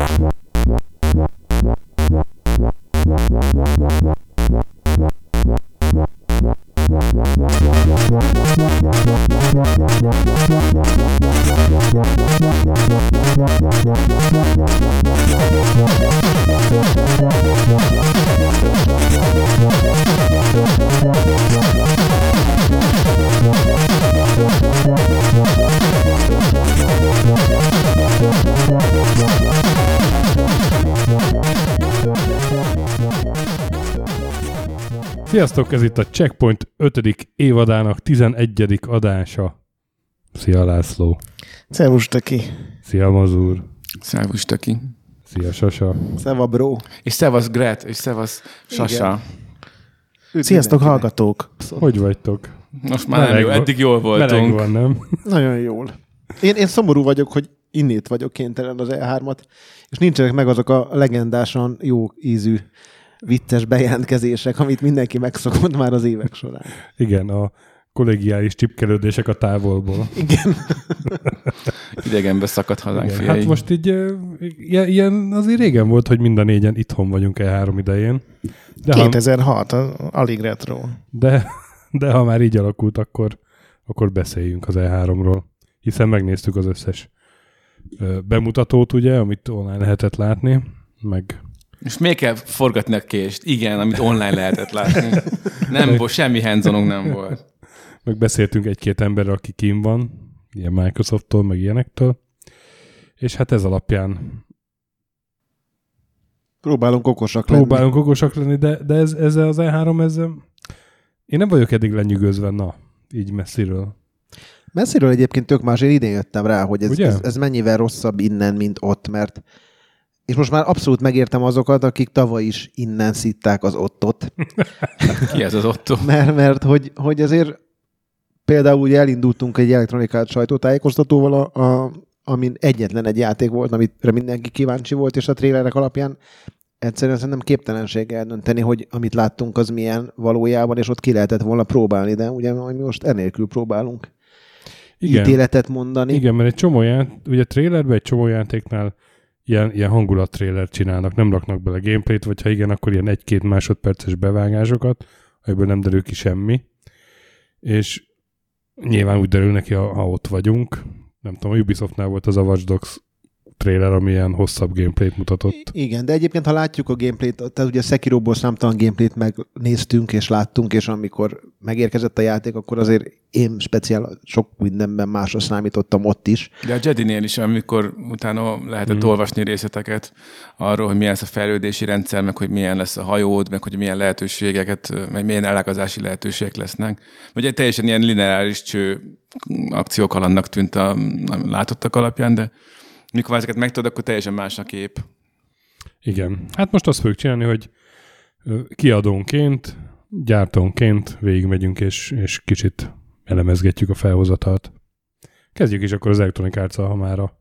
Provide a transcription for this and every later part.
What? Sziasztok, ez itt a Checkpoint 5. évadának 11. adása. Szia László. Szervus, Töki. Szia Mazur. Szervus, Töki. Szia Sasa. Szeva, bro. És szevasz Gret, és szevasz Sasa. Igen. Sziasztok, hallgatók. Hogy vagytok? Most már nem jó, van- eddig jól Meleg voltunk. van, nem? Nagyon jól. Én, én szomorú vagyok, hogy innét vagyok kénytelen az E3-at, és nincsenek meg azok a legendásan jó ízű vicces bejelentkezések, amit mindenki megszokott már az évek során. Igen, a kollégiális csipkelődések a távolból. Igen. Idegenbe szakadt hazánk Igen, hát most így ilyen, azért régen volt, hogy mind a négyen itthon vagyunk E3 idején. De ha, 2006, az alig retro. de, de ha már így alakult, akkor, akkor beszéljünk az E3-ról. Hiszen megnéztük az összes bemutatót, ugye, amit online lehetett látni, meg És még kell forgatni a kést. Igen, amit online lehetett látni. Nem volt, semmi hands nem volt. meg beszéltünk egy-két emberrel, aki kim van, ilyen Microsofttól, meg ilyenektől, és hát ez alapján Próbálunk okosak lenni. próbálunk okosak lenni, de, de ez, ez az E3, ez, én nem vagyok eddig lenyűgözve, na, így messziről. Messziről egyébként tök más, én idén jöttem rá, hogy ez, Ugye? ez, ez mennyivel rosszabb innen, mint ott, mert és most már abszolút megértem azokat, akik tavaly is innen szitták az ottot, Ki ez az Otto? mert, mert hogy, hogy azért például ugye elindultunk egy elektronikált sajtótájékoztatóval, a, a, amin egyetlen egy játék volt, amire mindenki kíváncsi volt, és a trélerek alapján egyszerűen szerintem képtelenség eldönteni, hogy amit láttunk, az milyen valójában, és ott ki lehetett volna próbálni, de ugye mi most enélkül próbálunk Igen, ítéletet mondani. igen mert egy csomó ját, ugye trailerben egy csomó játéknál ilyen, ilyen hangulat trailer csinálnak, nem raknak bele gameplayt, vagy ha igen, akkor ilyen egy-két másodperces bevágásokat, ebből nem derül ki semmi. És nyilván úgy derül neki, ha, ha ott vagyunk. Nem tudom, a Ubisoftnál volt az a Watch Dogs trailer, ami ilyen hosszabb gameplayt mutatott. Igen, de egyébként, ha látjuk a gameplayt, tehát ugye Sekiroból számtalan gameplayt megnéztünk és láttunk, és amikor megérkezett a játék, akkor azért én speciál sok mindenben másra számítottam ott is. De a Jedinél is, amikor utána lehetett Mhm. olvasni részleteket arról, hogy milyen lesz a fejlődési rendszer, meg hogy milyen lesz a hajód, meg hogy milyen lehetőségeket, meg milyen elágazási lehetőségek lesznek. Ugye teljesen ilyen lineáris cső akciók annak tűnt a, a látottak alapján, de mikor ezeket megtudod, akkor teljesen más a kép. Igen. Hát most azt fogjuk csinálni, hogy kiadónként, gyártónként végigmegyünk, és, és kicsit elemezgetjük a felhozatalt. Kezdjük is akkor az Electronic arts ha már a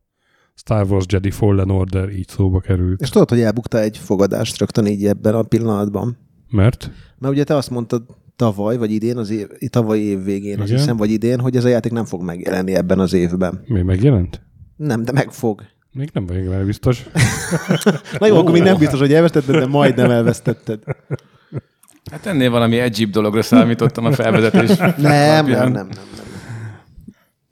Star Wars Jedi Fallen Order így szóba került. És tudod, hogy elbukta egy fogadást rögtön így ebben a pillanatban. Mert? Mert ugye te azt mondtad tavaly, vagy idén, az év, tavaly év végén, azt Igen. hiszem, vagy idén, hogy ez a játék nem fog megjelenni ebben az évben. Mi megjelent? Nem, de meg fog. Még nem vagyok benne biztos. Na jó, akkor még nem biztos, hogy elvesztetted, de majdnem elvesztetted. Hát ennél valami egyéb dologra számítottam a felvezetés. Nem, nem, nem, nem. nem.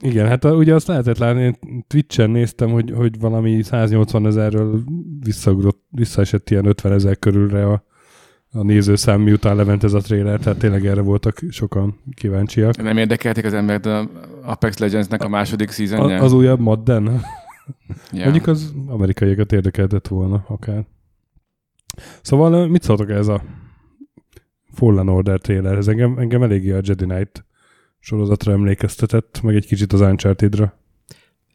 Igen, hát a, ugye azt lehetett látni, én Twitch-en néztem, hogy, hogy valami 180 ezerről visszaugrott, visszaesett ilyen 50 ezer körülre a, a nézőszám, miután lement ez a trailer, tehát tényleg erre voltak sokan kíváncsiak. Nem érdekelték az embert a Apex Legends-nek a második A, seasonja? az újabb Madden? ja. Mondjuk az amerikaiakat érdekeltett volna akár. Szóval mit szóltok ez a Fallen Order trailer? Ez engem, engem eléggé a Jedi Knight sorozatra emlékeztetett, meg egy kicsit az Uncharted-ra.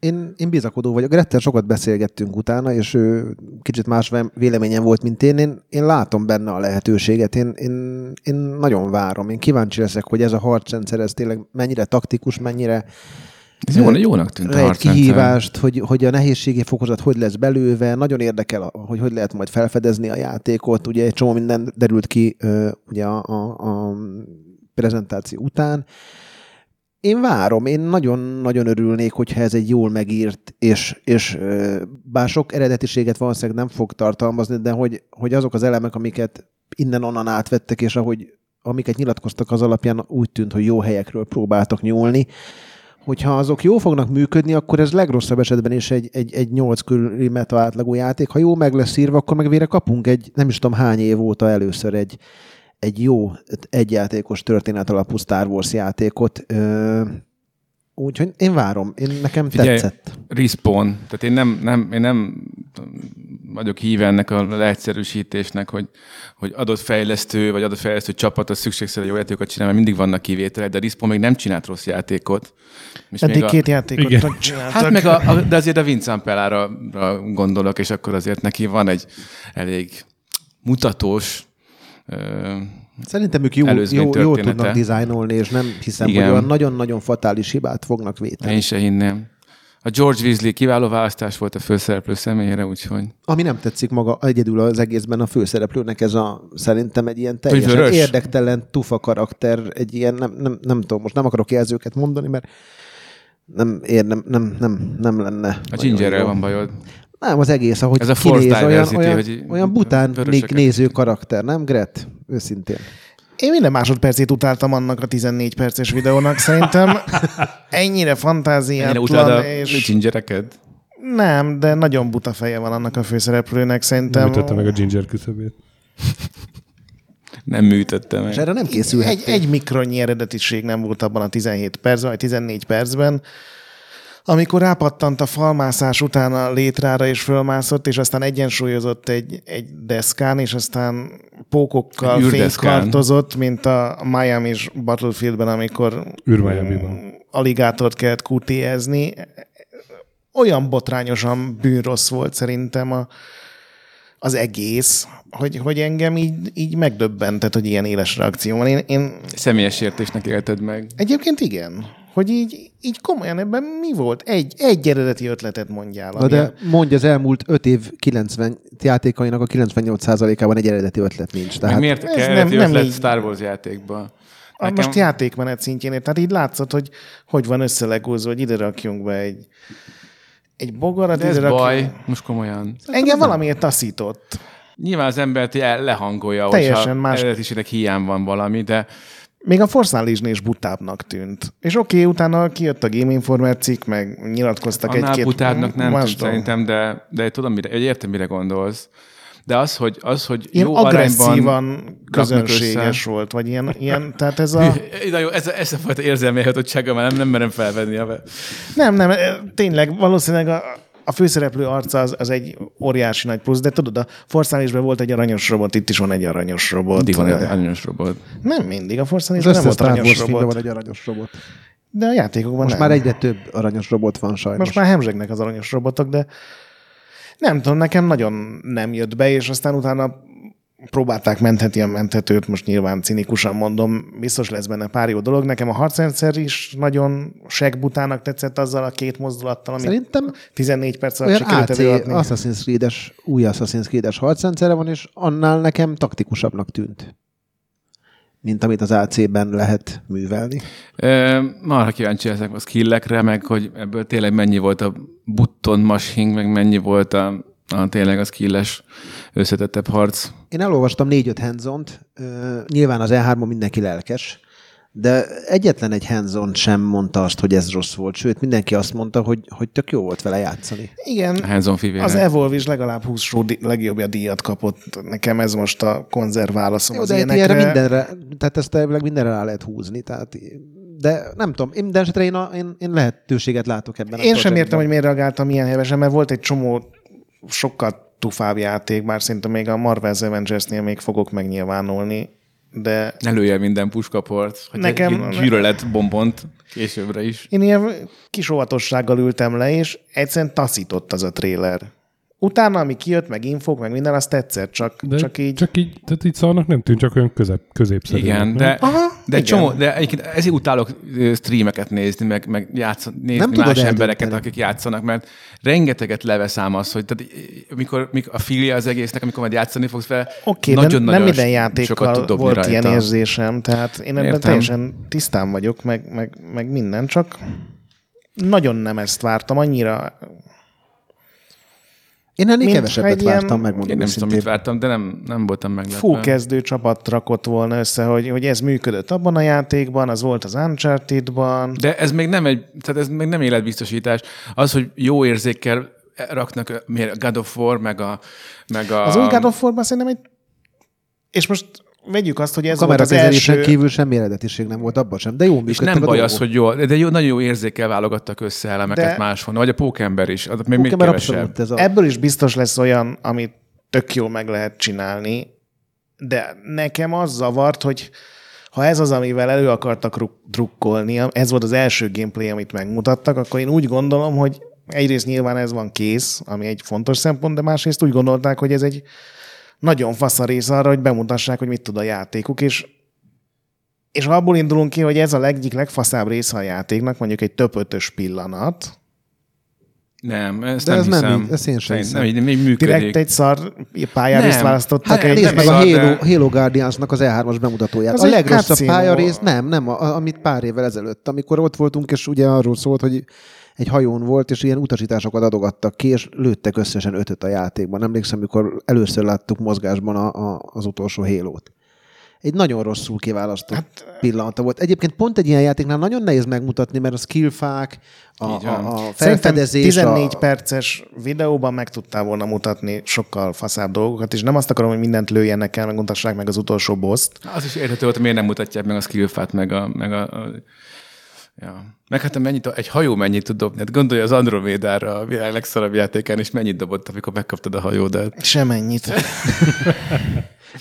Én, én bizakodó vagyok. Grettel sokat beszélgettünk utána, és ő kicsit más véleményem volt, mint én. Én, én látom benne a lehetőséget. Én, én, én nagyon várom. Én kíváncsi leszek, hogy ez a harcrendszer, ez tényleg mennyire taktikus, mennyire Ez jó, jónak tűnt a kihívást, hogy, hogy a nehézségi fokozat hogy lesz belőve. Nagyon érdekel, hogy hogy lehet majd felfedezni a játékot. Ugye egy csomó minden derült ki ugye a, a, a prezentáció után. Én várom, én nagyon-nagyon örülnék, hogyha ez egy jól megírt, és, és bár sok eredetiséget valószínűleg nem fog tartalmazni, de hogy, hogy azok az elemek, amiket innen-onnan átvettek, és ahogy amiket nyilatkoztak az alapján, úgy tűnt, hogy jó helyekről próbáltak nyúlni. Hogyha azok jó fognak működni, akkor ez legrosszabb esetben is egy, egy, egy 8 körüli meta átlagú játék. Ha jó meg lesz írva, akkor meg végre kapunk egy, nem is tudom hány év óta először egy, egy jó egyjátékos történet alapú Star Wars játékot. Ö, úgyhogy én várom, én nekem Figyelj, tetszett. Respawn. Tehát én nem, nem, én nem vagyok híve ennek a leegyszerűsítésnek, hogy, hogy adott fejlesztő, vagy adott fejlesztő csapat az szükségszerűen jó játékokat csinál, mert mindig vannak kivételek, de a Respawn még nem csinált rossz játékot. És még Eddig a, két játékot Igen. csináltak. Hát meg a, a, de azért a Vincent Pellára gondolok, és akkor azért neki van egy elég mutatós Szerintem ők jó, jó, jó tudnak dizájnolni, és nem hiszem, Igen. hogy olyan nagyon-nagyon fatális hibát fognak véteni. én se hinném. A George Weasley kiváló választás volt a főszereplő személyére, úgyhogy Ami nem tetszik maga egyedül az egészben a főszereplőnek, ez a szerintem egy ilyen teljesen vörös. érdektelen tufa karakter, egy ilyen, nem, nem, nem tudom, most nem akarok jelzőket mondani, mert nem, ér, nem, nem, nem, nem lenne. a Gingerrel van bajod. Nem, az egész, ahogy Ez a kinéz, olyan, olyan, hogy olyan bután néző karakter, nem Gret? Őszintén. Én minden másodpercét utáltam annak a 14 perces videónak. Szerintem ennyire Ennyire fantáziátlan, a és gingereket? nem, de nagyon buta feje van annak a főszereplőnek. Nem Szerintem ütötte meg a ginger küszöbét. Nem műtöttem És meg. erre nem készülhet. egy, egy mikronnyi eredetiség nem volt abban a 17 percben, vagy 14 percben, amikor rápattant a falmászás után a létrára, és fölmászott, és aztán egyensúlyozott egy, egy deszkán, és aztán pókokkal fénykartozott, mint a miami Battlefieldben, amikor Űrmiami-ban. aligátort kellett QT-ezni. Olyan botrányosan bűnrossz volt szerintem a, az egész, hogy, hogy engem így, így megdöbbentett, hogy ilyen éles reakció van. Én, én Személyes értésnek élted meg. egyébként igen, hogy így, így komolyan ebben mi volt? Egy, egy eredeti ötletet mondjál. Na de mondja, az elmúlt 5 év 90 játékainak a 98%-ában egy eredeti ötlet nincs. Meg Tehát miért ez kell nem- nem, ötlet így- Star Wars játékba? a most játékmenet szintjén, tehát így látszott, hogy hogy van összelegúzva, hogy ide rakjunk be egy, egy bogarat, De ez ide rakjunk. baj, most komolyan. Engem valamiért taszított. Nyilván az embert lehangolja, Teljesen hogyha más- eredetiségnek hiány van valami, de Még a Force is butábbnak tűnt. És oké, okay, utána kijött a Game Informer cikk, meg nyilatkoztak annál egy-két butábbnak nem dolog. szerintem, de, de tudom, mire, értem, mire gondolsz. De az, hogy, az, hogy Ilyen jó agresszívan közönséges össze. volt, vagy ilyen, ilyen tehát ez a... Na jó, ez, ez a fajta érzelmi elhatottsága már nem, nem merem felvenni. A... Nem, nem, tényleg valószínűleg a, a főszereplő arca az, az egy óriási nagy plusz, de tudod, a Unleashed-ben volt egy aranyos robot, itt is van egy aranyos robot. Mindig van egy aranyos robot. Nem mindig, a Unleashed nem volt aranyos robot. van egy aranyos robot. De a játékokban Most nem. már egyre több aranyos robot van sajnos. Most már hemzsegnek az aranyos robotok, de nem tudom, nekem nagyon nem jött be, és aztán utána próbálták mentheti a menthetőt, most nyilván cinikusan mondom, biztos lesz benne pár jó dolog. Nekem a harcrendszer is nagyon segbutának tetszett azzal a két mozdulattal, amit Szerintem 14 perc alatt sikerült előadni. Assassin's Creed-es, új Assassin's Creed-es harcrendszere van, és annál nekem taktikusabbnak tűnt, mint amit az AC-ben lehet művelni. Ö, Marha kíváncsi ezek a skillekre, meg hogy ebből tényleg mennyi volt a button mashing, meg mennyi volt a, a tényleg a skilles összetettebb harc. Én elolvastam négy-öt hands nyilván az E3-on mindenki lelkes, de egyetlen egy hands sem mondta azt, hogy ez rossz volt, sőt, mindenki azt mondta, hogy, hogy tök jó volt vele játszani. Igen, A hands-on fivére. az Evolve is legalább 20 show di- legjobbja díjat kapott. Nekem ez most a konzerv válaszom Jó, az de ilyenekre. ilyenre mindenre, tehát ezt elvileg mindenre rá lehet húzni, tehát, de nem tudom, én, de esetre én, a, én, én lehetőséget látok ebben. a Én sem értem, hogy miért reagáltam ilyen hevesen, mert volt egy csomó sokkal tufább játék, bár szerintem még a Marvel's Avengers-nél még fogok megnyilvánulni, de Elője minden puskaport, hogy Nekem- egy gyűlölet bombont későbbre is. én ilyen kis óvatossággal ültem le, és egyszerűen taszított az a tréler. Utána, ami kijött, meg infók, meg minden, az tetszett, csak, De csak így... Csak így, tehát így szarnak nem tűnt, csak olyan közep, középszerű. Igen, nem? de Aha, De, egy csomó, de egyébként ezért utálok streameket nézni, meg, meg játszani, nézni Nem nem más embereket, akik játszanak, mert rengeteget leveszám az, hogy tehát, mikor, mikor a filia az egésznek, amikor majd játszani fogsz vele, okay, de nem nagyon-nagyon minden játékkal volt rajta. ilyen érzésem, tehát én ebben Értem. teljesen tisztán vagyok, meg, meg, meg minden, csak nagyon nem ezt vártam, annyira Én ennél Mint kevesebbet ilyen- vártam, megmondom Én nem tudom, mit vártam, de nem, nem voltam meglepve. fú kezdő csapat rakott volna össze, hogy, hogy ez működött abban a játékban, az volt az Uncharted-ban. De ez még nem egy, tehát ez még nem életbiztosítás. Az, hogy jó érzékkel raknak, miért a God of War, meg a... Meg a Az új God of War-ban szerintem egy... És most vegyük azt, hogy ez A volt az első... kívül semmi eredetiség nem volt abban sem, de jó és nem a baj dolgok. az, hogy jó, de jó, nagyon jó érzékkel válogattak össze elemeket De- máshol. Vagy a Pókember is, az még, még kevesebb. abszolút ez a... Ebből is biztos lesz olyan, amit tök jól meg lehet csinálni, de nekem az zavart, hogy ha ez az, amivel elő akartak ruk- drukkolni, ez volt az első gameplay, amit megmutattak, akkor én úgy gondolom, hogy egyrészt nyilván ez van kész, ami egy fontos szempont, de másrészt úgy gondolták, hogy ez egy nagyon fasz a rész arra, hogy bemutassák, hogy mit tud a játékuk, és és abból indulunk ki, hogy ez a egyik legfaszább része a játéknak, mondjuk egy több pillanat, Nem, ezt De nem ez nem hiszem. így, ezt én sem hiszem. Nem, így, még működik. direkt egy szar pályárészt Nem. választottak. Hát egy, nézd nem meg a szar, de- Halo, Halo Guardiansnak az E3-as bemutatóját. Az a legrosszabb pályarész, nem, nem, a, amit pár évvel ezelőtt, amikor ott voltunk, és ugye arról szólt, hogy egy hajón volt, és ilyen utasításokat adogattak ki, és lőttek összesen ötöt a játékban. Emlékszem, amikor először láttuk mozgásban a, a, az utolsó Halo-t. Egy nagyon rosszul kiválasztott hát, pillanata volt. Egyébként pont egy ilyen játéknál nagyon nehéz megmutatni, mert a skillfák, a, a, a Szerintem felfedezés, 14 a, perces videóban meg tudtál volna mutatni sokkal faszább dolgokat, és nem azt akarom, hogy mindent lőjenek el, meg mutassák meg az utolsó boszt. Az is érthető volt, miért nem mutatják meg a skillfát, meg a... Meg a, a Ja. Meg hát mennyit, egy hajó mennyit tud dobni. Hát gondolja az Andromédára a világ legszarabb játékán, és mennyit dobott, amikor megkaptad a hajódat. Semennyit.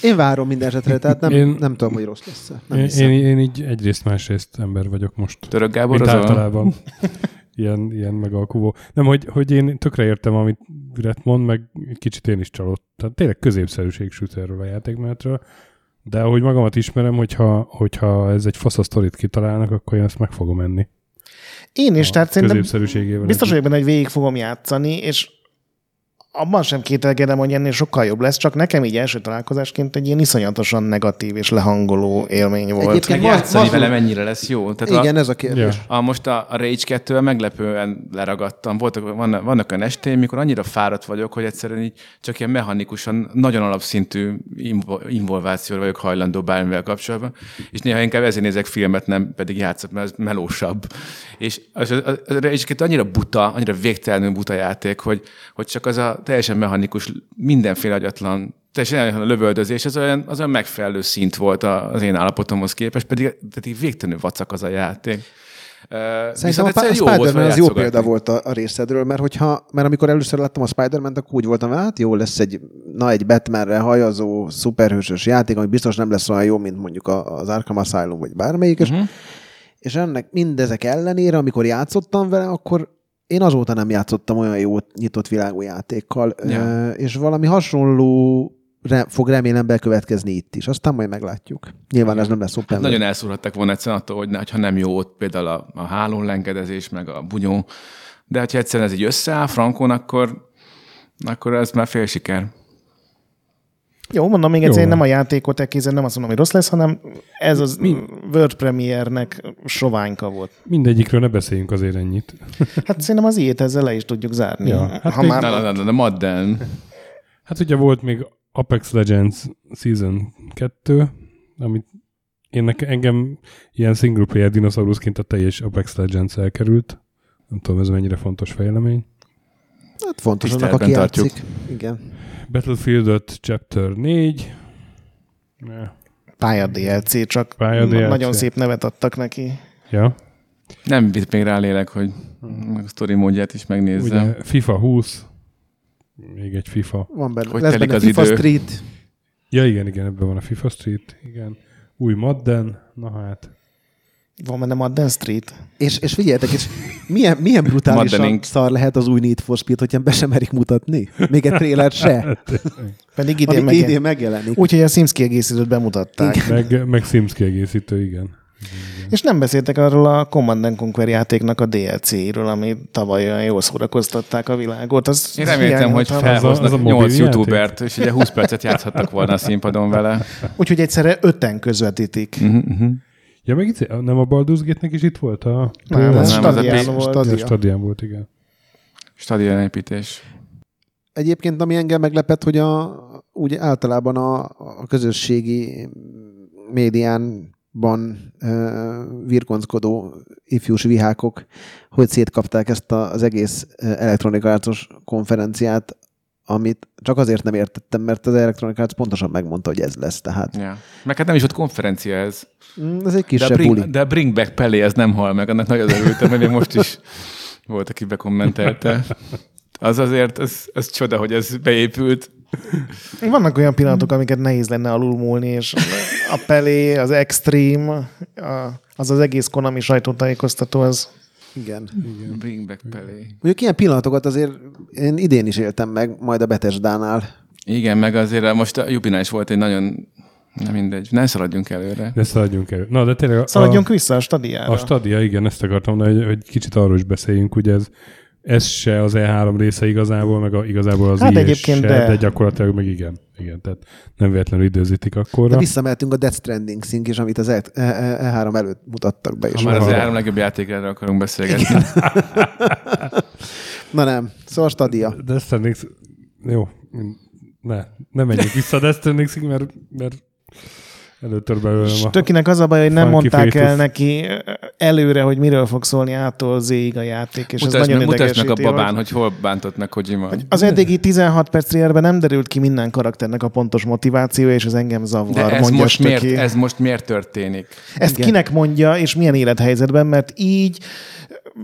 Én várom minden esetre, tehát nem, Én- nem tudom, hogy rossz lesz. Nem Én, hiszem. én, én így egyrészt másrészt ember vagyok most. Török Gábor az általában. ilyen, ilyen megalkuvó. Nem, hogy, hogy én tökre értem, amit Brett mond, meg egy kicsit én is csalódtam. Tehát tényleg középszerűség süt erről a játékmenetről. De ahogy magamat ismerem, hogyha, hogyha ez egy fasz a sztorit kitalálnak, akkor én ezt meg fogom enni. Én is, A tehát szerintem biztos vagyok benne, hogy végig fogom játszani, és abban sem kételkedem, hogy ennél sokkal jobb lesz, csak nekem így első találkozásként egy ilyen iszonyatosan negatív és lehangoló élmény volt. Egyébként Meg játszani vele mennyire lesz jó. Tehát Igen, a, ez a kérdés. A, most a, a Rage 2 meglepően leragadtam. Voltak, vannak, vannak olyan estéim, mikor annyira fáradt vagyok, hogy egyszerűen így csak ilyen mechanikusan, nagyon alapszintű invo- involvációra vagyok hajlandó bármivel kapcsolatban, és néha inkább ezért nézek filmet, nem pedig játszok, mert ez melósabb. És az, az, az, a Rage 2 annyira buta, annyira végtelenül buta játék, hogy, hogy csak az a teljesen mechanikus, mindenféle agyatlan teljesen a lövöldözés, az olyan, az olyan megfelelő szint volt az én állapotomhoz képest, pedig, pedig végtelenül vacak az a játék. Szerintem viszont a, a jó vele az jó példa volt a, a részedről, mert hogyha, mert amikor először láttam a Spider-Man-t, akkor úgy voltam, hát jó lesz egy, na egy Batmanre hajazó, szuperhősös játék, ami biztos nem lesz olyan jó, mint mondjuk az Arkham Asylum, vagy bármelyik, és, Mhm. és ennek mindezek ellenére, amikor játszottam vele, akkor én azóta nem játszottam olyan jó nyitott világú játékkal, Ja. És valami hasonló re, fog remélem bekövetkezni itt is. Aztán majd meglátjuk. Nyilván ez nem lesz open. Nagyon elszúrhattak volna egyszerűen attól, hogy ne, ha nem jó ott például a, a hálón lengedezés, meg a bunyó, de ha egyszerűen ez így összeáll frankon, akkor, akkor ez már fél siker. Jó, mondom még egyszer, én nem a játékot elkézem, nem azt mondom, hogy rossz lesz, hanem ez az World Premiere-nek soványka volt. Mindegyikről ne beszéljünk azért ennyit. Hát szerintem az ilyet ezzel le is tudjuk zárni. Ja, hát ha még- már Na, na, na, na, na Madden. Hát ugye volt még Apex Legends Season 2, amit én nekem, engem ilyen single player dinoszauruszként a teljes Apex Legends elkerült. Nem tudom, ez mennyire fontos fejlemény. Hát fontos annak, aki tartjuk. játszik. Igen. Battlefield 5 Chapter 4. Ne. pálya DLC, csak Pálya DLC. nagyon szép nevet adtak neki. Ja. Nem vitt még rá lélek, hogy a sztori módját is megnézzem. Ugye FIFA 20. Még egy FIFA. Van benne. Hogy lesz benne az FIFA idő. Street. Ja igen, igen, ebben van a FIFA Street. Igen. Új Madden. Na hát. Van benne Madden Street? És, és figyeljetek, és milyen, milyen brutálisan szar lehet az új Need for Speed, hogyha be sem merik mutatni? Még egy trélert se, Pedig idén, ami meg... idén megjelenik. Úgyhogy a Sims kiegészítőt bemutatták. Meg, meg Sims kiegészítő, igen. És nem beszéltek arról a Command and Conquer játéknak a DLC-ről, ami tavaly olyan jól szórakoztatták a világot. Az Én reméltem, hogy felhoznak Az a- az a mobil 8 játék? youtubert, és ugye 20 percet játszhattak volna a színpadon vele. Úgyhogy egyszerre öten közvetítik. Uh-huh, uh-huh. Ja, meg itt, nem a Baldur's Gate-nek is itt volt a... Nem, Nem, ez a Stadion P- volt. Stadia. A stadion volt, igen. Stadionépítés. Egyébként, ami engem meglepett, hogy a, úgy általában a, a közösségi médiánban ö, virgonckodó ifjús vihákok, hogy szétkapták ezt a, az egész Arts konferenciát, amit csak azért nem értettem, mert az Electronic Arts pontosan megmondta, hogy ez lesz. Tehát Ja. Meg hát nem is volt konferencia ez. mm, ez egy De a, kisebb bring, buli. de a Bring Back Pelé, ez nem hal meg, annak nagyon örültem, mert még most is volt, aki bekommentelte. Az azért, ez, ez csoda, hogy ez beépült. Vannak olyan pillanatok, amiket nehéz lenne alulmúlni, és a Pelé, az Extreme, a, az az egész Konami sajtótájékoztató, az Igen. Bring Back Pelé. Mondjuk ilyen pillanatokat azért én idén is éltem meg, majd a Betesdánál. Igen, meg azért most a Jubinál is volt egy nagyon, nem mindegy, ne szaladjunk előre. De szaladjunk el. Na, de tényleg a, szaladjunk vissza a stadiára. a Stadia, igen, ezt akartam hogy, hogy kicsit arról is beszéljünk, ugye ez, ez se az E3 része igazából, meg a, igazából az Hát egyébként se, de. de gyakorlatilag meg igen. Igen, tehát nem véletlenül időzítik akkorra. De visszamehetünk a Death Stranding szink is, amit az E- E- E3 előtt mutattak be. És Ha már az arra- három legjobb játékára akarunk beszélgetni. Na nem, szóval Stadia. Death Stranding... Jó, ne, ne menjünk vissza a Death stranding mert, mert előtör belőlem És a... tökinek az a baj, hogy nem mondták el Fetus. neki előre, hogy miről fog szólni ától Z-ig a játék, és Mutasd ez nagyon mutasd meg a babán, hogy- hogy hol bántott meg Kojima. Az eddigi 16 perc trailerben nem derült ki minden karakternek a pontos motivációja, és ez engem zavar, De ez mondja most, miért, ez most miért történik? Ezt Igen. kinek mondja, és milyen élethelyzetben, mert így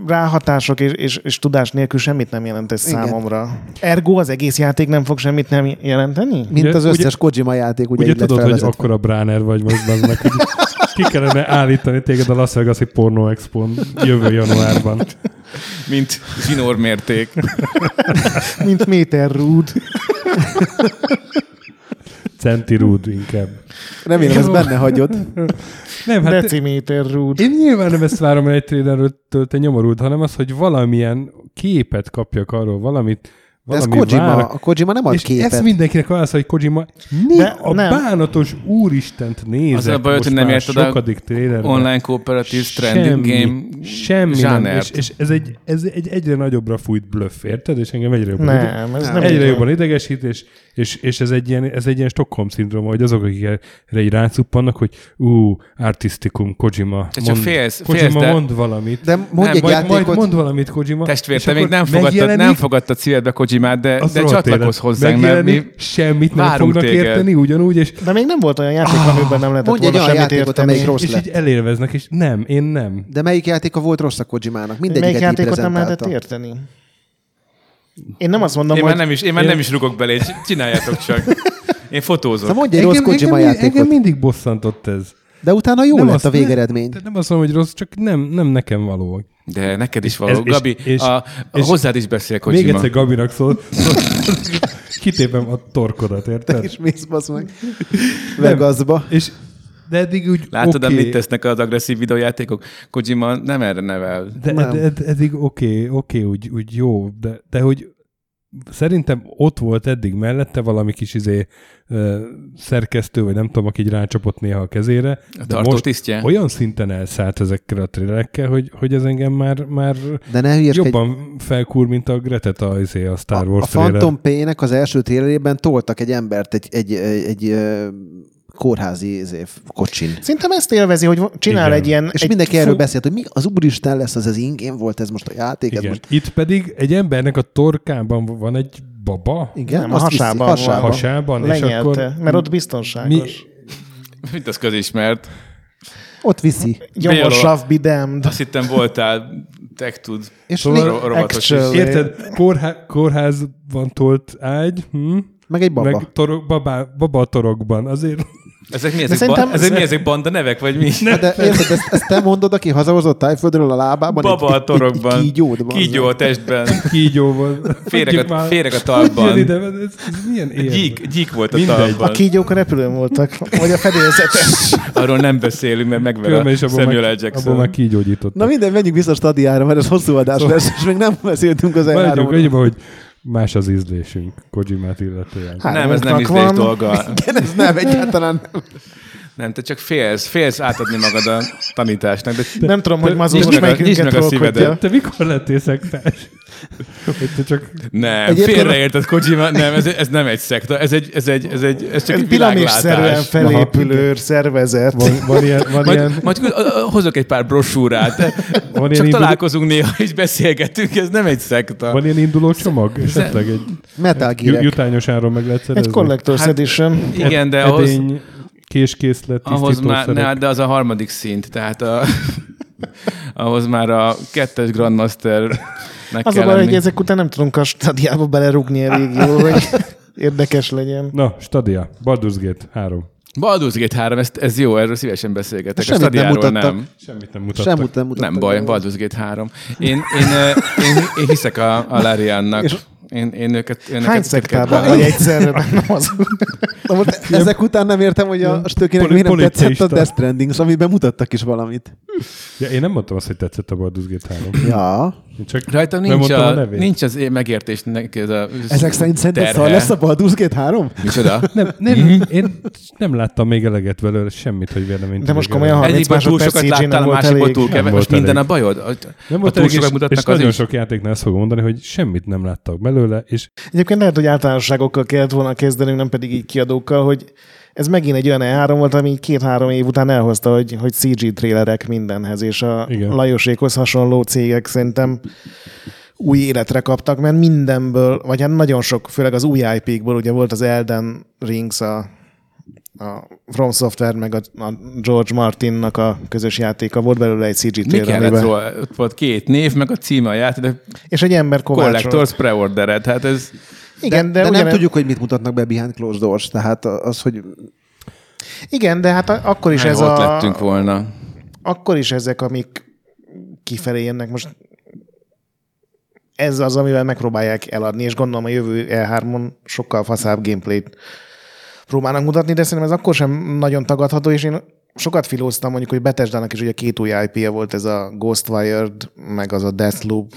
ráhatások és, és, és tudás nélkül semmit nem jelent ez Igen. számomra. Ergo az egész játék nem fog semmit nem jelenteni? Mint Ugye- az összes Kojima játék, ugye, Ugye tudod, hogy felvezetve. akkora bráner vagy most benne, hogy ki kellene állítani téged a Las Vegas-i Porno Expo-n jövő januárban. Mint zsinórmérték. Mint Méter Centi Rúd inkább. Remélem, ezt benne hagyod. Nem, hát Deciméter Rúd. én nyilván nem ezt várom el egy trailerről, te nyomorult, hanem az, hogy valamilyen képet kapjak arról, valamit, De ez Kojima, a Kojima nem ad és képet. ezt mindenkinek válasz, hogy Kojima mi De a nem. bánatos úristent nézek Az a baj, most hogy nem már érted a. Online kooperatív stranding game semmi nem, zsánert. és, és ez, egy, ez egy egyre nagyobbra fújt bluff, érted? És engem egyre jobban, Nem, ez nem egyre jobban idegesít, és, és, és ez, egy ilyen, ez egy ilyen Stockholm-szindróma, hogy azok, akik erre így rácuppannak, hogy ú, artistikum, Kojima, Te mond, félsz- Kojima félsz, de- mond valamit. De mondj Nem, egy majd, játékot, majd mond valamit Kojima. Testvér, és te még nem fogadtad, nem fogadtad szívedbe Kojimát, de, de csatlakozz hozzánk, mert mi semmit nem fognak téged. érteni, ugyanúgy, és, De még nem volt olyan játék, amiben nem lehetett volna semmit érteni. amelyik rossz és lett. így elérveznek, és nem, én nem. De melyik játéka volt rossz a Kojimának? Melyik Mindegyiket így játékot nem lehetett érteni? Én nem azt mondom, én hogy már nem is, én már én- nem is rugok belé, csináljátok csak. Én fotózok. Szóval mondj egy rossz engem, Kojima engem, játékot. engem mindig bosszantott ez. De utána jó Nem lett azt- a végeredmény. Nem, nem azt mondom, hogy rossz, csak nem, nem nekem való. De neked is való. ez- Gabi, és- a, a, és- hozzád is beszél Még Kojima. egyszer Gabinak szól, kitépem a torkodat, érted? És mész basz meg Vegasba. És, de eddig úgy Látod, oké, mit tesznek az agresszív videójátékok? Kojima nem erre nevel. De, Nem. de, de eddig oké, oké, úgy, úgy jó, de, de hogy szerintem ott volt eddig mellette valami kis izé ö, szerkesztő, vagy nem tudom, aki így rácsapott néha a kezére. A de most tisztje? olyan szinten elszállt ezekkel a trélerekkel, hogy, hogy ez engem már, már De ne jobban felkúr, mint a Gretet a, izé, a Star A, Wars a trailer. Phantom Pain-nek az első trailerében toltak egy embert egy, egy, egy, egy, kórházi izé, kocsin. Szerintem ezt élvezi, hogy csinál Igen. egy ilyen... És egy mindenki fu- erről beszélt, hogy mi az úristen lesz, az az ingén volt ez most a játék, ez most... Itt pedig egy embernek a torkában van egy baba, Igen, Nem, a viszi- hasában hasában. hasában, és akkor mert ott mi, biztonságos. Mint az közismert. Ott viszi. Gyomor Bejön a- sav be damned. Azt hittem voltál, tech tud. És Szóval- érted, kórhá, kórházban tolt ágy, hm? meg egy baba. meg torok, babá, baba a torokban, azért Ezek mi ezek, szerintem- ba, ezek, mi ezek banda nevek, vagy mi? Hát de érted, ezt, ezt te mondod, aki hazahozott tájföldről a lábában? Baba egy, a torokban. Egy, egy kígyót, bazd Kígyó a testben. Kígyóval. Féreg Hagyjuk a, féreg a talpban. ide, ez, ez milyen ér? Gyík, gyík volt a Mindegy. talpban. A kígyók a repülőn voltak, vagy a fedélzeten. Arról nem beszélünk, mert megver a Samuel L. Jackson. abból már kígyógyított. Na minden, menjünk vissza a stadiára, mert ez hosszú adás Szóval- lesz, és még nem beszéltünk az elháról. annyiba, hogy más az ízlésünk Kojimát illetően. Hát, nem, ez nem ízlés van. dolga. Igen, ez nem, egyáltalán nem. Nem, te csak félsz, félsz átadni magad a tanításnak. De Nem tudom, hogy Nyisd mazur meg a- szívedet. Te mikor lettél szektás? Te csak... nem, Egyébként- félreérted Kojima, nem, ez, ez nem egy szekta, ez egy, ez egy, ez egy, ez csak Ez egy világlátás. felépülő szervezet. Van, van ilyen, van Majd, ilyen, majd hozok egy pár brosúrát. van Csak induló, találkozunk néha, és beszélgetünk, ez nem egy szekta. van ilyen induló csomag? Esetleg egy Metal jutányos áron meg lehet szerezni? Egy Collector's Hát- Edition. Igen, de ahhoz, Edény, késkészlet, ahhoz már, ne, de az a harmadik szint, tehát a, ahhoz már a kettes Grandmasternek Az a baj, hogy ezek után nem tudunk a stadiába belerúgni elég jól, hogy érdekes legyen. Na, Stadia, Baldur's Gate 3. Baldur's Gate 3, ez, ez jó, erről szívesen beszélgetek. A Semmit nem Stadiáról mutattak. nem. Semmit nem mutattak. Semmit nem mutattak. Nem baj, Baldur's Gate 3. Én, én, én, én, én hiszek a, a Lariannak. És- Én, én őket, én Hány szektában vagy egyszerre benne az? Na most ezek után nem értem, hogy a stökének Poli- miért nem tetszett a. Death Stranding, amiben mutattak is valamit. Ja, én nem mondtam azt, hogy tetszett a Baldur's Gate 3. Ja. Én csak Rajtam nem nincs, a a, nincs az én megértésnek ez a Ezek szerint szerinted szar lesz a Baldur's Gate 3? Micsoda? Nem, nem, Mhm. én nem láttam még eleget belőle, semmit, hogy véleményt De most komolyan, erről. 30 Egyikben túl másodperc sokat CG nem láttál, a elég. túl kevés. Most minden a bajod? Nem volt elég, és, és nagyon sok játéknál ezt fogom mondani, hogy semmit nem láttak belőle, és Egyébként lehet, hogy általánosságokkal kellett volna kezdenünk, nem pedig így kiadókkal, hogy ez megint egy olyan E3 volt, ami két-három év után elhozta, hogy, hogy CG trélerek mindenhez, és a. Igen. Lajosékhoz hasonló cégek szerintem új életre kaptak, mert mindenből, vagy hát nagyon sok, főleg az új IP-kból, ugye volt az Elden Rings, a, a From Software, meg a, a George Martinnak a közös játéka, volt belőle egy CG Mi kellett róla? Ott volt két név, meg a címe a játék, de és egy ember kovácsolt. Collectors Preordered, hát ez... Igen, de, de, de nem ugyan- tudjuk, hogy mit mutatnak be behind closed doors, tehát az, hogy Igen, de hát akkor is Hány ez ott a... lettünk volna. akkor is ezek, amik kifelé jönnek most ez az, amivel megpróbálják eladni, és gondolom a jövő E3-on sokkal faszább gameplayt próbálnak mutatni, de szerintem ez akkor sem nagyon tagadható, és én sokat filóztam mondjuk, hogy Bethesda-nak is ugye két új IP-je volt, ez a Ghostwired, meg az a Deathloop,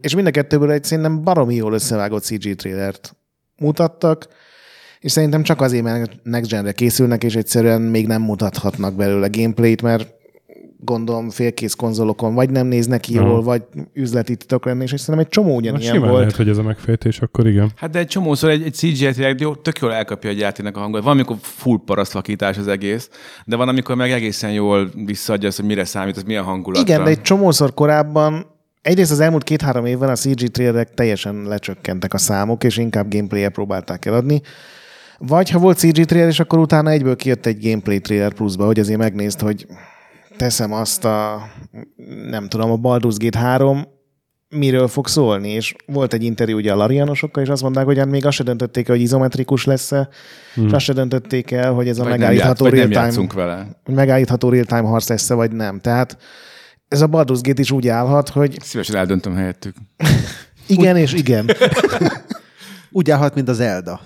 és mind a kettőből egy szerintem baromi jól összevágott CG trailert mutattak, és szerintem csak azért, mert Next Gen-re készülnek, és egyszerűen még nem mutathatnak belőle gameplayt, mert gondolom félkész konzolokon vagy nem néznek ki Aha. jól, vagy üzleti titok lenne, és szerintem egy csomó Na, ugyanilyen simán volt. lehet, hogy ez a megfejtés, akkor igen. Hát de egy csomószor egy, egy CGI tényleg jó, tök jól elkapja egy játéknak a hangot. Van, amikor full parasztvakítás az egész, de van, amikor meg egészen jól visszaadja azt, hogy mire számít, az milyen hangulatra. Igen, de egy csomószor korábban Egyrészt az elmúlt két-három évben a CG trailerek teljesen lecsökkentek a számok, és inkább gameplay próbálták eladni. Vagy ha volt CG trailer, és akkor utána egyből kijött egy gameplay trailer pluszba, hogy azért megnézd, hogy teszem azt a, nem tudom, a Baldur's Gate 3 miről fog szólni, és volt egy interjú ugye a Larianosokkal, és azt mondták, hogy hát még azt se döntötték el, hogy izometrikus lesz-e, hmm. és azt se döntötték el, hogy ez a vagy megállítható real-time megállítható real-time harc lesz vagy nem. Tehát ez a Baldur's Gate is úgy állhat, hogy Szívesen eldöntöm helyettük. igen és igen. úgy állhat, mint az Elda.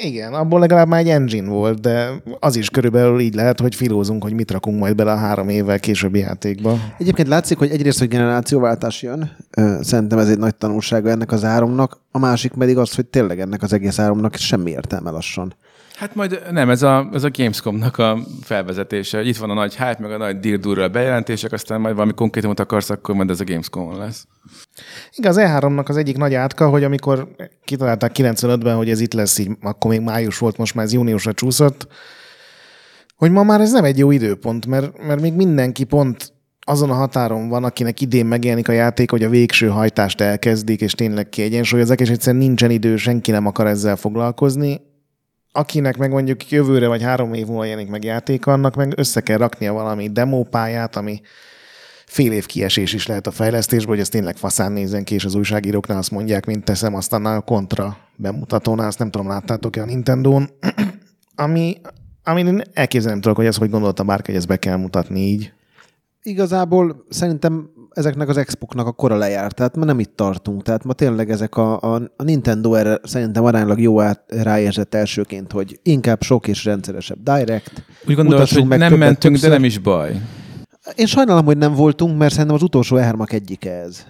Igen, abból legalább már egy engine volt, de az is körülbelül így lehet, hogy filózunk, hogy mit rakunk majd bele a három évvel későbbi játékba. Egyébként látszik, hogy egyrészt, hogy generációváltás jön, szerintem ez egy nagy tanulsága ennek az áromnak, a másik pedig az, hogy tényleg ennek az egész áromnak semmi értelme lassan. Hát majd nem, ez a, ez a Gamescom-nak a felvezetése. Itt van a nagy hype, meg a nagy dirdúrral bejelentések, aztán majd valami konkrétumot akarsz, akkor majd ez a Gamescom lesz. Igen, az E3-nak az egyik nagy átka, hogy amikor kitalálták 95-ben, hogy ez itt lesz, így akkor még május volt, most már ez júniusra csúszott, hogy ma már ez nem egy jó időpont, mert, mert még mindenki pont azon a határon van, akinek idén megjelenik a játék, hogy a végső hajtást elkezdik, és tényleg kiegyensúlyozzák, és egyszerűen nincsen idő, senki nem akar ezzel foglalkozni. Akinek meg mondjuk jövőre vagy három év múlva jelenik meg játék, annak meg össze kell raknia valami demópályát, ami fél év kiesés is lehet a fejlesztésből, hogy ez tényleg faszán nézzen ki, és az újságíróknál azt mondják, mint teszem, aztán a kontra bemutatónál, azt nem tudom, láttátok-e a Nintendo-n, ami Amin én elképzelni nem tudok, hogy ez hogy gondolta bárki, hogy ezt be kell mutatni így. Igazából szerintem ezeknek az expoknak a kora lejárt, tehát ma nem itt tartunk. Tehát ma tényleg ezek a, a, a Nintendo erre szerintem aránylag jó át, ráérzett elsőként, hogy inkább sok és rendszeresebb direct. Úgy gondolod, hogy meg nem mentünk, de többször. nem is baj. Én sajnálom, hogy nem voltunk, mert szerintem az utolsó E3-ak egyike ez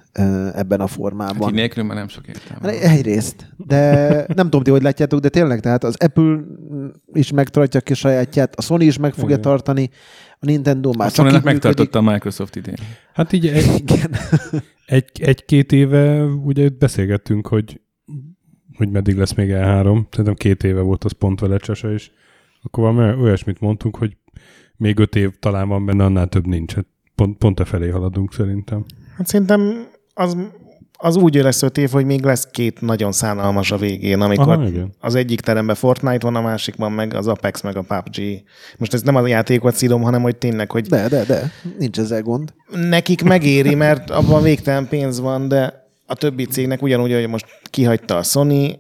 ebben a Hát formában. így nélkül már nem sok értelme. Hát Egyrészt, de nem tudom ti, hogy látjátok, de tényleg, tehát az Apple is megtartja ki sajátját, a Sony is meg fogja Igen. tartani, a Nintendo már A csak sony így működik. megtartotta a Microsoft idén. Hát így egy, Igen. egy, egy-két éve ugye beszélgettünk, hogy, hogy meddig lesz még E3. Szerintem két éve volt az pont vele csasa, és akkor valami olyasmit mondtunk, hogy még öt év talán van benne, annál több nincs. Hát pont, pont e felé haladunk szerintem. Hát szerintem az, az úgy lesz öt év, hogy még lesz két nagyon szánalmas a végén, amikor Aha, igen. az egyik teremben Fortnite van, a másikban meg az Apex, meg a PUBG. Most ez nem a játékot szírom, hanem hogy tényleg, hogy De, de, de, nincs ezzel gond. nekik megéri, mert abban végtelen pénz van, de a többi cégnek ugyanúgy, hogy most kihagyta a Sony,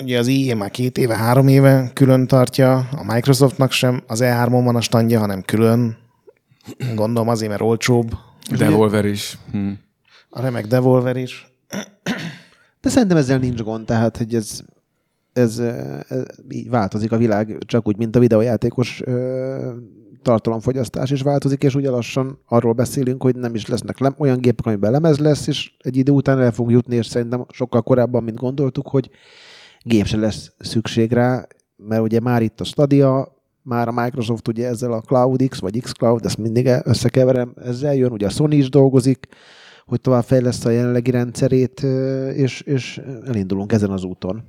ugye az EA már két éve, három éve külön tartja, a Microsoftnak sem az E3-on van a standja, hanem külön. Gondolom azért, mert olcsóbb. Devolver is. Hm. A remek Devolver is. De szerintem ezzel nincs gond, tehát, hogy ez, ez, ez így változik a világ, csak úgy, mint a videójátékos ö, tartalomfogyasztás is változik, és ugye lassan arról beszélünk, hogy nem is lesznek lem, olyan gépek, amiben lemez lesz, és egy idő után el fog jutni, és szerintem sokkal korábban, mint gondoltuk, hogy gép se lesz szükség rá, mert ugye már itt a Stadia, már a Microsoft ugye ezzel a Cloud X, vagy X-Cloud, ezt mindig összekeverem, ezzel jön, ugye a Sony is dolgozik, hogy tovább fejleszt a jelenlegi rendszerét, és, és elindulunk ezen az úton.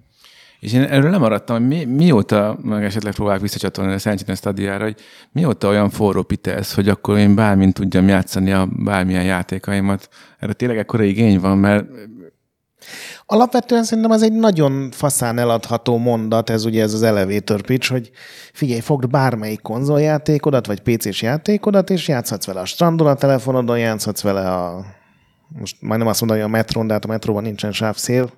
És én erről nem maradtam, hogy mi, mióta, meg esetleg próbálok visszacsatolni a Sentinel Stadiára, hogy mióta olyan forró pite ez, hogy akkor én bármint tudjam játszani a bármilyen játékaimat. Erre tényleg ekkora igény van, mert Alapvetően szerintem az egy nagyon faszán eladható mondat, ez ugye ez az elevator pitch, hogy figyelj, fogd bármelyik konzoljátékodat, vagy PC-s játékodat, és játszhatsz vele a strandon, a telefonodon, játszhatsz vele a... Most majdnem azt mondom, hogy a metrón, de hát a metróban nincsen sávszél.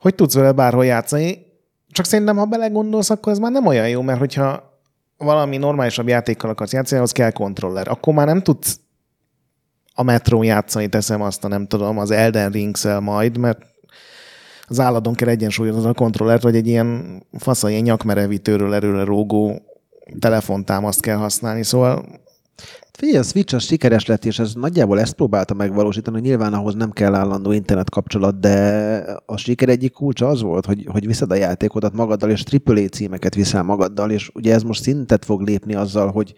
Hogy tudsz vele bárhol játszani. Csak szerintem, ha belegondolsz, akkor ez már nem olyan jó, mert hogyha valami normálisabb játékkal akarsz játszani, ahhoz kell kontroller. Akkor már nem tudsz a metrón játszani, teszem azt, a nem tudom, az Elden rings majd, mert az álladon kell egyensúlyozni a kontrollert, vagy egy ilyen fasza, ilyen nyakmerevítőről erőre rógó telefontámaszt kell használni, szóval Figyelj, a Switch az sikeres lett, és ez nagyjából ezt próbálta megvalósítani, hogy nyilván ahhoz nem kell állandó internet kapcsolat, de a siker egyik kulcsa az volt, hogy, hogy viszed a játékodat magaddal, és AAA címeket viszel magaddal, és ugye ez most szintet fog lépni azzal, hogy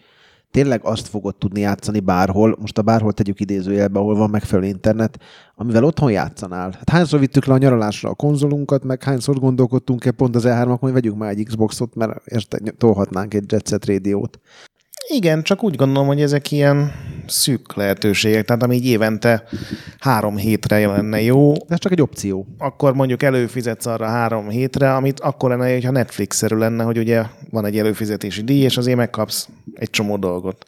tényleg azt fogod tudni játszani bárhol, most a bárhol tegyük idézőjelbe, ahol van megfelelő internet, amivel otthon játszanál. Hát hányszor vittük le a nyaralásra a konzolunkat, meg hányszor gondolkodtunk-e pont az E3-ak, hogy vegyünk már egy Xboxot, mert este tolhatnánk egy Jet Set rádiót. igen, csak úgy gondolom, hogy ezek ilyen szűk lehetőségek, tehát ami így évente három hétre lenne jó, De ez csak egy opció. akkor mondjuk előfizetsz arra három hétre, amit akkor lenne, hogyha Netflix-szerű lenne, hogy ugye van egy előfizetési díj, és azért megkapsz egy csomó dolgot.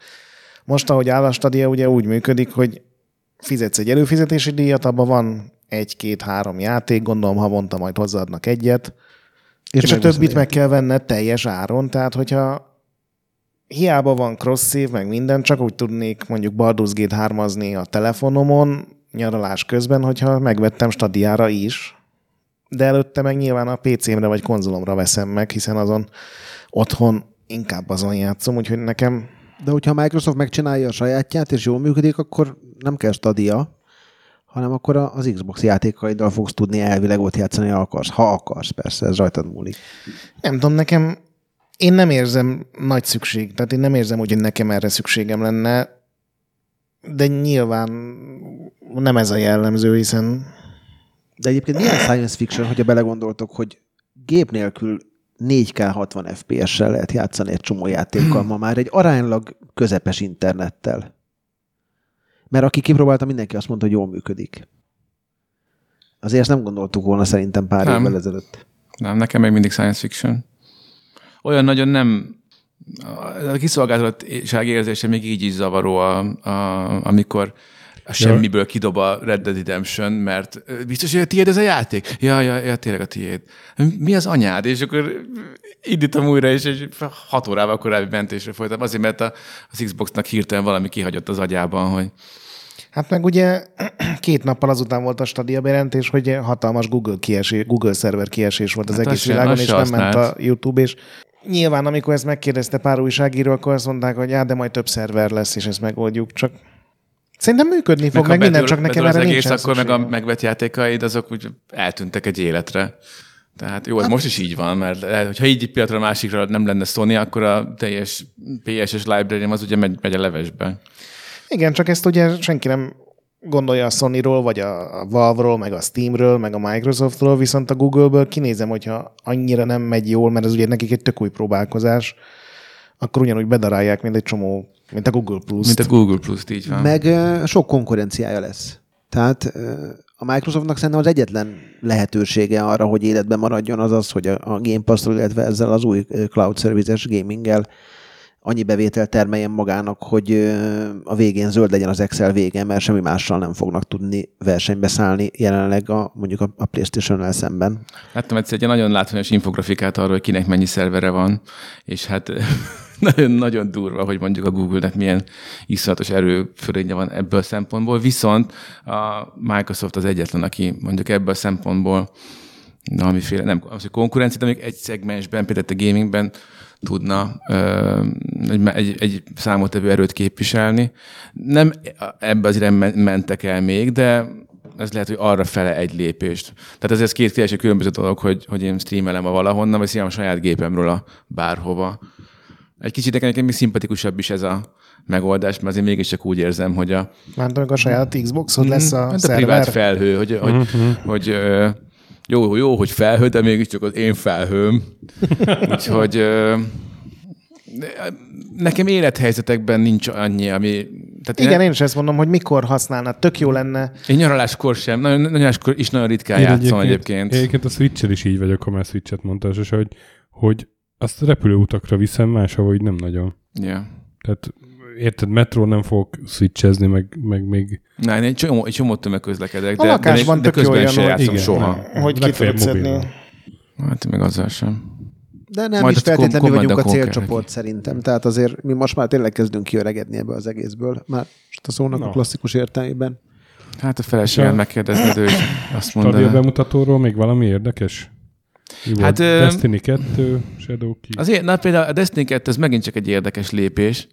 Most, ahogy áll a Stadia, ugye úgy működik, hogy fizetsz egy előfizetési díjat, abban van egy-két-három játék, gondolom havonta majd hozzáadnak egyet, és, és a többit meg kell venned teljes áron, tehát hogyha hiába van cross save, meg minden, csak úgy tudnék mondjuk Baldur's Gate 3 a telefonomon nyaralás közben, hogyha megvettem stadiára is, de előtte meg nyilván a PC-mre vagy konzolomra veszem meg, hiszen azon otthon inkább azon játszom, úgyhogy nekem De hogyha a Microsoft megcsinálja a sajátját, és jól működik, akkor nem kell Stadia, hanem akkor az Xbox játékaiddal fogsz tudni elvileg ott játszani, ha akarsz. Ha akarsz, persze, ez rajtad múlik. nem tudom, nekem én nem érzem nagy szükség, tehát én nem érzem hogy nekem erre szükségem lenne, de nyilván nem ez a jellemző, hiszen De egyébként milyen science fiction, hogyha belegondoltok, hogy gép nélkül 4K 60 FPS-sel lehet játszani egy csomó játékkal ma már egy aránylag közepes internettel. Mert aki kipróbálta, mindenki azt mondta, hogy jól működik. Azért ezt nem gondoltuk volna szerintem pár Nem. évvel ezelőtt. nem, nekem még mindig science fiction. Olyan nagyon nem... A kiszolgáltatottság érzése még így is zavaró, a, a, amikor a semmiből kidob a Red Dead Redemption, mert biztos, hogy a tiéd ez a játék? Ja, ja, ja, tényleg a tiéd. Mi az anyád? És akkor indítom újra, és egy hat órával korábbi mentésre folytam. Azért, mert a, az Xboxnak hirtelen valami kihagyott az agyában, hogy Hát meg ugye két nappal azután volt a stadia bejelentés, hogy hatalmas Google, kiesés, Google szerver kiesés volt az Hát egész világon, és nem ment a. YouTube, és nyilván, amikor ezt megkérdezte pár újságíró, akkor azt mondták, hogy já, de majd több szerver lesz, és ezt megoldjuk, csak Szerintem működni fog, meg, ha minden, csak nekem erre az egész, nincsen akkor meg a megvett játékaid, azok úgy eltűntek egy életre. Tehát jó, ez Hát- most is így van, mert lehet, hogyha így egy pillanatra a másikra nem lenne Sony, akkor a teljes PS-es library az ugye megy, megy a levesbe. Igen, csak ezt ugye senki nem gondolja a Sony-ról, vagy a a Valve-ról, meg a Steam-ről, meg a Microsoftról, viszont a Google-ből kinézem, hogyha annyira nem megy jól, mert ez ugye nekik egy tök új próbálkozás, akkor ugyanúgy bedarálják, mint egy csomó, mint a Google Plus. Mint a Google Plus-t, így van. Meg sok konkurenciája lesz. Tehát a Microsoftnak szerintem az egyetlen lehetősége arra, hogy életben maradjon, az az, hogy a, Game Pass-ról, illetve ezzel az új cloud services gaminggel annyi bevétel termeljen magának, hogy a végén zöld legyen az Excel vége, mert semmi mással nem fognak tudni versenybe szállni jelenleg a, mondjuk a, a PlayStation-nel szemben. Láttam egyszer egy nagyon látványos infografikát arról, hogy kinek mennyi szervere van, és hát nagyon, nagyon durva, hogy mondjuk a Google-nek milyen iszonyatos erőfölénye van ebből a szempontból, viszont a Microsoft az egyetlen, aki mondjuk ebből a szempontból na, amiféle, nem az, hogy konkurencia, de még egy szegmensben, például a gamingben tudna egy, egy, egy számottevő erőt képviselni. Nem ebbe az irányba mentek el még, de ez lehet, hogy arra fele egy lépést. Tehát ez, ez két teljesen különböző dolog, hogy, hogy én streamelem a valahonnan, vagy szívem a saját gépemről a bárhova. Egy kicsit nekem, még szimpatikusabb is ez a megoldás, mert azért mégiscsak úgy érzem, hogy a, Már a saját Xboxod lesz a hát a szerver. privát felhő, hogy, hogy, hogy ö, jó, jó, hogy felhő, de mégiscsak az én felhőm. Úgyhogy ö, nekem élethelyzetekben nincs annyi, ami... Tehát Igen, én, én is ezt mondom, hogy mikor használnád. Tök jó lenne. én nyaraláskor sem, nagyon, nyaraláskor is nagyon ritkán játszom egyébként. Egyébként a switch is így vagyok, ha már Switch-et mondta, sose, hogy, hogy azt repülőutakra viszem máshova, hogy nem nagyon. Yeah. Tehát érted, metró nem fogok switchezni, meg, meg még... Na, én egy csomó, egy csomó tömegközlekedek, A de, lakásban de, de jó közben olyan, hogy- játszom igen, soha. nem. Hogy ki tudod szedni. Hát még azzal sem. De nem Majd is feltétlenül vagyunk a célcsoport neki. szerintem. Tehát azért mi most már tényleg kezdünk kiöregedni ebből az egészből. Már most a szónak Na. a klasszikus értelmében. Hát a feleségem megkérdezed, ő is azt Stadia mondaná. bemutatóról még valami érdekes? Mi? Hát, Destiny 2, Shadow Key. Azért, na például a Destiny 2 ez megint csak egy érdekes lépés,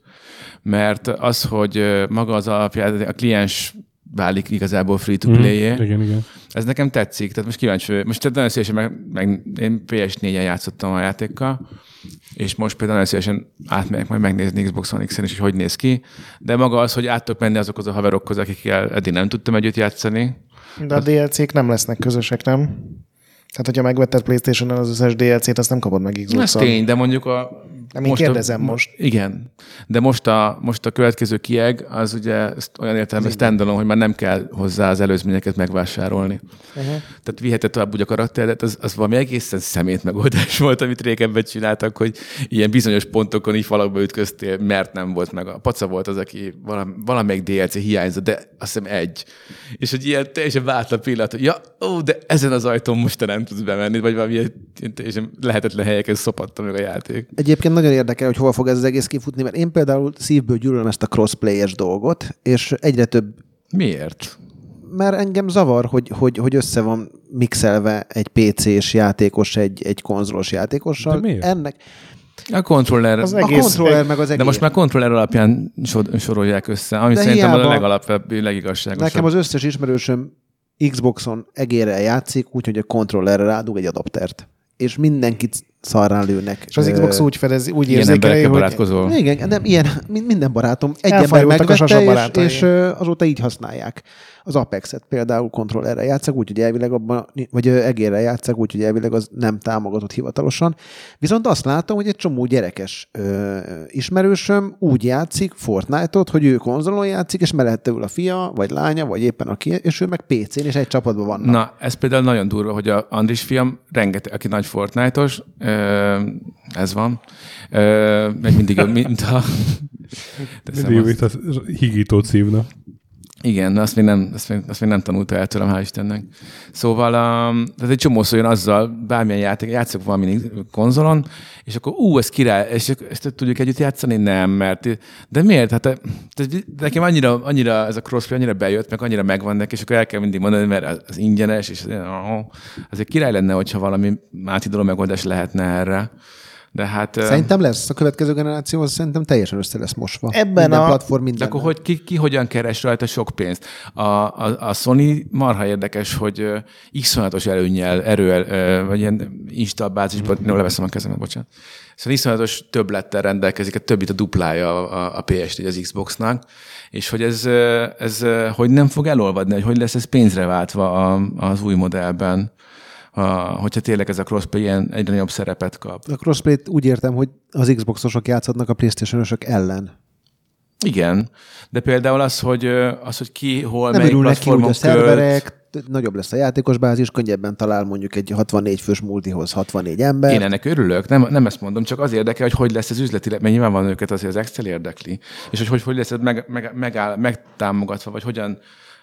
mert az, hogy maga az alapján, a kliens válik igazából free-to-play Mhm, Igen, igen. Ez nekem tetszik, tehát most kíváncsi vagyok. Most tehát nagyon szívesen, meg, meg én PS4-en játszottam a játékkal, és most például nagyon szívesen átmegyek majd megnézni Xbox One X-en is, hogy hogy néz ki. De maga az, hogy át tudok menni azokhoz a haverokhoz, akikkel eddig nem tudtam együtt játszani. De a DLC-k nem lesznek közösek, nem? Tehát, hogyha megvetted PlayStation-on az összes DLC-t, azt nem kapod meg Ez Xbox-on. tény, de mondjuk a... Nem, én kérdezem most. Igen, de most a, most a következő kieg, az ugye ezt olyan értelemben standalone, hogy már nem kell hozzá az előzményeket megvásárolni. Uh-huh. Tehát viheted tovább úgy a karakteredet, az, az valami egészen szemét megoldás volt, amit régebben csináltak, hogy ilyen bizonyos pontokon így falakba ütköztél, mert nem volt meg. A paca volt az, aki valam, valamelyik DLC hiányzott, de azt hiszem egy. És hogy ilyen teljesen vártlan pillanat, hogy ja, ó, de ezen az ajtón most te nem tudsz bemenni, vagy valami ilyen teljesen lehetetlen helyeken szopatta meg a játék. Egyébként nagyon érdekel, hogy hova fog ez az egész kifutni, mert én például szívből gyűlölöm ezt a crossplay-es dolgot, és egyre több Miért? mert engem zavar, hogy, hogy, hogy össze van mixelve egy PC-s játékos egy, egy konzolos játékossal. De miért? Ennek A kontroller... Az a egész- kontroller meg az egész. de most már kontroller alapján sor- sorolják össze, ami De szerintem a legalapvetőbb, legigazságosabb. Nekem az összes ismerősöm Xboxon egérrel játszik, úgyhogy a kontrollerre rádug egy adaptert. És mindenkit szarrán lőnek. És az Xbox úgy fedez, úgy Ilyen érzékelje, hogy barátkozol. Igen, nem ilyen, min- minden barátom egy ember megvette, és, sasabarátai. és ö, azóta így használják. Az Apex-et például kontrollerre játszak, úgyhogy elvileg abban, vagy egérre játszak, úgyhogy elvileg az nem támogatott hivatalosan. Viszont azt látom, hogy egy csomó gyerekes ö, ismerősöm úgy játszik Fortnite-ot, hogy ő konzolon játszik, és mellette ül a fia, vagy lánya, vagy éppen aki, és ő meg PC-n, és egy csapatban vannak. Na, ez például nagyon durva, hogy a Andris fiam, rengeteg, aki nagy Fortnite-os, ez van, meg mindig, mint a... Mindig jó, itt a higítót szívna. Igen, de azt még nem, azt még, azt még nem tanulta el tőlem, hál' Istennek. Szóval um, tehát egy csomó szó jön azzal, bármilyen játék, játszok valami konzolon, és akkor ú, ez király, és ezt tudjuk együtt játszani? Nem, mert de miért? Hát tehát nekem annyira, annyira ez a crossplay annyira bejött, meg annyira megvan neki, és akkor el kell mindig mondani, mert az ingyenes, és azért király lenne, hogyha valami átidaló megoldás lehetne erre. De hát... Szerintem lesz. A következő generáció szerintem teljesen össze lesz mosva. Ebben minden a- platform, minden. De akkor hogy, ki, ki hogyan keres rajta sok pénzt? A, a, a Sony marha érdekes, hogy iszonyatos előnyel, erővel, vagy ilyen install bázisban, no, leveszem a kezemet, bocsánat. Szóval iszonyatos többlettel rendelkezik, a többit a duplája a, a PS4 az Xboxnak, és hogy ez, ez hogy nem fog elolvadni, hogy hogy lesz ez pénzre váltva a, az új modellben, hogyha tényleg ez a crossplay ilyen egyre nagyobb szerepet kap. A crossplay-t úgy értem, hogy az Xboxosok játszhatnak a Playstation-osok ellen. Igen, de például az, hogy, az, hogy ki, hol, Nem melyik örülnek ki úgy a platformon szerverek, nagyobb lesz a játékos bázis, könnyebben talál mondjuk egy 64 fős multihoz 64 ember. Én ennek örülök, nem, nem ezt mondom, csak az érdekel, hogy hogy lesz ez üzletileg, mert nyilván van őket azért az Excel érdekli, és hogy hogy, hogy lesz ez meg, meg, megáll, megtámogatva, vagy hogyan,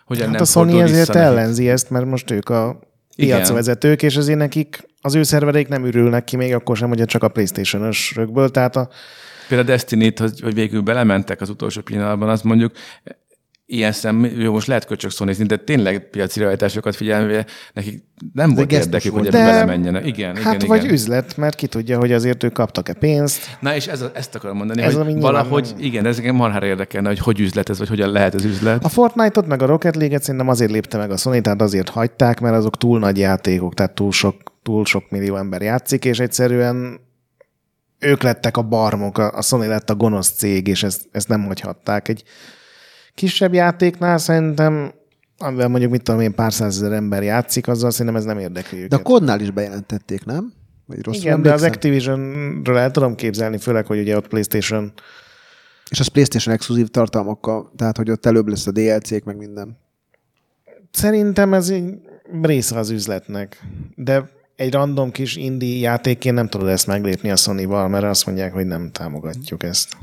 hogyan Hát nem a Sony ezért nekik. ellenzi ezt, mert most ők a. piacvezetők, és azért nekik az ő szervereik nem ürülnek ki, még akkor sem, hogy csak a Playstation-ösökből. Tehát a, Például a Destiny-t, hogy, hogy végül belementek az utolsó pillanatban, azt mondjuk ilyen szem, jó, most lehet köcsök szónézni, de tényleg piaci realitásokat figyelve, nekik nem volt gesztus érdekük, hogy volt. ebbe De- belemenjenek. Igen, hát igen, vagy igen. üzlet, mert ki tudja, hogy azért ők kaptak-e pénzt. Na és ez a, ezt akarom mondani, Ez ez hogy nyilván valahogy, nem- igen, ez engem marhára érdekelne, hogy hogy üzlet ez, vagy hogyan lehet ez üzlet. A Fortnite-ot meg a Rocket League-et szerintem azért lépte meg a Sony, tehát azért hagyták, mert azok túl nagy játékok, tehát túl sok, túl sok millió ember játszik, és egyszerűen ők lettek a barmok, a a Sony lett a gonosz cég, és ezt, ezt nem hagyhatták. Egy kisebb játéknál szerintem, amivel mondjuk mit tudom én, pár százezer ember játszik, azzal szerintem ez nem érdekli őket. De a kodnál is bejelentették, nem? Vagy rosszul Igen, de az emlékszem? Activision-ről el tudom képzelni, főleg, hogy ugye ott PlayStation És az PlayStation exkluzív tartalmakkal, tehát hogy ott előbb lesz a DLC-k, meg minden. Szerintem ez egy része az üzletnek, de egy random kis indie játékként nem tudod ezt meglépni a Sony-val, mert azt mondják, hogy nem támogatjuk ezt.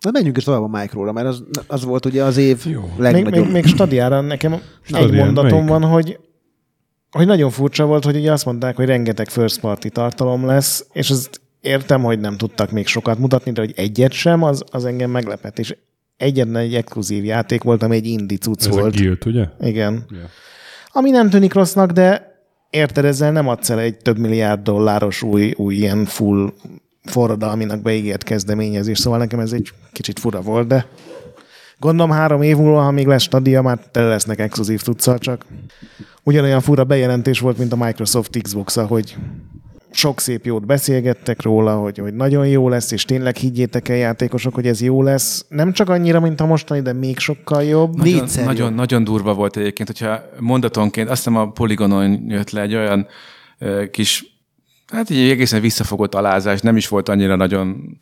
Na menjünk is tovább a Micro-ra, mert az, az volt ugye az év Jó. Még, legnagyobb. még, még Stadiára nekem egy Stadia, mondatom melyik? van, hogy hogy nagyon furcsa volt, hogy ugye azt mondták, hogy rengeteg first party tartalom lesz, és azt értem, hogy nem tudtak még sokat mutatni, de hogy egyet sem, az, az engem meglepett. És egyetlen egy exkluzív játék volt, ami egy indie cucc Ez volt. Guild, ugye? Igen. Ja. Ami nem tűnik rossznak, de érted, ezzel nem adsz el egy több milliárd dolláros új, új ilyen full forradalminak beígért kezdeményezés, szóval nekem ez egy kicsit fura volt, de gondolom három év múlva, ha még lesz stadia, már tele lesznek exkluzív tudszal, csak ugyanolyan fura bejelentés volt, mint a Microsoft xbox hogy sok szép jót beszélgettek róla, hogy, hogy nagyon jó lesz, és tényleg higgyétek el játékosok, hogy ez jó lesz. Nem csak annyira, mint a mostani, de még sokkal jobb. Nagyon, Négyszer nagyon, jobb. nagyon durva volt egyébként, hogyha mondatonként, azt hiszem a Polygonon jött le egy olyan ö, kis, hát egy egészen visszafogott alázás, nem is volt annyira nagyon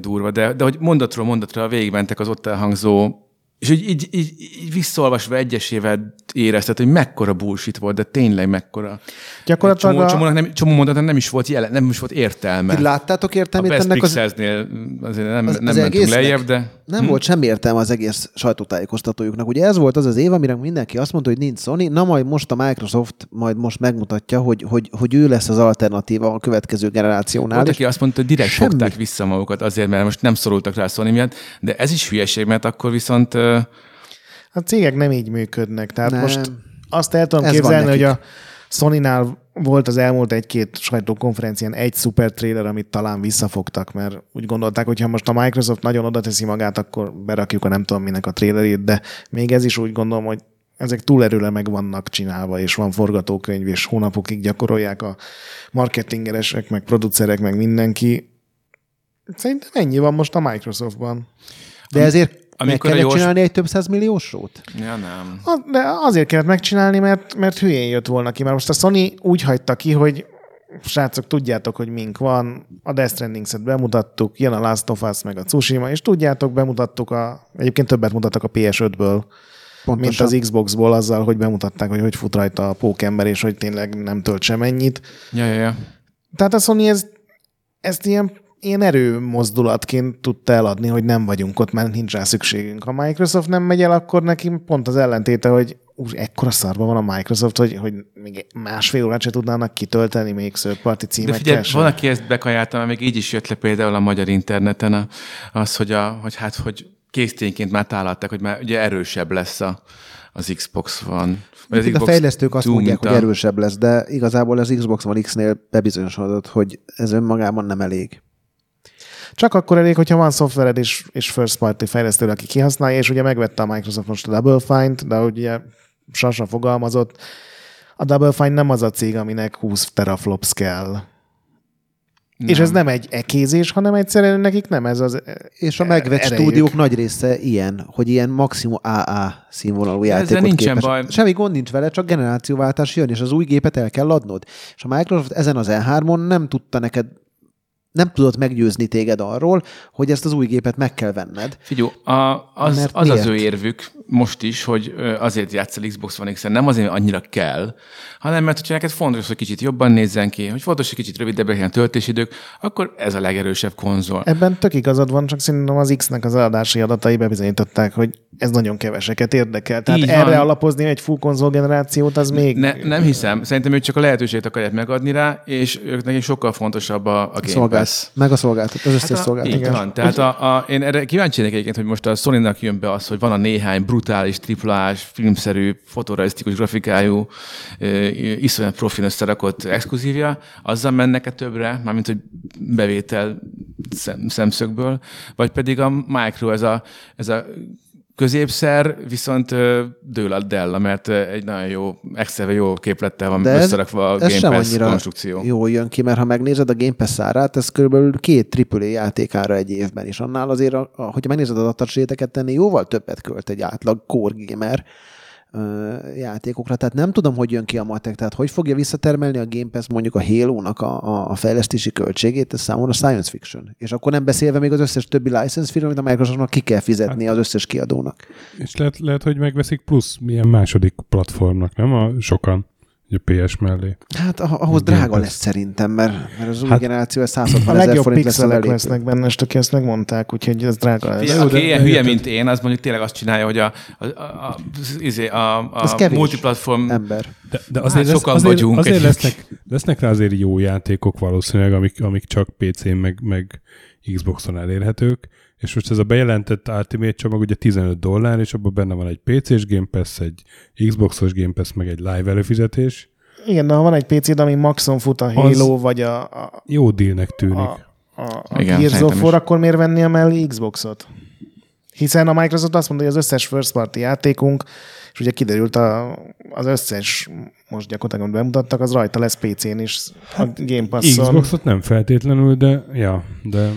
durva, de, de hogy mondatról mondatra végigmentek az ott elhangzó és így, így, így, így visszaolvasva egyesével érezted, hogy mekkora bullshit volt, de tényleg mekkora. Gyakorlatilag Csomó, a- csomó, nem, csomó mondatnak nem is volt jelen, nem is volt értelme. Ti láttátok a értelmét Best ennek az... Pixelsnél azért nem, az- nem az mentünk egésznek? lejjebb, de... Nem volt semmi értelme az egész sajtótájékoztatójuknak. Ugye ez volt az az év, amire mindenki azt mondta, hogy nincs Sony, na majd most a Microsoft majd most megmutatja, hogy, hogy, hogy ő lesz az alternatíva a következő generációnál. Volt, aki azt mondta, hogy direkt semmi. fogták vissza magukat azért, mert most nem szorultak rá a Sony miatt, de ez is hülyeség, mert akkor viszont A cégek nem így működnek. Tehát Nem. most azt el tudom Ez képzelni, hogy a Sony-nál volt az elmúlt egy-két sajtókonferencián egy szuper trailer, amit talán visszafogtak, mert úgy gondolták, hogy ha most a Microsoft nagyon oda teszi magát, akkor berakjuk a nem tudom minek a trailerét, de még ez is úgy gondolom, hogy ezek túl erőle meg vannak csinálva, és van forgatókönyv, és hónapokig gyakorolják a marketingeresek, meg producerek, meg mindenki. Szerintem ennyi van most a Microsoftban. De ezért amikor a kellett gyors- csinálni egy több száz milliós sót? ja nem. Az- De azért kellett megcsinálni, mert, mert hülyén jött volna ki. Mert most a Sony úgy hagyta ki, hogy srácok, tudjátok, hogy mink van, a Death Stranding-et bemutattuk, jön a Last of Us, meg a Tsushima, és tudjátok, bemutattuk a, egyébként többet mutattak a PS5-ből, mint Pontosan. az Xbox-ból azzal, hogy bemutatták, hogy hogy fut rajta a pókember, és hogy tényleg nem tölt sem ennyit. Ja, ja, ja. Tehát a Sony ez, ezt ilyen ilyen erőmozdulatként tudta eladni, hogy nem vagyunk ott, mert nincs rá szükségünk. Ha Microsoft nem megy el, akkor neki pont az ellentéte, hogy úr, ekkora szarban van a Microsoft, hogy, hogy még másfél órát se tudnának kitölteni még szörparti De címekkel. figyelj, sem. van, aki ezt bekajálta, még így is jött le például a magyar interneten a- az, hogy, a, hogy hát, hogy késztényként már tálalták, hogy már ugye erősebb lesz a, az Xbox van. Vagy az a Xbox fejlesztők azt mondják, mint hogy a- erősebb lesz, de igazából az Xbox One X-nél bebizonyosodott, hogy ez önmagában nem elég. Csak akkor elég, hogyha van szoftvered és, és first party fejlesztő, aki kihasználja, és ugye megvette a Microsoft most a Double Fine-t, de ugye Sasa fogalmazott, a Double Fine nem az a cég, aminek 20 teraflops kell. Nem. És ez nem egy ekézés, hanem egyszerűen nekik nem ez az És a megvett erejük. stúdiók nagy része ilyen, hogy ilyen maximum AA színvonalú ezzel játékot nincsen képes. baj. Semmi gond nincs vele, csak generációváltás jön, és az új gépet el kell adnod. És a Microsoft ezen az E3-on nem tudta neked nem tudott meggyőzni téged arról, hogy ezt az új gépet meg kell venned. Figyú, a, az, Mert az az miért? ő érvük most is, hogy azért játszol Xbox One X-en, nem azért, mert annyira kell, hanem mert hogyha neked fontos, hogy kicsit jobban nézzen ki, hogy fontos, hogy kicsit rövidebb legyen a töltésidők, akkor ez a legerősebb konzol. Ebben tök igazad van, csak szerintem az X-nek az eladási adatai bebizonyították, hogy ez nagyon keveseket érdekel. Tehát Így erre van. alapozni egy full konzol generációt, az még... Ne, nem hiszem. Szerintem ők csak a lehetőséget akarják megadni rá, és ők nekik sokkal fontosabb a, a Game Szolgált, Pass. meg a szolgáltat, az összes Hát a, szolgáltatás. így van. Tehát a, a, én erre kíváncsi egyébként, hogy most a Sony-nak jön be az, hogy van a néhány brutális, triplás, filmszerű, fotorealisztikus grafikájú, iszonyat profin összerakott exkluzívja, azzal mennek-e többre, mármint hogy bevétel szem, szemszögből, vagy pedig a Micro, ez a, ez a középszer, viszont dől a Dell, mert egy nagyon jó, extra jó képlettel van De összerakva a Game Pass konstrukció. jól jön ki, mert ha megnézed a Game Pass árát, ez körülbelül két AAA játékára egy évben, és annál azért, hogyha megnézed az adatséteket tenni, jóval többet költ egy átlag core gamer játékokra. Tehát nem tudom, hogy jön ki a matek, tehát hogy fogja visszatermelni a Game Pass mondjuk a Halo-nak a, a, fejlesztési költségét, ez számomra science fiction. És akkor nem beszélve még az összes többi license fee amit a Microsoftnak ki kell fizetni az összes kiadónak. És lehet, lehet, hogy megveszik plusz milyen második platformnak, nem? A sokan, a PS mellé. Hát ah- ahhoz Game drága Pass. lesz szerintem, mert, mert az új Hát- generáció ez A 160 ezer legjobb forint lesz a pixelek lesznek benne, és aki ezt megmondták, úgyhogy ez drága lesz. Figyelj, aki de- ilyen de hülye, mint én, az mondjuk tényleg azt csinálja, hogy a, a, a, a, izé, a, Az a kevés. multiplatform Ember. De, de azért, Hát lesz, sokan azért, vagyunk azért lesznek, lesznek rá azért jó játékok valószínűleg, amik, amik csak PC-n meg, meg Xboxon elérhetők, és most ez a bejelentett Ultimate csomag ugye 15 dollár, és abban benne van egy PC-s Game Pass, egy Xboxos Game Pass, meg egy live előfizetés. Igen, de ha van egy PC-d, ami maxon fut a Halo, vagy a, a, Jó dealnek tűnik. a, a, a Igen, Gears of War, akkor miért venni a mellé Xboxot? Hiszen a Microsoft azt mondja, hogy az összes first party játékunk, és ugye kiderült a, az összes, most gyakorlatilag amit bemutattak, az rajta lesz PC-n is, a Game Pass-on. Xboxot nem feltétlenül, de ja, de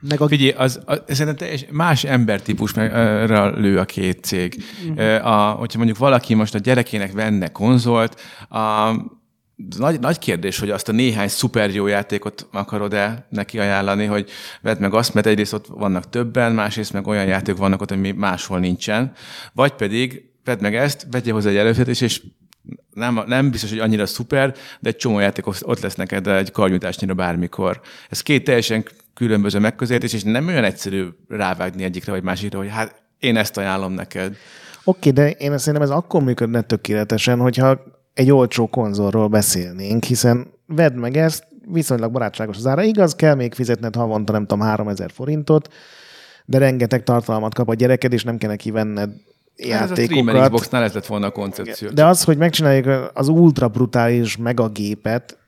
Meg a Figyelj, az, az, szerintem teljes, más embertípusra lő a két cég. Uh-huh. A, hogyha mondjuk valaki most a gyerekének venne konzolt, a, nagy, nagy kérdés, hogy azt a néhány szuper jó játékot akarod-e neki ajánlani, hogy vedd meg azt, mert egyrészt ott vannak többen, másrészt meg olyan játékok vannak ott, ami máshol nincsen, vagy pedig vedd meg ezt, vegyél hozzá egy előfizetés, és nem, nem biztos, hogy annyira szuper, de egy csomó játék ott lesz neked egy karnyújtásnyira bármikor. Ez két teljesen különböző megközelítés, és nem olyan egyszerű rávágni egyikre vagy másikra, hogy hát én ezt ajánlom neked. Oké, de én szerintem ez akkor működne tökéletesen, hogyha egy olcsó konzolról beszélnénk, hiszen vedd meg ezt, viszonylag barátságos az ára. Igaz, kell még fizetned havonta, nem tudom, 3000 forintot, de rengeteg tartalmat kap a gyereked, és nem kell neki venned Hát Ez a játékokat. Xboxnál ez lett volna a koncepció. De az, hogy megcsináljuk az ultra brutális megagépet,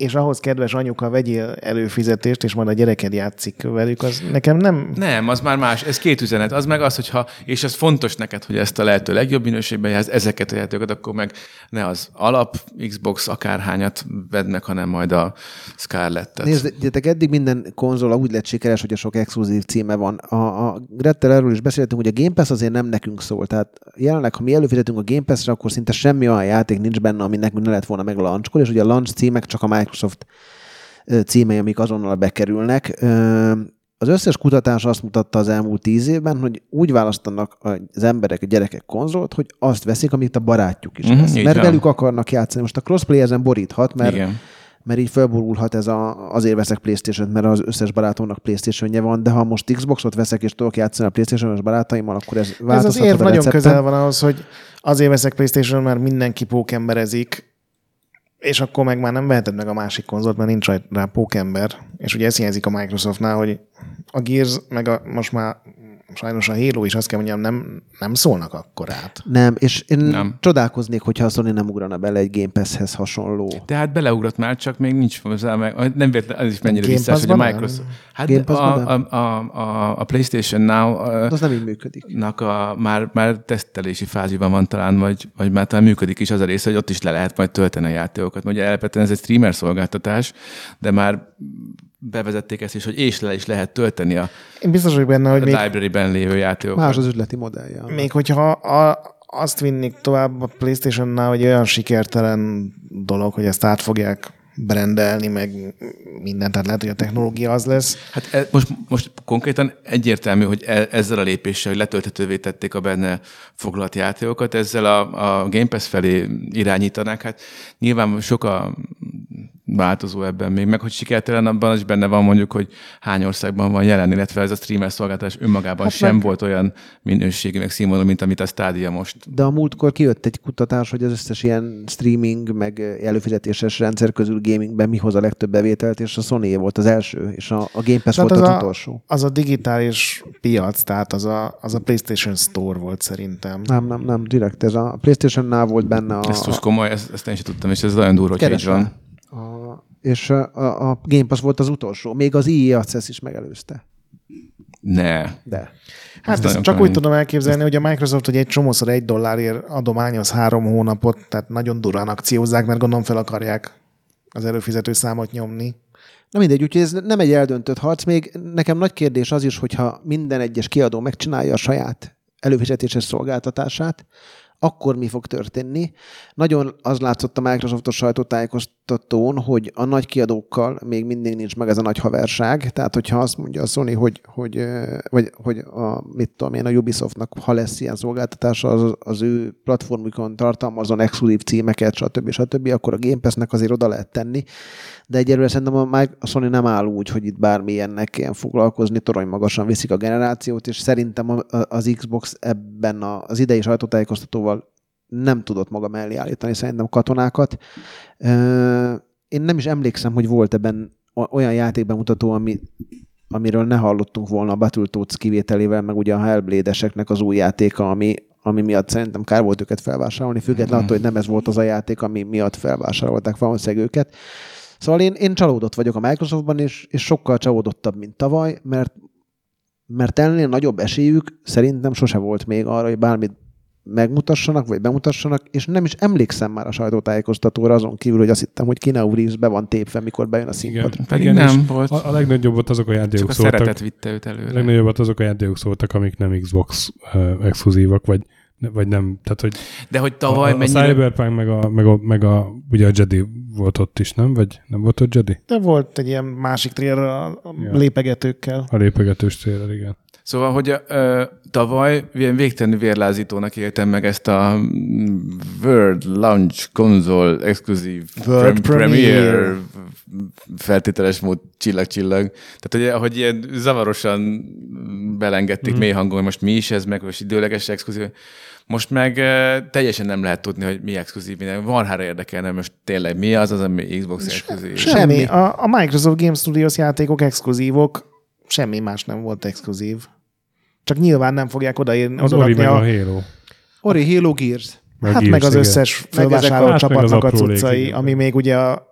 és ahhoz kedves anyuka vegyél előfizetést, és majd a gyereked játszik velük, az nekem nem... Nem, az már más. Ez két üzenet. Az meg az, hogyha, és ez fontos neked, hogy ezt a lehető legjobb minőségben játsz, ezeket a játékokat, akkor meg ne az alap Xbox akárhányat vedd meg, hanem majd a Scarlettet. Nézzétek, eddig minden konzol úgy lett sikeres, hogy a sok exkluzív címe van. A, a Grettel erről is beszéltünk, hogy a Game Pass azért nem nekünk szól. Tehát jelenleg, ha mi előfizetünk a Game Pass-re, akkor szinte semmi olyan játék nincs benne, ami nekünk ne lett volna meg a launchkor, és ugye a launch címek csak a Microsoft ö, címei, amik azonnal bekerülnek. Az összes kutatás azt mutatta az elmúlt tíz évben, hogy úgy választanak az emberek, a gyerekek konzolt, hogy azt veszik, amit a barátjuk is Mhm, vesz. Mert van. velük akarnak játszani. Most a crossplay ezen boríthat, mert Igen. mert így felborulhat ez a, azért veszek playstation mert az összes barátomnak playstation van, de ha most Xboxot veszek és tudok játszani a playstation barátaimmal, akkor ez Ez az változhat érv a nagyon recepten. közel van ahhoz, hogy azért veszek PlayStation, mert mindenki pókemberezik, és akkor meg már nem veheted meg a másik konzolt, mert nincs rá pókember. És ugye ez hiányzik a Microsoftnál, hogy a Gears, meg a, most már sajnos a Halo is azt kell mondjam, nem, nem szólnak akkor át. Nem, és én Nem. csodálkoznék, hogyha a Sony nem ugrana bele egy Game Pass-hez hasonló. Tehát beleugrott már, csak még nincs hozzá, meg nem véletlen, az is mennyire visszás, hogy a? Microsoft... Hát Game a, a, a, a, a PlayStation Now De uh, az nem így működik. nak a, már, már tesztelési fázisban van talán, vagy, vagy már talán működik is az a része, hogy ott is le lehet majd tölteni a játékokat. Ugye alapvetően ez egy streamer szolgáltatás, de már bevezették ezt is, hogy és le is lehet tölteni a, Én biztos vagyok benne, hogy a library-ben lévő játékokat. Más az üzleti modellje. még hogyha a, azt vinnék tovább a PlayStation-nál, hogy olyan sikertelen dolog, hogy ezt át fogják brendelni, meg mindent, tehát lehet, hogy a technológia az lesz. Hát e, most, most konkrétan egyértelmű, hogy e, ezzel a lépéssel, hogy letölthetővé tették a benne foglalt játékokat, ezzel a, a Game Pass felé irányítanák. Hát nyilván sok a változó ebben még, meg hogy sikertelen abban is benne van mondjuk, hogy hány országban van jelen, illetve ez a streamer szolgáltatás önmagában hát sem meg- volt olyan minőségű, meg színvonalú, mint amit a Stadia most. De a múltkor kijött egy kutatás, hogy az összes ilyen streaming, meg előfizetéses rendszer közül gamingben mi hoz a legtöbb bevételt, és a sony volt az első, és a, a Game Pass Tehát volt az az a- utolsó. Az a digitális piac, tehát az a, az a PlayStation Store volt szerintem. Nem, nem, nem, direkt ez a PlayStation-nál volt benne a, Ezt most komoly, ezt, ezt én sem tudtam, és ez nagyon durva, hogy így van. A és a, a, Game Pass volt az utolsó. Még az EA Access is megelőzte. Ne. De. Hát ezt csak kemény. úgy tudom elképzelni, hogy a Microsoft, hogy egy csomószor egy dollárért adományoz három hónapot, tehát nagyon durán akciózzák, mert gondolom fel akarják az előfizető számot nyomni. Na mindegy, úgyhogy ez nem egy eldöntött harc. Még nekem nagy kérdés az is, hogyha minden egyes kiadó megcsinálja a saját előfizetéses szolgáltatását, akkor mi fog történni? Nagyon az látszott a Microsoftos sajtótájékoztatón, hogy a nagy kiadókkal még mindig nincs meg ez a nagy haverság. Tehát, hogyha azt mondja a Sony, hogy, hogy, vagy, hogy a, mit tudom én, a Ubisoftnak, ha lesz ilyen szolgáltatása, az, az ő platformukon tartalmazon exkluzív címeket, stb. stb., akkor a Game Pass-nek azért oda lehet tenni. De egyelőre szerintem a, Mic- a Sony nem áll úgy, hogy itt bármilyennek kell foglalkozni, torony magasan viszik a generációt, és szerintem az Xbox ebben az idei sajtótájékoztatóval nem tudott maga mellé állítani szerintem katonákat. Én nem is emlékszem, hogy volt ebben olyan játékbemutató, ami, amiről ne hallottunk volna a Battletoads kivételével, meg ugye a Hellblade-eseknek az új játéka, ami, ami miatt szerintem kár volt őket felvásárolni, függetlenül attól, hogy nem ez volt az a játék, ami miatt felvásárolták valószínűleg őket. Szóval én, én csalódott vagyok a Microsoftban, és, és sokkal csalódottabb, mint tavaly, mert, mert ennél nagyobb esélyük szerintem sose volt még arra, hogy bármit megmutassanak, vagy bemutassanak, és nem is emlékszem már a sajtótájékoztatóra azon kívül, hogy azt hittem, hogy Keanu Reeves be van tépve, mikor bejön a színpadra. Pedig Igen, nem volt. A, a legnagyobbat azok a Csak játékok a szóltak. szeretet vitte őt A előre. legnagyobbat azok a játékok szóltak, amik nem Xbox uh, exkluzívak, vagy, vagy nem. Tehát, hogy De hogy a, tavaly a, a mennyire... Cyberpunk meg a, meg, a, meg a, ugye a Jedi volt ott is, nem? Vagy nem volt ott Jedi? De volt egy ilyen másik trailer a a Ja. lépegetőkkel. A lépegetős trailer, igen. Szóval, hogy ö, tavaly ilyen végtelenül vérlázítónak éltem meg ezt a mm, World Launch Console exkluzív World Premiere. feltételes mód csillag-csillag. Tehát, hogy, hogy ilyen zavarosan belengedték mm. mély hangon, hogy most mi is ez, meg most időleges exkluzív. Most meg ö, teljesen nem lehet tudni, hogy mi exkluzív, minden. Marhára érdekelne most tényleg mi az az, ami Xbox exkluzív. Semmi. Semmi. A, a Microsoft Game Studios játékok exkluzívok, semmi más nem volt exkluzív. Csak nyilván nem fogják odaírni, Az Ori meg a a, Halo. Ori, Halo, Gears. Meg hát Gears, meg az igen. összes az csapatnak a cuccai, ami még ugye a,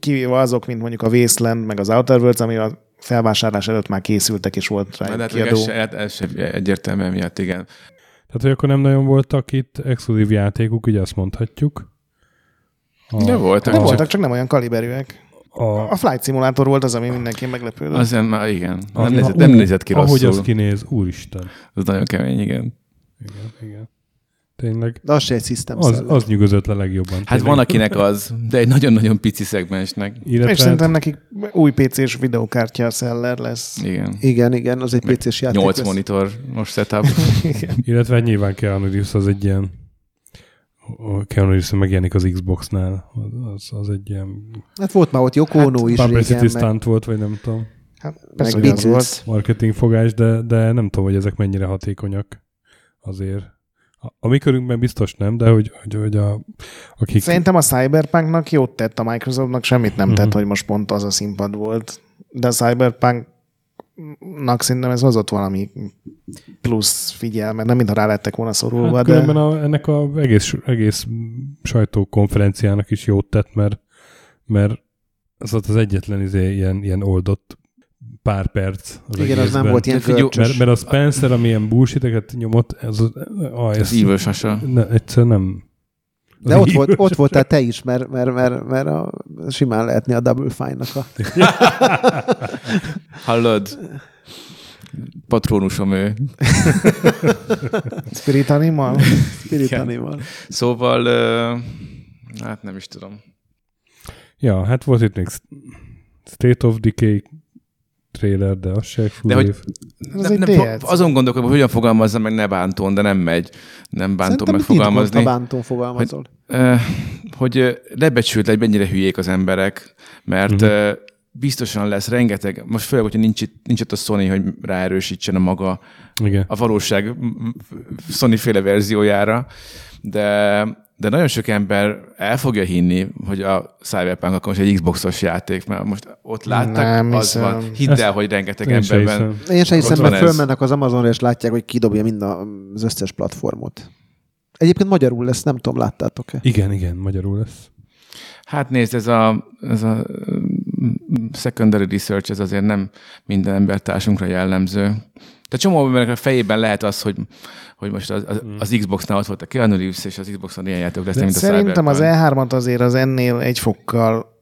kivéve azok, mint mondjuk a Wasteland, meg az Outer Worlds, ami a felvásárlás előtt már készültek, és volt rá Na, hát kiadó. ez, se, ez se egyértelműen miatt, igen. Tehát, hogy akkor nem nagyon voltak itt exkluzív játékok, ugye azt mondhatjuk. A, De voltak. De csak- voltak, csak nem olyan kaliberűek. A, A Flight Simulator volt az, ami mindenki meglepődött. Azért már igen. a, Nem, nézett, nem nézett ki rosszul. Ahogy az kinéz, úristen. Ez nagyon kemény, igen. Igen, igen. Tényleg. De az se egy system Az, az nyugodott le legjobban. Hát tényleg. van, akinek az, de egy nagyon-nagyon pici szegmensnek. Illetve, És szerintem nekik új PC-s videokártya seller lesz. Igen. Igen, igen, az egy PC-s játék. 8 lesz. monitor most setup. illetve nyilván Keanu Reeves az egy ilyen a Keanu Reeves megjelenik az Xbox-nál. Az, az egy ilyen Hát volt már ott Yoko Ono hát, is publicity régen, meg, stunt volt, vagy nem tudom, Hát meg persze, az volt. Marketing fogás, de, de nem tudom, hogy ezek mennyire hatékonyak azért. A, a mi körünkben biztos nem, de hogy, hogy, hogy a, akik... Szerintem a Cyberpunknak jót tett, a Microsoftnak semmit nem tett, hogy most pont az a színpad volt. De a Cyberpunknak szerintem ez hozott valami plusz figyelmet, nem mintha rá lettek volna szorulva, Hát de... a, ennek a egész, egész sajtókonferenciának is jót tett, mert, mert az az egyetlen izé, ilyen, ilyen oldott pár perc az Igen, az egészben. nem volt ilyen görcsös. Mert, mert a Spencer, ami ilyen bullshiteket nyomott, ez, az, ah, Az ez sasa. ne, egyszer nem. De ott, volt, ott voltál te is, mert, mert, mert, mert a, simán lehetni a Double Fine-nak a... Hallod? Patronusom ő. Spirit Animal? Spirit Igen. Animal. Szóval, hát nem is tudom. Ja, hát volt itt még State of Decay trailer, de az se De full hogy-. Ez Nem, egy nem, DLC. azon gondolkodom, hogy hogyan fogalmazzam meg ne bántón, de nem megy. Nem bántom Szerintem megfogalmazni. ha bántón fogalmazol. Ö, hogy ö, lebecsült, hogy mennyire hülyék az emberek, mert uh-huh. biztosan lesz rengeteg, most főleg, hogyha nincs, itt, nincs ott a Sony, hogy ráerősítsen a maga Igen. a valóság Sony féle verziójára, de, de nagyon sok ember el fogja hinni, hogy a Cyberpunk akkor most egy Xboxos játék, mert most ott látták, Nem az hiszem. van. Hidd Ezt el, hogy rengeteg Én emberben. hiszem. Én sem hiszem, mert fölmennek az Amazonra, és látják, hogy kidobja mind az összes platformot. Egyébként magyarul lesz, nem tudom, láttátok-e? Igen, igen, magyarul lesz. Hát nézd, ez a, ez a mm, secondary research, ez azért nem minden embertársunkra jellemző. Tehát csomó embernek a fejében lehet az, hogy, hogy most az, az, az Xbox-nál ott volt a Keanu Reeves, és az Xbox-on ilyen játékok lesznek, mint a Szerintem az Cyberpunk. E3-at azért az ennél egy fokkal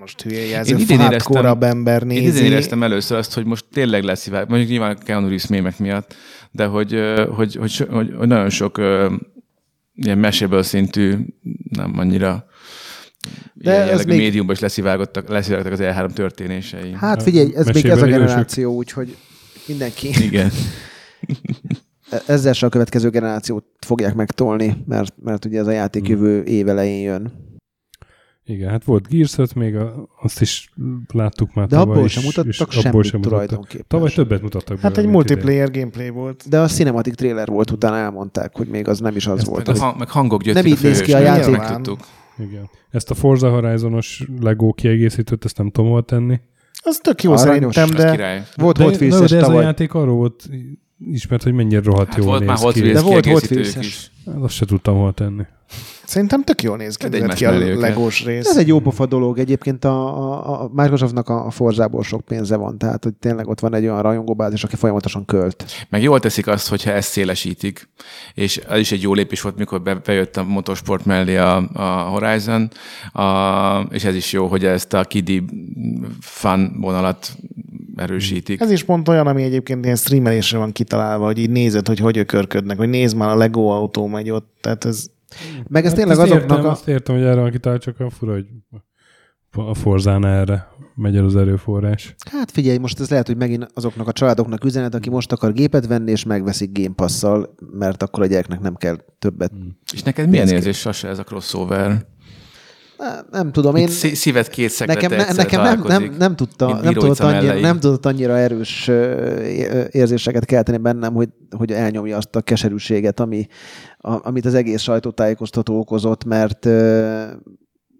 most hülye jelző, éreztem- ember Én idén nézi. éreztem először azt, hogy most tényleg lesz hívás, mondjuk nyilván Keanu Reeves mémek miatt, de hogy, hogy, hogy, hogy, hogy nagyon sok ilyen meséből szintű, nem annyira De ilyen ez jellegű még- médiumban is leszivárgottak, leszivárgottak az E3 történései. Hát figyelj, ez még Mesében ez a generáció, úgyhogy mindenki Igen. ezzel se a következő generációt fogják megtolni, mert, mert ugye ez a játék jövő év elején jön. Igen, hát volt Gears 5 még, a, azt is láttuk már De tavaly abból is, sem és mutattak abból semmit sem mutattak. tulajdonképpen. Tavaly többet mutattak Hát egy mint idén. multiplayer gameplay volt. De a cinematic trailer volt, utána elmondták, hogy még az nem is az Ezt volt. Meg, a hogy- hang, meg hangok gyöttek Nem így néz ki a játék. Megtudtuk. Igen. Ezt a Forza Horizon-os Lego kiegészítőt, ezt nem tudom tenni. Az tök jó Aranyos. szerintem, de király. Volt de, Hot de, Wheels-es de ez a tavaly. játék arról volt ismert, hogy mennyire rohadt Hát jól volt néz már Hot ki. Wheels De volt Hot Wheels-es. is. Hát Azt se tudtam hol tenni. Szerintem tök jól néz ki, nézett ki a legós rész. Ez egy jó pofa dolog. Egyébként a, a, a Microsoftnak a, a Forzából sok pénze van, tehát hogy tényleg ott van egy olyan rajongóbázis, aki folyamatosan költ. Meg jól teszik azt, hogyha ezt szélesítik, és ez is egy jó lépés volt, mikor be, bejött a motorsport mellé a, a Horizon, a, és ez is jó, hogy ezt a kidi fan vonalat erősítik. Ez is pont olyan, ami egyébként ilyen streamelésre van kitalálva, hogy így nézed, hogy hogy ökörködnek, hogy nézd már a Lego autó megy ott, tehát ez Meg ez Hát tényleg azoknak értem, a... Azt értem, hogy erre van kitalált, csak a fura, hogy a Forzán erre megy el az erőforrás. Hát figyelj, most ez lehet, hogy megint azoknak a családoknak üzenet, aki most akar gépet venni, és megveszik Game Pass-szal, mert akkor a gyereknek nem kell többet. És neked milyen érzés, Sasa, ez a crossover? Nem, tudom, én... Én... Szíved két Nekem, ne, nekem nem, nem, nem, tudta, nem, tudott annyira, mellei. nem tudott annyira erős érzéseket kelteni bennem, hogy, hogy elnyomja azt a keserűséget, ami, a, amit az egész sajtótájékoztató okozott, mert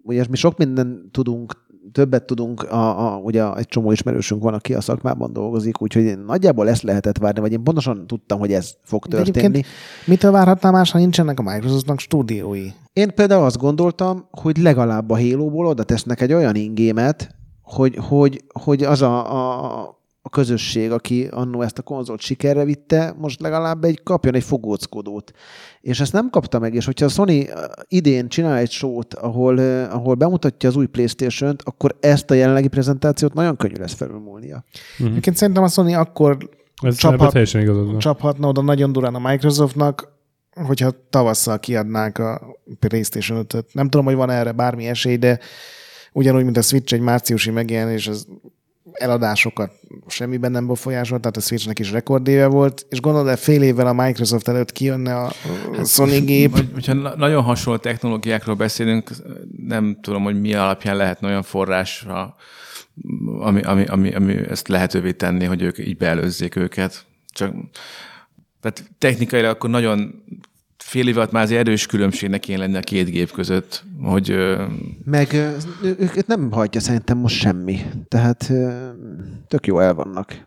ugye mi sok minden tudunk, többet tudunk, a, a, ugye egy csomó ismerősünk van, aki a szakmában dolgozik, úgyhogy nagyjából ezt lehetett várni, vagy én pontosan tudtam, hogy ez fog De történni. egyébként mitől várhatnál más, ha nincsenek a Microsoftnak stúdiói? Én például azt gondoltam, hogy legalább a Halo-ból oda tesznek egy olyan ingémet, hogy, hogy, hogy az a, a, a közösség, aki annó ezt a konzolt sikerre vitte, most legalább egy kapjon egy fogóckodót. És ezt nem kapta meg, és hogyha a Sony idén csinál egy sót, ahol, ahol bemutatja az új Playstation-t, akkor ezt a jelenlegi prezentációt nagyon könnyű lesz felülmúlnia. Mhm. Egyébként szerintem a Sony akkor Ez Csaphat- teljesen igazad csaphatna oda nagyon durán a Microsoftnak, hogyha tavasszal kiadnák a PlayStation 5-öt. Nem tudom, hogy van erre bármi esély, de ugyanúgy, mint a Switch egy márciusi megjelenés, az eladásokat semmiben nem befolyásolt, tehát a Switchnek is rekordéve volt, és gondolod, hogy fél évvel a Microsoft előtt kijönne a Sony gép. Hogyha na- nagyon hasonló technológiákról beszélünk, nem tudom, hogy mi alapján lehetne olyan forrásra, ami, ami, ami, ami ezt lehetővé tenni, hogy ők így beelőzzék őket. Csak, tehát technikailag akkor nagyon fél év alatt már azért erős különbségnek kéne lenni a két gép között, hogy Meg őket nem hagyja szerintem most semmi. Tehát tök jó el vannak.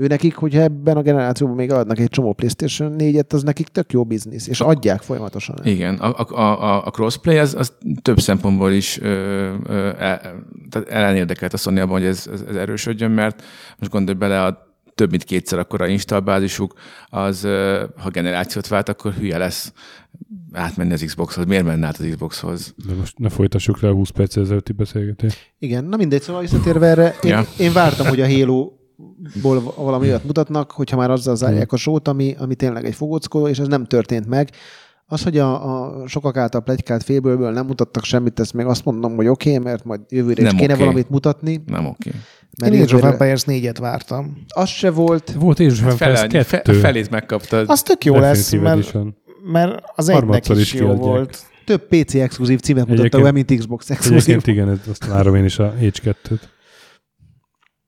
Ő nekik, hogyha ebben a generációban még adnak egy csomó PlayStation 4-et, az nekik tök jó biznisz, és adják folyamatosan. Igen, a, a, a, crossplay az, az több szempontból is ö, ö, el, tehát ellenérdekelt a sony hogy ez, ez, ez erősödjön, mert most gondolj bele, a több mint kétszer akkora installbázisuk, az, ha generációt vált, akkor hülye lesz átmenni az Xboxhoz. Miért menne át az Xboxhoz? De most ne folytassuk le a 20 perc ezelőtti beszélgetést. Igen, na mindegy, szóval visszatérve erre, én, Ja. én vártam, hogy a Halo-ból valami olyat mutatnak, hogyha már azzal zárják a sót, ami, ami tényleg egy fogóckodó, és ez nem történt meg. Az, hogy a, a sokak által plegykált félbőlből nem mutattak semmit, ezt még azt mondom, hogy oké, okay, mert majd jövőre is Nem kéne oké. valamit mutatni. Nem oké. Mert Én Age of Empires 4-et vártam. az se volt. Volt és hát Fele, Empires fe, 2. felét megkaptad. Az tök jó lesz, Definitive mert, Edition. mert az egynek is, is jó kiadják. volt. Több PC exkluzív címet Egyébként- be, mint Xbox exkluzív. Egyébként igen, ez- azt várom én is a Age 2-t.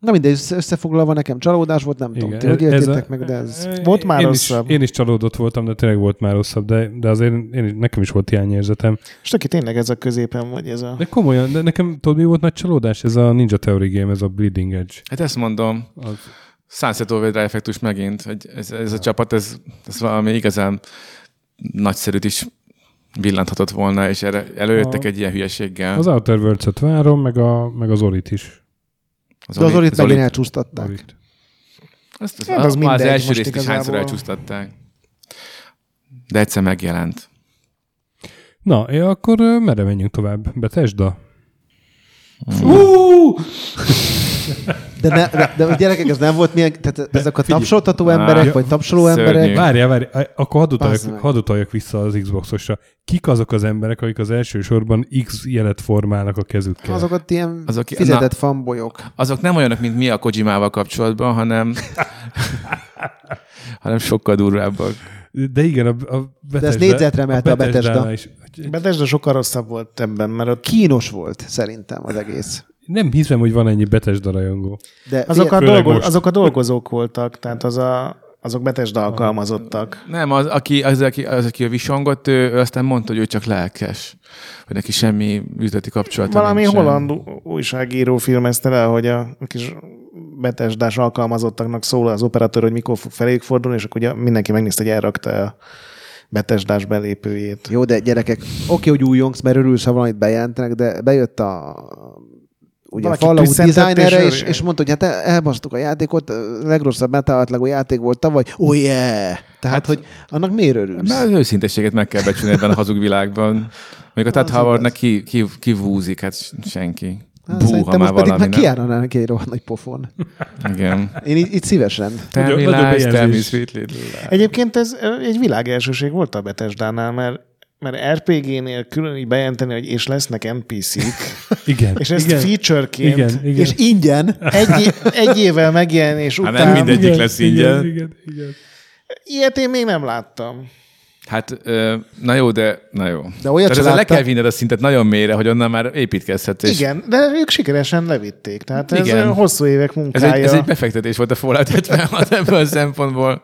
Na mindegy, össze- összefoglalva nekem csalódás volt, nem tudom, ti hogy éltétek meg, de ez... Volt már én rosszabb. Is, én is csalódott voltam, de tényleg volt már rosszabb, de, de azért én, nekem is volt hiányérzetem. És aki tényleg ez a középen vagy ez a... De komolyan, de nekem tudod, mi volt nagy csalódás? Ez a Ninja Theory game, ez a Bleeding Edge. Hát ezt mondom, Az, Sunset Overdrive effektus megint, hogy ez, ez a csapat, ez, ez valami igazán nagyszerűt is villanthatott volna, és erre előjöttek A- egy ilyen hülyeséggel. az Outer Worlds-et várom, meg, a, meg az Orit is. De az Orit megint elcsúsztatták. Orit. Azt, az, Hát az az, már az első részt is hányszor igazából. elcsúsztatták. De egyszer megjelent. Na, é, akkor merre menjünk tovább? Betesda? De, ne, de, de a gyerekek, ez nem volt milyen, tehát ezek a figyelj. tapsoltató Á, emberek, vagy tapsoló szörnyű. emberek, Várjál, várjál, akkor hadd utaljak, hadd utaljak vissza az Xboxosra. Kik azok az emberek, akik az első sorban X jelet formálnak a kezükkel? azokat ilyen Azok- Azok, fizetett fanbolyok. Azok nem olyanok, mint mi a Kojimával kapcsolatban, hanem, hanem sokkal durvábbak. De igen, a, a Bethesda, négyzetre emelte a. Bethesdánál Is, Bethesda sokkal rosszabb volt ebben, mert ott Kínos volt szerintem az egész. Nem hiszem, hogy van ennyi Bethesda rajongó. De azok a, dolgo, azok a dolgozók voltak, tehát az a, azok Bethesda alkalmazottak. Nem, az, aki, az, aki, az, aki a visongott, ő, ő aztán mondta, hogy ő csak lelkes. Hogy neki semmi üzleti kapcsolata Valami nincsen. holland újságíró filmezte le, hogy a kis Bethesdás alkalmazottaknak szól az operatőr, hogy mikor fog feléjük fordulni, és akkor ugye mindenki megnézte, hogy elrakta a Bethesdás belépőjét. Jó, de gyerekek, oké, hogy újongsz, mert örülsz, ha valamit bejelentenek, de bejött a ugye Fallout designerre, és és, mondta, hogy hát elbasztuk a játékot, a legrosszabb metaatlagú játék volt tavaly. Oh yeah! Tehát, hát, hogy annak miért örülsz? Mert az őszintességet meg kell becsülni ebben a hazug világban. Még a Az Howardnak ki, ki, ki vúzik, hát senki. Hát, Bú, ha szerintem már most pedig már kiállna neki egy rohadt nagy pofon. Igen. Én így, így szívesen. Sweet little lies. Egyébként ez egy világelsőség volt a Bethesdánál, mert mert RPG-nél külön így bejelenteni, hogy és lesznek NPC-k, Igen. és ezt igen. featureként Igen, igen. És ingyen. egy, egy évvel megjelenés Hát után. nem mindegyik igen, lesz igen, ingyen. Igen, igen. Ilyet én még nem láttam. Hát, na jó, de na jó. De olyat Tehát le kell vinned a szintet nagyon mélyre, hogy onnan már építkezhetsz. és Igen, de ők sikeresen levitték. Tehát ez Igen. Igen. hosszú évek Ez munkája. egy, ez egy befektetés volt a Fallout 76 ebből a szempontból.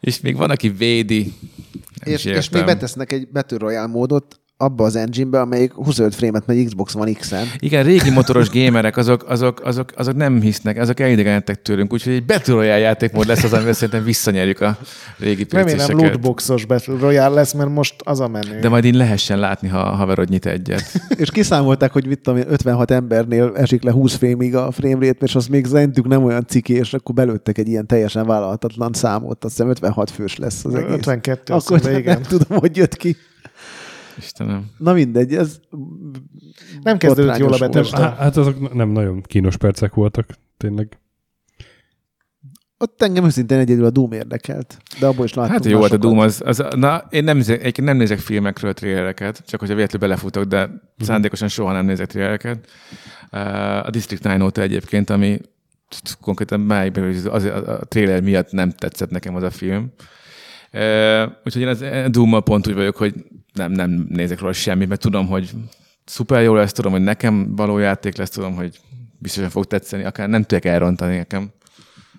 És még van, aki védi. Nem És, és még betesznek egy Battle Royale módot abba az engine-be, amelyik 25 frame-et megy Xbox One X-en. Igen, régi motoros gémerek, azok, azok, azok, azok nem hisznek, azok elidegenedtek tőlünk, úgyhogy egy Battle Royale játékmód lesz az, amivel szerintem visszanyerjük a régi Remélem PC-seket. lootboxos Battle Royale lesz, mert most az a menő. De majd így lehessen látni, ha a haverod nyit egyet. És kiszámolták, hogy mit tudom én, 56 embernél esik le 20 frame a frame rate, és az még szerintük nem olyan ciki, és akkor belőttek egy ilyen teljesen vállalhatatlan számot, azt hiszem 56 fős lesz az egész. 52, azt Akkor nem, igen. nem tudom, hogy jött ki. Istenem. Na mindegy, ez Nem kezdődött jól a. Bethesda. Há- Hát azok nem nagyon kínos percek voltak, tényleg. Ott engem őszintén egyedül a Doom érdekelt, de abból is láttam Hát jó volt a Doom, az, az, na, én nem, nézek, nem nézek filmekről trélereket, csak hogyha véletlenül belefutok, de Mhm. szándékosan soha nem nézek trélereket. Uh, A District 9 óta egyébként, ami konkrétan hogy az, a, a trailer miatt nem tetszett nekem az a film. Uh, úgyhogy én az doom pont úgy vagyok, hogy nem, nem nézek róla semmit, mert tudom, hogy szuper jó lesz, tudom, hogy nekem való játék lesz, tudom, hogy biztosan fog tetszeni, akár nem tudják elrontani nekem.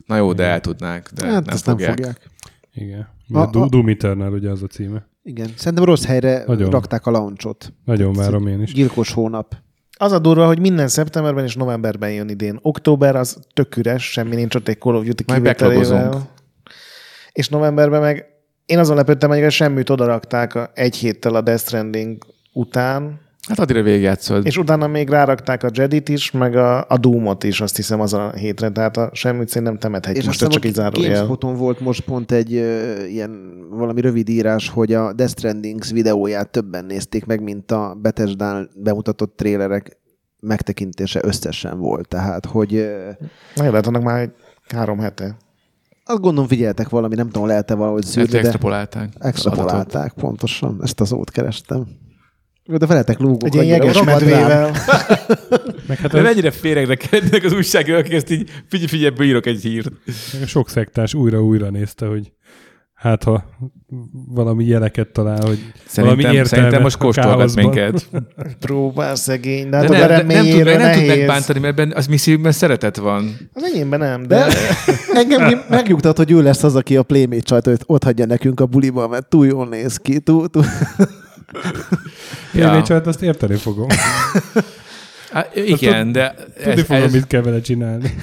Na jó, de el tudnák, de Hát nem fogják. nem fogják. Igen. A- A, Doom Eternal ugye az a címe. Igen. Szerintem rossz helyre Nagyon. rakták a launchot. Nagyon várom én is. Gyilkos hónap. Az a durva, hogy minden szeptemberben és novemberben jön idén. Október az tök üres, semmi nincs ott egy Call of Duty kivételével. És novemberben meg én azon lepődtem, hogy a semmit odarakták a, egy héttel a Death Stranding után, Hát addigra végigjátszod. és utána még rárakták a Jedit is, meg a, a Doom-ot is, azt hiszem azon a hétre, tehát a semmit szerintem temethetjük. És Most aztán csak így a zárójel. GameSpoton volt most pont egy ö, ilyen valami rövid írás, hogy a Death Strandings videóját többen nézték meg, mint a Bethesda bemutatott trélerek megtekintése összesen volt. Tehát, hogy Na, jó, lehet annak már egy három hete. Azt gondolom figyeltek valami, nem tudom, lehet-e valahogy szűrni, de extrapolálták. extrapolálták, pontosan, ezt az ót kerestem. De veletek lúgok. Egy ilyen jeges medvével. Meg hát De az, mennyire féregre kerednek az újságírók, ezt így figyelj, figyelj, írok egy hírt. meg a sok szektás újra-újra nézte, hogy hát ha valami jeleket talál, hogy valami Szerintem, értelme szerintem most káoszban. minket. Próbál szegény, de De hát nem, a de nem, tud, nem tud megbántani, mert benne, az misszióban szeretet van. Az enyémben nem, De de... engem megnyugtat, hogy ő lesz az, aki a Playmate csajt hogy ott hagyja nekünk a buliba, mert túl jól néz ki. Túl, túl. Ja. Ja. Csak azt érteni fogom. Hát, igen, de... Tudni fogom, mit kell vele csinálni.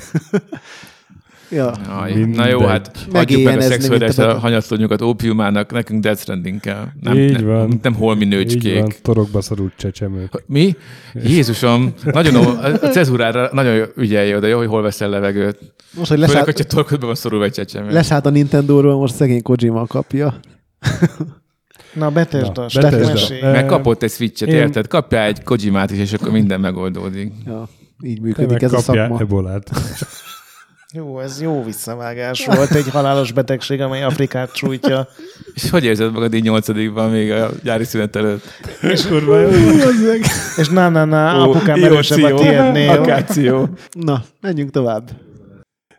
Ja. Mindegy. na jó, hát adjuk meg a szexuális a- hanyatlónyokat ópiumának, nekünk Death Stranding kell. Nem, Így nem, van. Nem holmi Így van, nőcskék. torokba szorult csecsemők. Mi? Jézusom, nagyon ó, a cezurára nagyon ügyelj oda, jó, hogy hol veszel levegőt. Most, hogy Főleg, leszállt, hogyha torkodban van szorulva egy csecsemő. leszállt a Nintendo-ról, most szegény Kojima kapja. Na, Bethesda, Bethesda. mesélj. Eh, Meg kapott egy switchet, Én- érted? Kapjál egy Kojimát is, és akkor minden megoldódik. Ja, így működik ez a szakma. ebolát. Jó, ez jó visszavágás volt. Egy halálos betegség, amely Afrikát sújtja. És hogy érzed magad így nyolcadikban még a gyári szünet előtt? Kurva jó. És na, na, na, Ó, apukám jó erősebb a ció. tiédnél. Akáció. Na, menjünk tovább.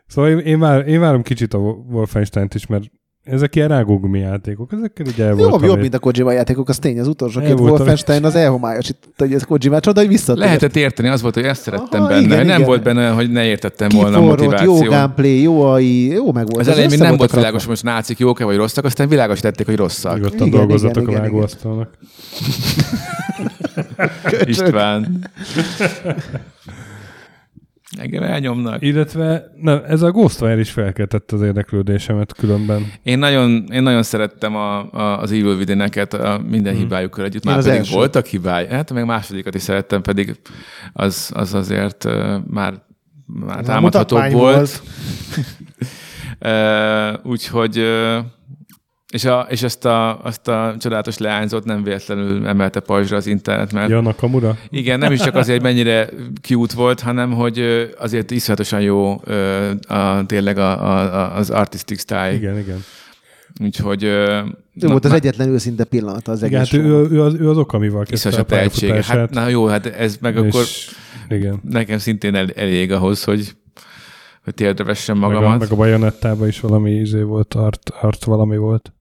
Szóval én, én, vár, én várom kicsit a Wolfenstein-t is, mert ezek ilyen rágógumi játékok, ezekkel így el Jobb, voltam jobb, mint a Kojima játékok, az tény. Az utolsó El két. Wolfenstein az elhomályosította, hogy ez Kojima csoda, hogy visszatért. Lehetett érteni, az volt, hogy ezt szerettem Aha, benne. igen, nem igen. volt benne, hogy ne értettem volna a Kiforrott, jó gameplay, jó AI, jó meg volt. Az Ez elején még nem volt világos, most nácik jók-e vagy rosszak, aztán világos tették, hogy rosszak. Nyugodtan dolgozzatok igen, a vágóasztalnak. István. Engem elnyomnak. Illetve na, ez a Ghostwire is felkeltett az érdeklődésemet különben. Én nagyon, én nagyon szerettem a, a, az Evil Within-eket a minden hibájukkal együtt. Már Én az pedig első. voltak hibái. Hát meg másodikat is szerettem, pedig az, az azért uh, már, már mutatvány volt. volt. Uh, úgyhogy uh, és, a, és ezt a, azt a csodálatos leányzót nem véletlenül emelte pajzsra az internet, mert Ja, Nakamura? igen, nem is csak azért, hogy mennyire cute volt, hanem hogy azért iszonyatosan jó a, tényleg a, a, az artistic style. Igen, igen. Úgyhogy... Ő volt az egyetlen őszinte pillanata az igen egész hát ő, ő, az, ő az ok, amivel kezdte a a tehetsége. Hát, na jó, hát ez meg és, akkor igen. nekem szintén el, elég ahhoz, hogy, hogy térdre vessem Meg a, magamat. meg a bajonettában is valami izé volt, art, art valami volt.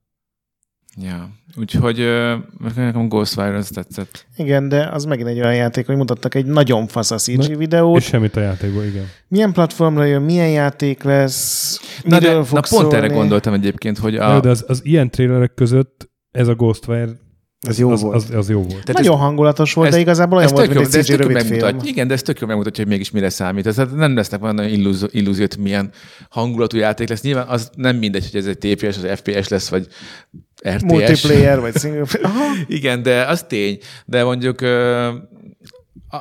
Ja. Úgyhogy ö, nekem Ghostwire az tetszett. Igen, de az megint egy olyan játék, hogy mutattak egy nagyon fasz a CG Na, videót. És semmit a játékból, igen. Milyen platformra jön, milyen játék lesz, Na, de, na pont szólni. erre gondoltam egyébként, hogy A... a, De az, az ilyen trélerek között ez a Ghostwire Ez jó az, volt. Az, az jó volt. Tehát Nagyon hangulatos volt, ez- de igazából olyan Ez volt, mint jó, egy de ez CG rövid film. igen, de ez tök jó megmutatja, hogy mégis mire számít. Ez nem lesznek olyan illúzió, illúziót, milyen hangulatú játék lesz. Nyilván az nem mindegy, hogy ez egy TPS, az FPS lesz, vagy RTS. Multiplayer, vagy single. Igen, de az tény. De mondjuk... Ö, a,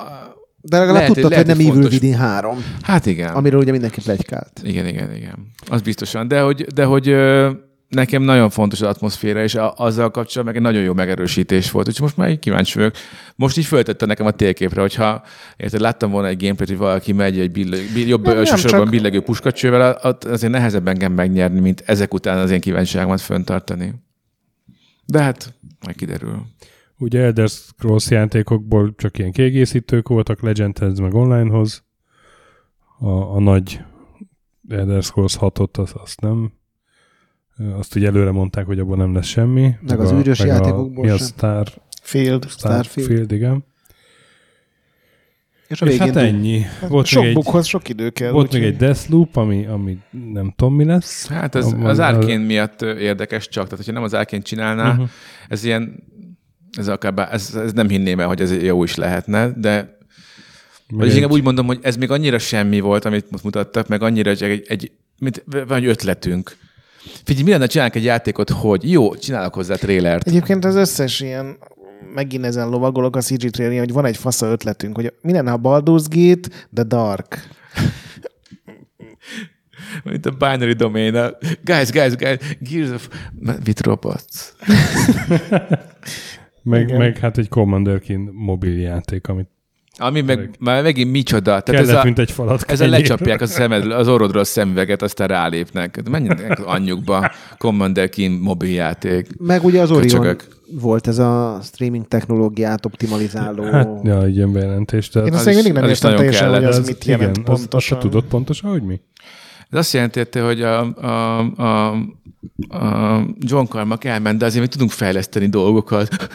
De legalább lehet, tudtad, lehet, hogy nem Evil. Within 3, hát igen. amiről ugye mindenki plegykált. Igen, igen, igen. Az biztosan. De hogy, de hogy ö, nekem nagyon fontos az atmoszféra, és a, azzal kapcsolatban meg egy nagyon jó megerősítés volt. Úgyhogy most már így kíváncsi vagyok. Most így föltette nekem a térképre, hogyha érted, láttam volna egy gameplayt, hogy valaki megy egy billeg, bill, jobb Nem, nem, sorban csak- billegő puskacsővel, azért nehezebb engem megnyerni, mint ezek után az én kíváncsiságomat föntartani. De hát, majd kiderül. Ugye Elder Scrolls játékokból csak ilyen kiegészítők voltak, Legendhez meg onlinehoz. A, a nagy Elder Scrolls 6-ot, azt, azt nem. Azt ugye előre mondták, hogy abban nem lesz semmi. Meg az űrös játékokból Mi a. Star, Field. Starfield. Starfield, igen. És a És végén hát ennyi. Volt sok még egy, bukhoz sok idő kell. volt még egy Deathloop, ami, ami nem tudom mi lesz. Hát ez, Abban- az Arkane miatt érdekes csak, tehát hogyha nem az Arkane csinálná, uh-huh. ez ilyen, ez, akár, ez, ez nem hinném el, hogy ez jó is lehetne, de vagyis inkább úgy mondom, hogy ez még annyira semmi volt, amit most mutattak, meg annyira csak egy, egy mint, van egy ötletünk. Figyelj, mi lenne, csinálunk egy játékot, hogy jó, csinálok hozzá trélert. Egyébként az összes ilyen, megint ezen lovagolok a CG trailer hogy van egy fasza ötletünk, hogy mi lenne, ha Baldur's Gate, The Dark. Mint a binary domain. A, guys, guys, guys, Gears of... With robots. meg, igen. meg hát egy Commander King mobil játék, amit Ami meg, már megint micsoda. Tehát kellett, ez a, mint egy falat ezzel lecsapják a szemed, az orrodra a szemüveget, aztán rálépnek. Menjenek anyjukba. Commander King mobiljáték. Meg ugye az Orion Köcsögök. volt ez a streaming technológiát optimalizáló. Hát, ja, egy ilyen bejelentés. Tehát Én Az azt még mindig nem az értem teljesen, hogy kellett. az mit jelent igen, azt, azt pontosan. tudod pontosan, hogy mi? Ez azt jelenti, hogy a, a, a, a John Carmack elment, de azért még tudunk fejleszteni dolgokat.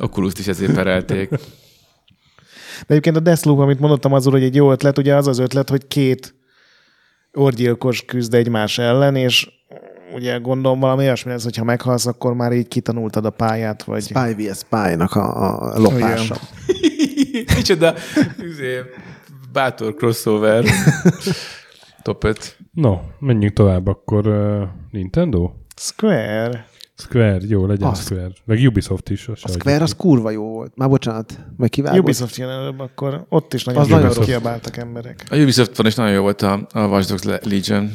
Oculus-t is ezért perelték. De egyébként a Deathloop, amit mondottam azul, hogy egy jó ötlet, ugye az az ötlet, hogy két orgyilkos küzd egymás ellen, és ugye gondolom valami olyasmi lesz, hogyha meghalsz, akkor már így kitanultad a pályát, vagy... Spy vs. Spy-nak a, a lopása. Micsoda izé, bátor crossover. Top 5. No, menjünk tovább akkor uh, Nintendo? Square. Square, jó, legyen Az. Square. Meg Ubisoft is. A Square az kurva jó volt. Már bocsánat, meg kivágott. Ubisoft jön előbb, akkor ott is nagyon Az nagyon rossz. kiabáltak emberek. A Ubisoft-on is nagyon jó volt a, a Watch Dogs Legion.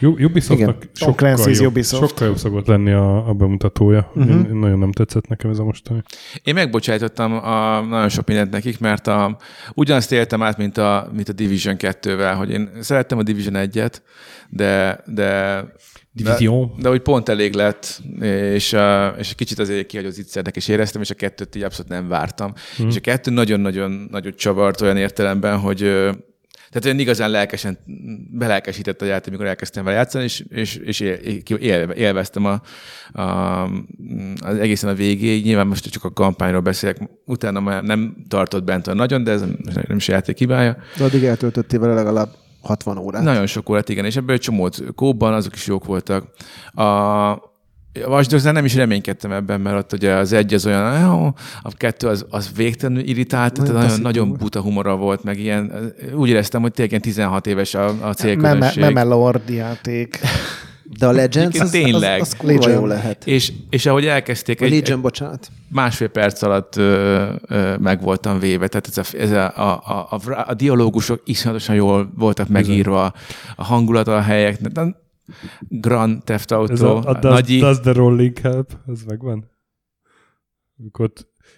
Ubisoftnak sokkal jobb, Ubisoft. sokkal jobb szokott lenni a, a bemutatója. Uh-huh. Én, nagyon nem tetszett nekem ez a mostani. Én megbocsájtottam a, nagyon sok mindent nekik, mert a, ugyanazt éltem át, mint a, mint a Division 2-vel, hogy én szerettem a Division 1-et, de, de Division. De, de hogy pont elég lett, és, és kicsit azért kihagyott ígyszernek is éreztem, és a kettőt így abszolút nem vártam. Mm. És a kettő nagyon-nagyon nagyot csavart olyan értelemben, hogy tehát olyan igazán lelkesen belelkesített a játék, amikor elkezdtem vele játszani, és, és, és él, él, élveztem a, a, az egészen a végéig. Nyilván most csak a kampányról beszélek, utána már nem tartott bent a nagyon, de ez nem is a játék hibája. De addig eltöltöttél vele legalább 60 órát. Nagyon sok órát, igen, és ebből egy csomót kóban, azok is jók voltak. A a nem is reménykedtem ebben, mert ott ugye az egy az olyan, jó, a kettő az, az végtelenül irritált, tehát Nagyon nagyon, nagyon buta humora volt, meg ilyen, úgy éreztem, hogy tényleg ilyen 16 éves a, a célközönség. meme Lord játék. De a Legends, az, tényleg. az, az kurva jó lehet. És, és ahogy elkezdték, A egy, Legion, egy bocsánat. másfél perc alatt ö, ö, meg voltam véve. Tehát ez a, ez a, a, a, a, a dialógusok iszonyatosan jól voltak megírva, a hangulata a helyeknek. De Grand Theft Auto, Ez a, a does, nagyi, does the rolling help? Ez megvan? Amikor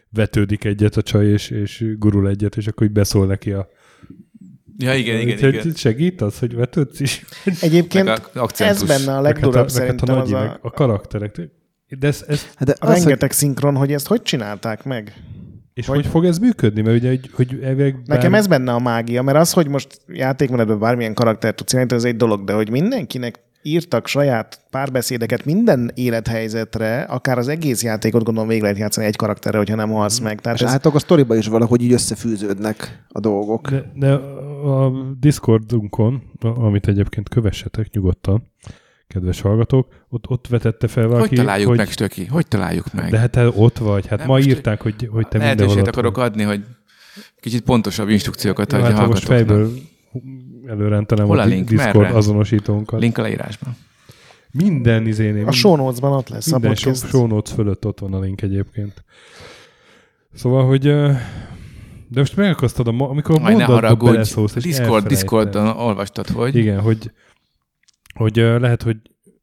vetődik egyet a csaj, és, és gurul egyet, és akkor így beszól neki a... Ja, igen, igen, Úgyhogy igen. Segít az, hogy vetődsz is? Egyébként Meg a ez benne a Meg hát a, legdurabb meg hát a szerintem az nagyi, a, meg a karakterek. De ez, ez, Hát de a az, hogy rengeteg szinkron, hogy ezt hogy csinálták meg? és Hogy- hogy, hogy fog ez működni? Mert ugye, hogy, hogy elvileg Nekem ez benne a mágia, mert az, hogy most játékmenetben bármilyen karakter tudsz csinálni, ez egy dolog, de hogy mindenkinek írtak saját párbeszédeket minden élethelyzetre, akár az egész játékot gondolom végig lehet játszani egy karakterre, hogyha nem halsz meg. Tehát és ez, a sztoriba is valahogy így összefűződnek a dolgok. De, de a Discordunkon, amit egyébként kövessetek nyugodtan, kedves hallgatók, ott, ott vetette fel valaki, Hogy találjuk hogy, meg, Stöki? Hogy találjuk meg? De hát te ott vagy, hát Nem, ma írták, hogy, hogy te mindenhol Lehetőséget ott akarok vagy. adni, hogy kicsit pontosabb instrukciókat adja hát ha most fejből előrentenem Hol a, a link? Discord Merre? azonosítónkat. Link a leírásban. Minden izénél, a show notes-ban ott lesz a minden podcast. show notes fölött ott van a link egyébként. Szóval, hogy de most megakasztad, a, amikor ne mondatba beleszólsz, és Discord. Discordon olvastad, hogy? Igen, hogy, hogy lehet, hogy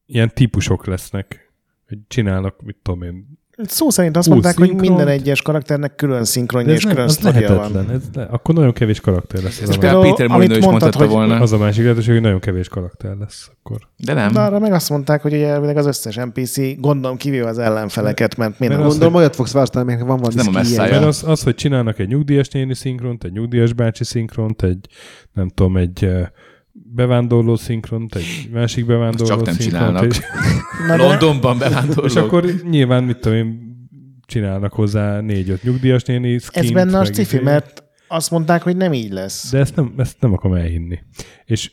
ilyen típusok lesznek, hogy csinálnak, mit tudom én, Szó szerint azt Hú, mondták, hogy szinkront? minden egyes karakternek külön szinkronja és ez, nem, külön az lehetetlen. Ez le, akkor nagyon kevés karakter lesz. Az, Ezt a, például amit Molyneux is mondtad, hogy- volna. az a másik lehetőség, hogy nagyon kevés karakter lesz akkor. De nem. De arra meg azt mondták, hogy ugye elvileg az összes NPC, gondolom kivéve az ellenfeleket, mert minden az, Gondolom, olyat fogsz választani, aminek van valami Ez nem a. Mert az, az, hogy csinálnak egy nyugdíjas néni szinkront, egy nyugdíjas bácsi szinkront, egy nem tudom, egy eh, bevándorló szinkront, egy másik bevándorló csak nem szinkront. csinálnak. És, Londonban bevándorlók. és akkor nyilván, mit tudom én, csinálnak hozzá négy-öt nyugdíjas néni skint, Ez benne a sci izé. mert azt mondták, hogy nem így lesz. De ezt nem, ezt nem akarom elhinni. És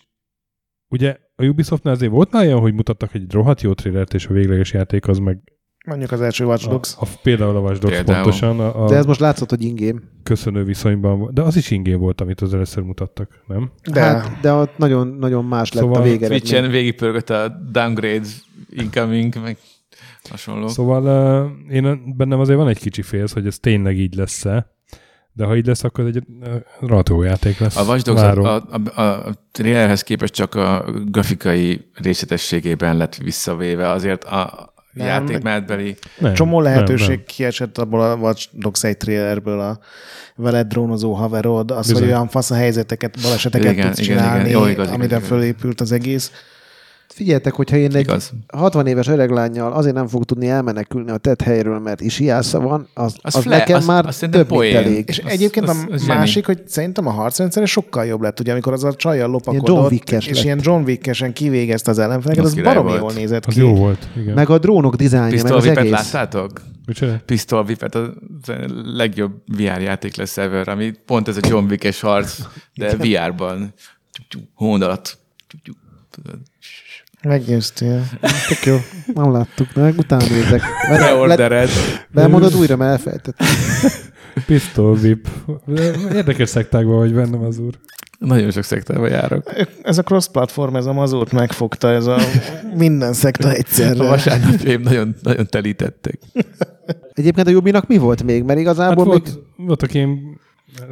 ugye a Ubisoftnál azért volt már olyan, hogy mutattak egy rohadt jó trailert, és a végleges játék az meg Mondjuk az első Watch a, Dogs. a, például a Watch Dogs Például. pontosan a, a De ez most látszott, hogy ingém. köszönő viszonyban. De az is ingén volt, amit az először mutattak, nem? De Hát, de ott nagyon, nagyon más lett Szóval a végeredmény. Twitch-en végigpörgött a downgrade, incoming, meg hasonló. Szóval uh, én bennem azért van egy kicsi félsz, hogy ez tényleg így lesz-e, de ha így lesz, akkor egy uh, rató játék lesz. A Watch Dogs Várom. a, a, a, a trailerhez képest csak a grafikai részletességében lett visszavéve, azért a Nem. játékmenetbeli csomó nem, nem, lehetőség nem. kiesett abból a Watch Dogs egy trailerből a veled drónozó haverod, az, Bizony. hogy olyan fasz a helyzeteket, baleseteket Igen, tudsz igen, csinálni, igen. Jó, igaz, igaz, amire igaz. fölépült az egész. Figyeljetek, hogyha én egy Igaz. 60 éves öreglányjal azért nem fog tudni elmenekülni a tett helyről, mert isiásza van, az, az, Az fle- nekem az- már az több, mint elég. És Az- egyébként az- a az zseni. másik, hogy szerintem a harcrendszere sokkal jobb lett, ugye, amikor az a csajjal Ilyen lopakodott, John Wick-es és lett. ilyen John Wick-esen kivégezte az ellenfeleket, Az az baromi volt. jól nézett Az ki. jó volt, igen. Meg a drónok dizájnja, meg az egész. láttátok? Micsoda? Pistol Whip-et a legjobb VR játék lesz ever, ami pont ez a John Wick-es harc, de VR-ban. Tudod. Meggyőztél. Tök jó. Nem láttuk, de meg utána nézek. Beordered. Bemondod újra, mert elfelejtettem. Pistol Whip. Érdekes szektákban vagy bennem az úr. Nagyon sok szektába járok. Ez a cross-platform, ez a mazót megfogta, ez a minden szekta A egyszerre. vasárnapjaim nagyon, nagyon telítettek. Egyébként a Jubinak mi volt még? Mert Hát igazából még... volt, voltak ilyen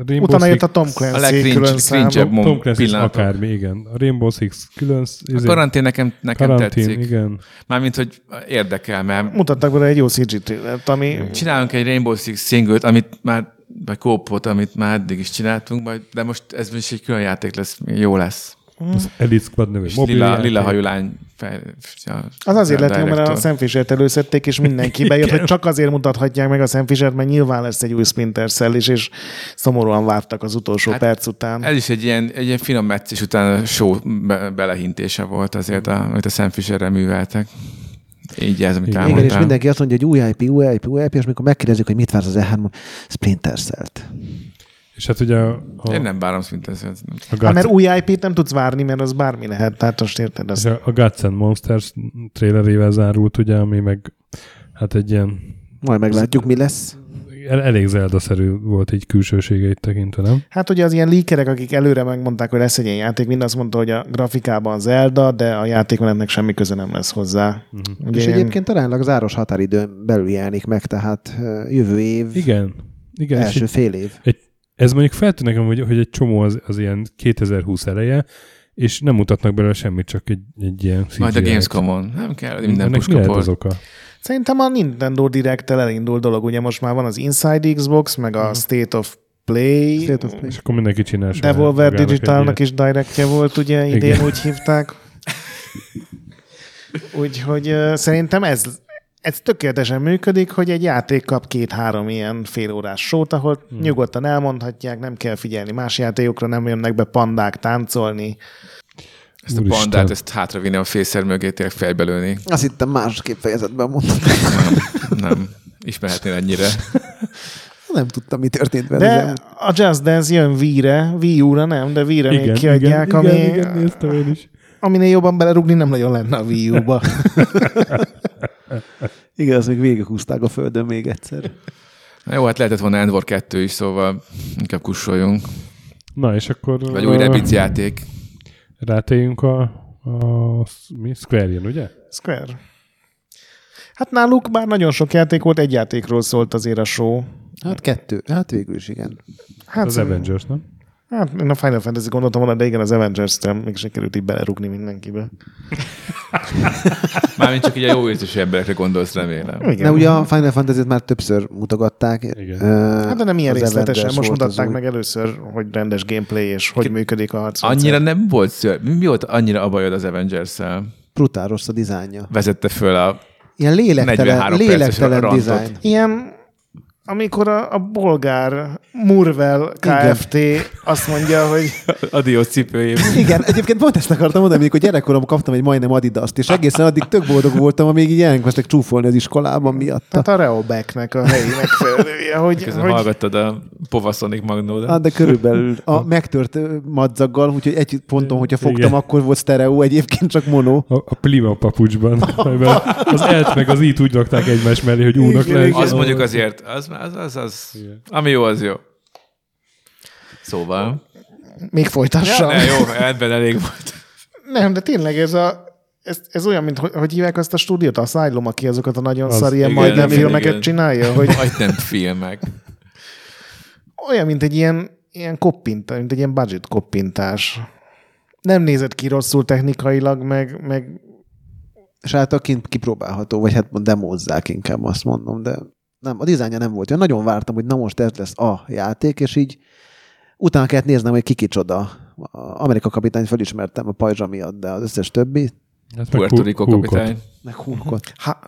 Rainbow Utána Six, jött a Tom A Clancy külön számú. legcringe Tom Clancy pillanatok. akármi, igen. A Rainbow Six külön... A izé, karantén nekem, nekem karantén, tetszik. igen. Mármint, hogy érdekel, mert Mutattak bele egy jó CG trailert, ami csinálunk egy Rainbow Six single amit már, vagy kópot, amit már eddig is csináltunk, majd, de most ez is egy külön játék lesz, jó lesz. Az Elite Squad nevű És mobil lila, lila hajú lány ja, az azért lett jó, mert a. Sam Fisher-t előszedték, és mindenki bejött, hogy csak azért mutathatják meg a Sam Fisher-t, mert nyilván lesz egy új Splinter Cell is, és szomorúan vártak az utolsó Hát, perc után. Ez is egy ilyen, egy ilyen finom meccés után a show be, belehintése volt azért, a, amit a Sam Fisherrel műveltek. Így ez, amit Igen. És mindenki azt mondja, hogy új IP, új IP, új IP, és amikor megkérdezzük, hogy mit vársz az E3-on, Splinter Cell-t. És hát ugye a, Én nem bárom Splinter Cell-t. a, Hát, mert új IP-t nem tudsz várni, mert az bármi lehet, tehát most érted azt. a, a Guts and Monsters trailerével zárult, ugye, ami meg hát egy ilyen Majd meglátjuk, mi lesz. el, elég Zelda-szerű volt így külsőségeit tekintve, nem? Hát ugye az ilyen líkerek, akik előre megmondták, hogy lesz egy ilyen játék, mind azt mondta, hogy a grafikában Zelda, de a játékmenetnek semmi köze nem lesz hozzá. Uh-huh. Ugye és ilyen- egyébként talán az áros határidőn belül jelenik meg, tehát jövő év, Igen. Igen, első fél év. Ez mondjuk feltűnik, hogy, hogy egy csomó az, az ilyen 2020 eleje, és nem mutatnak belőle semmit, csak egy, egy ilyen Majd a CGI-t. Gamescom-on. Nem kell minden Ennek mi lehet az oka? Szerintem a Nintendo Direct-tel elindul dolog, ugye most már van az Inside Xbox, meg a State of Play, State of Play. És akkor mindenki csinál Devolver Digitalnak is directje volt, ugye idén Igen. úgy hívták. Úgyhogy uh, szerintem ez, ez tökéletesen működik, hogy egy játék kap két-három ilyen félórás sót, ahol hmm. nyugodtan elmondhatják, nem kell figyelni más játékokra, nem jönnek be pandák táncolni. Ezt a Úristen. pandát, ezt hátravinni a fészer mögé, tényleg fejbelőni. Azt hittem másképp fejezetben mondtam. Nem, nem. Ismerhetnél ennyire. Nem tudtam, mi történt vele. De elmúlt- a Just Dance jön Wii-re, Wii U-ra nem, de Wii-re még kiadják, igen, ami, igen, igen, néztem én is. Aminél jobban belerugni nem nagyon lenne a Wii U-ba. Igen, az még végighúzták a földön még egyszer. Na jó, hát lehetett volna Endwar 2 is, szóval inkább kussoljunk. Na, és akkor Vagy új Rabbids játék. rátérjünk a, a mi? Square-jön, ugye? Square. Hát náluk bár nagyon sok játék volt, egy játékról szólt azért a show. Hát kettő. Hát végül is igen. Hát az Avengers, nem? Hát én a Final Fantasy gondoltam volna, de igen, az Avengers-től még sikerült így belerúgni mindenkibe. Mármint csak így a jó érzésű emberekre gondolsz, remélem. Igen. De ugye a Final Fantasy-t már többször mutogatták. Igen. Ö, Hát de nem ilyen részletesen. Most mutatták meg először, hogy rendes gameplay, és hogy működik a harc. Annyira nem volt ször. Mi volt annyira a bajod az Avengers-szel? Brutál rossz a dizájnja. Vezette föl a... Ilyen lélektelen, 43 perces lélektelen dizájn. Ilyen, amikor a, a bolgár Murvel Kft. azt mondja, hogy Adios cipőjében. Igen, egyébként pont ezt akartam mondani, amikor gyerekkoromban kaptam egy majdnem Adidas-t, és egészen addig tök boldog voltam, amíg így elkezdtek csúfolni az iskolában miatta. tehát a Reobeknek a helyi megfelelője, hogy, Közben hogy hallgattad a Povasonic Magnódat. Ah, de körülbelül a megtört madzaggal, úgyhogy egy ponton, hogyha fogtam, Igen. akkor volt sztereó, egyébként csak mono. A, a plima papucsban. az elt meg az itt úgy rakták egymás mellé, hogy únak Igen, le. igen. Az mondjuk azért, az, az, az, az ami jó, az jó. Szóval. még folytassam. Ja, ne, jó, ebben elég volt. Nem, de tényleg ez a ez, ez olyan, mint hogy, hogy hívják azt a stúdiót, a Asylum, aki azokat a nagyon Az, szar ilyen igen, majdnem igen, filmeket igen. csinálja, hogy Vagy nem filmek. olyan, mint egy ilyen, ilyen koppintás, mint egy ilyen budget koppintás. Nem nézett ki rosszul technikailag, meg, meg És által kint kipróbálható, vagy hát demózzák inkább azt mondom, de nem, a dizájnja nem volt. Én nagyon vártam, hogy na most ez lesz a játék, és így utána kellett néznem, hogy ki kicsoda. A Amerika kapitányt felismertem a pajzsa miatt, de az összes többi, Hát Puerto Rico kapitány. meg Hulkot. ha,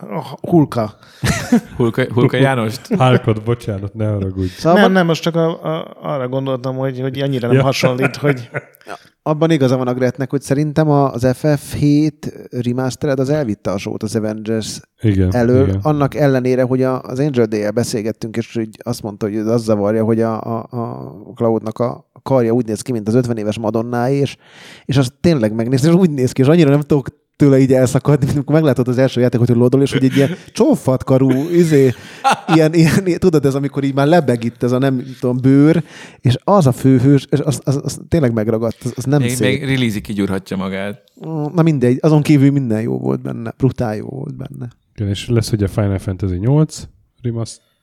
Hulka. Hulka, Hulka Jánost. Hulkot, bocsánat, ne haragudj. Szóval Nem, nem, most csak a, a, arra gondoltam, hogy, hogy annyira nem Ja. hasonlít, hogy abban igaza van a Gretnek, hogy szerintem a- az FF7 remastered az elvitte a sót az Avengers Igen. elől, igen. annak ellenére, hogy az Angel day beszélgettünk, és így azt mondta, hogy az zavarja, hogy a, a, a Cloudnak a karja úgy néz ki, mint az 50 éves Madonnáé, és, és azt tényleg megnézni, és úgy néz ki, és annyira nem tudok tőle így elszakadni, mint amikor meglátod az első játékot, hogy lodol, és hogy egy ilyen csófatkarú, izé, ilyen, ilyen, tudod, ez amikor így már lebeg itt ez a nem tudom, bőr, és az a főhős, és az, az, az tényleg megragadt, az, az nem Még, szép. még release kigyúrhatja magát. Na mindegy, azon kívül minden jó volt benne, brutál jó volt benne. Igen, és lesz ugye Final Fantasy 8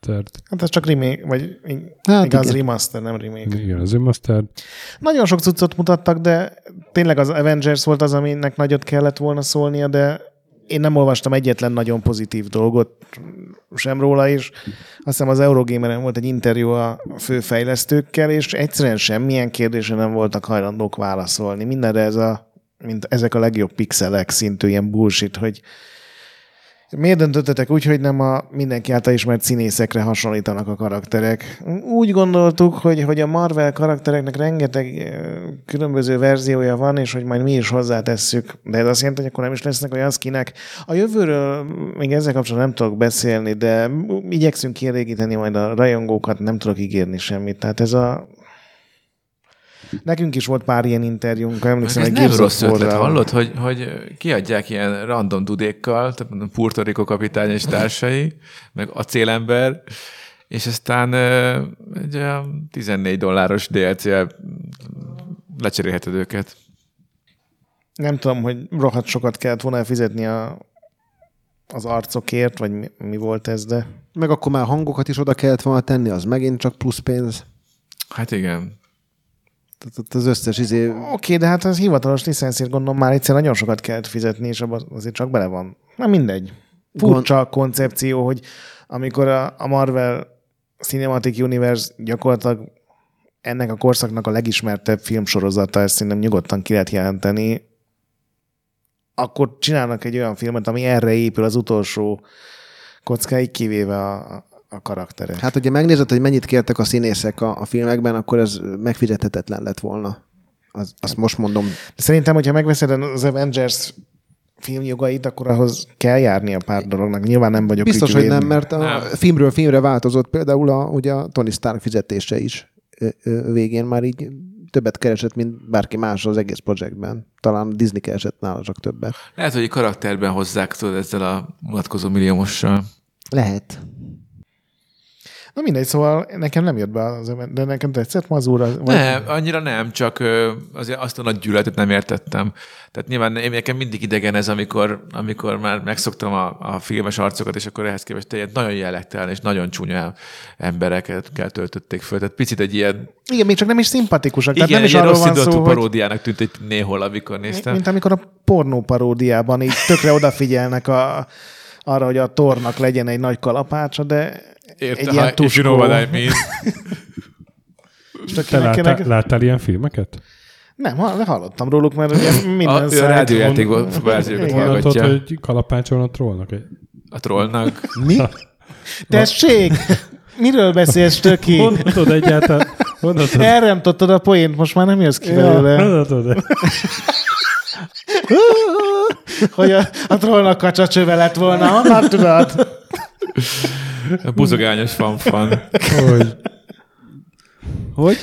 remastered. hát ez csak remake, vagy Hát igaz, igen. remaster, nem remake. Igen, az remastered. Nagyon sok cuccot mutattak, de tényleg az Avengers volt az, aminek nagyot kellett volna szólnia, de én nem olvastam egyetlen nagyon pozitív dolgot sem róla, és azt hiszem az Eurogameren volt egy interjú a főfejlesztőkkel, és egyszerűen semmilyen kérdésre nem voltak hajlandók válaszolni. Mindenre ez a, mint ezek a legjobb pixelek szintű ilyen bullshit, hogy Miért döntöttetek úgy, hogy nem a mindenki által ismert színészekre hasonlítanak a karakterek? Úgy gondoltuk, hogy, hogy a Marvel karaktereknek rengeteg eh, különböző verziója van, és hogy majd mi is hozzátesszük. De ez azt jelenti, hogy akkor nem is lesznek olyan skinek. A jövőről még ezzel kapcsolatban nem tudok beszélni, de igyekszünk kielégíteni majd a rajongókat, nem tudok ígérni semmit. Tehát ez a... Nekünk is volt pár ilyen interjúnk, emlékszem, egy nem rossz ötlet, War-ral. hallod, hogy, hogy kiadják ilyen random dudékkal, tehát mondom, Puerto Rico kapitány és társai, meg acélember, és aztán egy olyan 14 dolláros DLC-el lecserélheted őket. Nem tudom, hogy rohadt sokat kellett volna fizetni a, az arcokért, vagy mi, mi volt ez, de Meg akkor már hangokat is oda kellett volna tenni, az megint csak plusz pénz. Hát igen. Tehát az összes izé... oké, okay, de hát az hivatalos licenszért gondolom már egyszer nagyon sokat kellett fizetni, és abban azért csak bele van. Na mindegy. Furcsa koncepció, hogy amikor a, a Marvel Cinematic Universe gyakorlatilag ennek a korszaknak a legismertebb filmsorozata, ezt szerintem nyugodtan ki lehet jelenteni, akkor csinálnak egy olyan filmet, ami erre épül az utolsó kockáig, kivéve a, a karakterek. Hát ugye megnézed, hogy mennyit kértek a színészek a, a filmekben, akkor ez megfizethetetlen lett volna. Az, azt most mondom. Szerintem, hogyha megveszed az Avengers filmjogait, akkor ahhoz kell járni a pár dolognak. Nyilván nem vagyok Biztos, hogy ügyvéd. nem, mert a Nem. filmről filmre változott például a, ugye a Tony Stark fizetése is ö, ö, végén már így többet keresett, mint bárki más az egész projektben. Talán Disney keresett nála csak többet. Lehet, hogy karakterben hozzák tudod ezzel a mulatkozó milliómossal. Lehet. Na mindegy, szóval nekem nem jött be az, de nekem tetszett mazúra. Vagy... Nem, annyira nem, csak azért azt a nagy gyűlöletet nem értettem. Tehát nyilván én nekem mindig idegen ez, amikor, amikor már megszoktam a, a filmes arcokat, és akkor ehhez képest egy nagyon jellegtelen és nagyon csúnya embereket kell töltötték föl. Tehát picit egy ilyen, Igen, még csak nem is szimpatikusak. igen, tehát nem egy is arról rossz van szó, paródiának tűnt egy néhol, amikor néztem. mint amikor a pornó paródiában így tökre odafigyelnek a, arra, hogy a tornak legyen egy nagy kalapácsa, de Érte, egy ha, ilyen if you tuskó. know what I mean. Te láttál, láttál ilyen filmeket? Nem, ha- hallottam róluk, mert ugye A, minden a szájt- rádiójátékban verziókat hallgatja hogy kalapácsolon a trollnak? Egy... a trollnak. Mi? Tessék! Miről beszélsz, Töki? Mondhatod egyáltalán? Mondhatod? Elremtottad a poént, most már nem jössz ki Ja, belőle. mondhatod Hogy a, a trollnak kacsacsöve lett volna, honnan tudod? A buzogányos fanfan. hogy Hogy?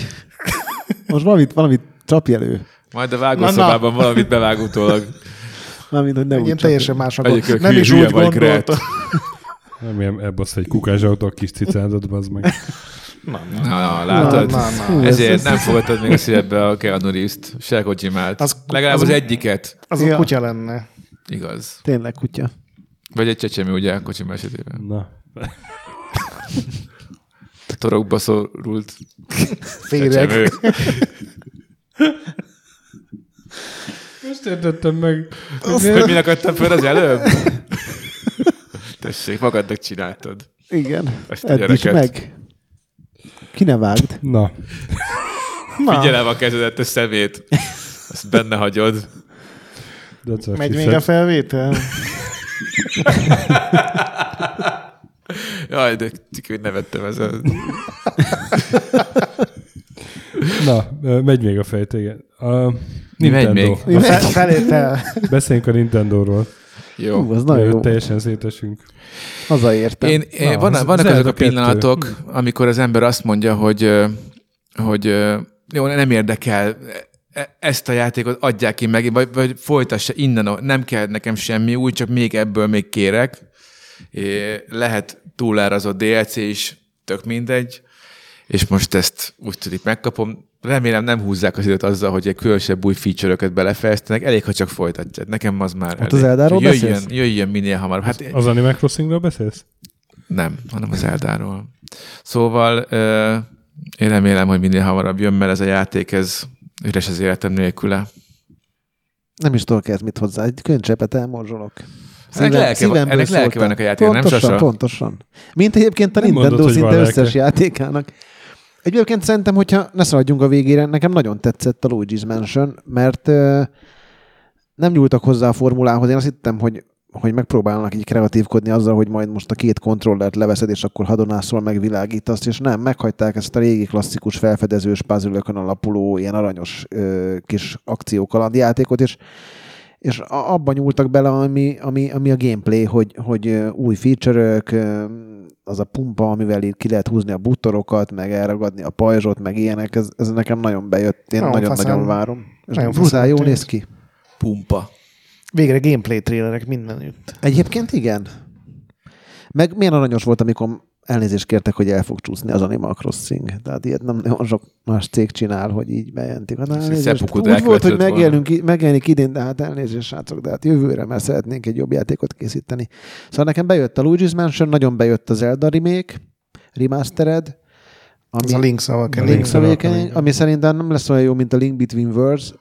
Most valamit, valamit csapj elő. Majd a Na, na. vágószobában valamit bevág utólag. Mármint, hogy ne úgy teljesen másnak Egyébként Nem is úgy vagy, gondolta. Gret. nem ilyen ebbasz egy kukázsautó a kis cicádat, az meg. Na, na, látod? Na, na, na. Ezért ez- nem fogadtad még a szívedbe a Keanu Reeves-t, se Kojimát. Az- Legalább az, az- egyiket. Az Ja. a kutya lenne. Igaz. Tényleg kutya. Vagy egy csecsemő, ugye, a Kojima esetében. Na. A torokba szorult Féreg. Most értettem meg. Hogy mi akadtam fel az előbb? Tessék, magadnak csináltad. Igen. Ezt a gyereket. meg. Ki ne vágd? Na, Na, Figyelem a kezedet, a szemét. Azt benne hagyod. megy she még a felvétel? Jaj, de hogy nevettem ezen. Na, megy még a fejt, igen. A Mi megy Nintendo. még? A fe- felvétel. Beszéljünk a Nintendo-ról. Jó. Hú, az nagyon jó. Teljesen szétesünk. Hazaértem. Én, én Na, van, az- vannak azok a kettő. pillanatok, amikor az ember azt mondja, hogy, hogy jó, nem érdekel, e- ezt a játékot adják ki meg, vagy, vagy folytassa innen, a- nem kell nekem semmi új, csak még ebből még kérek. É, lehet túlárazott DLC is, tök mindegy, és most ezt úgy tudik megkapom. Remélem nem húzzák az időt azzal, hogy egy különösebb új feature-öket belefejeztenek, elég, ha csak folytatják. Nekem az már Ott elég. az Zeldáról jöjjön, beszélsz? jöjjön minél hamarabb. Hát Az Animal Crossingról beszélsz? nem, hanem az Eldáról. Szóval ö, én remélem, hogy minél hamarabb jön, mert ez a játék, ez üres az életem nélküle. Nem is tudok ez mit hozzá. Egy könycsepet elmorzsolok. Ennek lelke van- ennek lelke a játéknak, nem, pontosan, Sasa? Pontosan. Mint egyébként a Nem Nintendo mondod, szinte összes játékának. Egyébként szerintem, hogyha ne szaladjunk a végére, nekem nagyon tetszett a Luigi's Mansion, mert ö, nem nyúltak hozzá a formulához. Én azt hittem, hogy hogy megpróbálnak így kreatívkodni azzal, hogy majd most a két kontrollert leveszed, és akkor hadonászol meg világítasz, és nem, meghagyták ezt a régi klasszikus felfedezős puzzle alapuló, ilyen aranyos ö, kis akciókalandjátékot, és és abban nyúltak bele, ami, ami, ami a gameplay, hogy, hogy új feature-ök, ö, az a pumpa, amivel így ki lehet húzni a buttorokat, meg elragadni a pajzsot, meg ilyenek, ez, ez nekem nagyon bejött, én Nagyon nagyon-nagyon várom. És nagyon brutál jól néz ki. Pumpa. Végre gameplay trailerek mindenütt. Egyébként igen. Meg milyen aranyos volt, amikor elnézést kértek, hogy el fog csúszni az Animal Crossing. Tehát ilyet nem nagyon sok más cég csinál, hogy így bejelentik. Hát, elnézést. Úgy volt, hogy megjelenik idén, de hát elnézést, srácok, de hát jövőre már szeretnénk egy jobb játékot készíteni. Szóval nekem bejött a Luigi's Mansion, nagyon bejött a Zelda remake, remastered, Az a Link's Awakening. Link's Awakening, ami szerintem nem lesz olyan jó, mint a Link Between Worlds,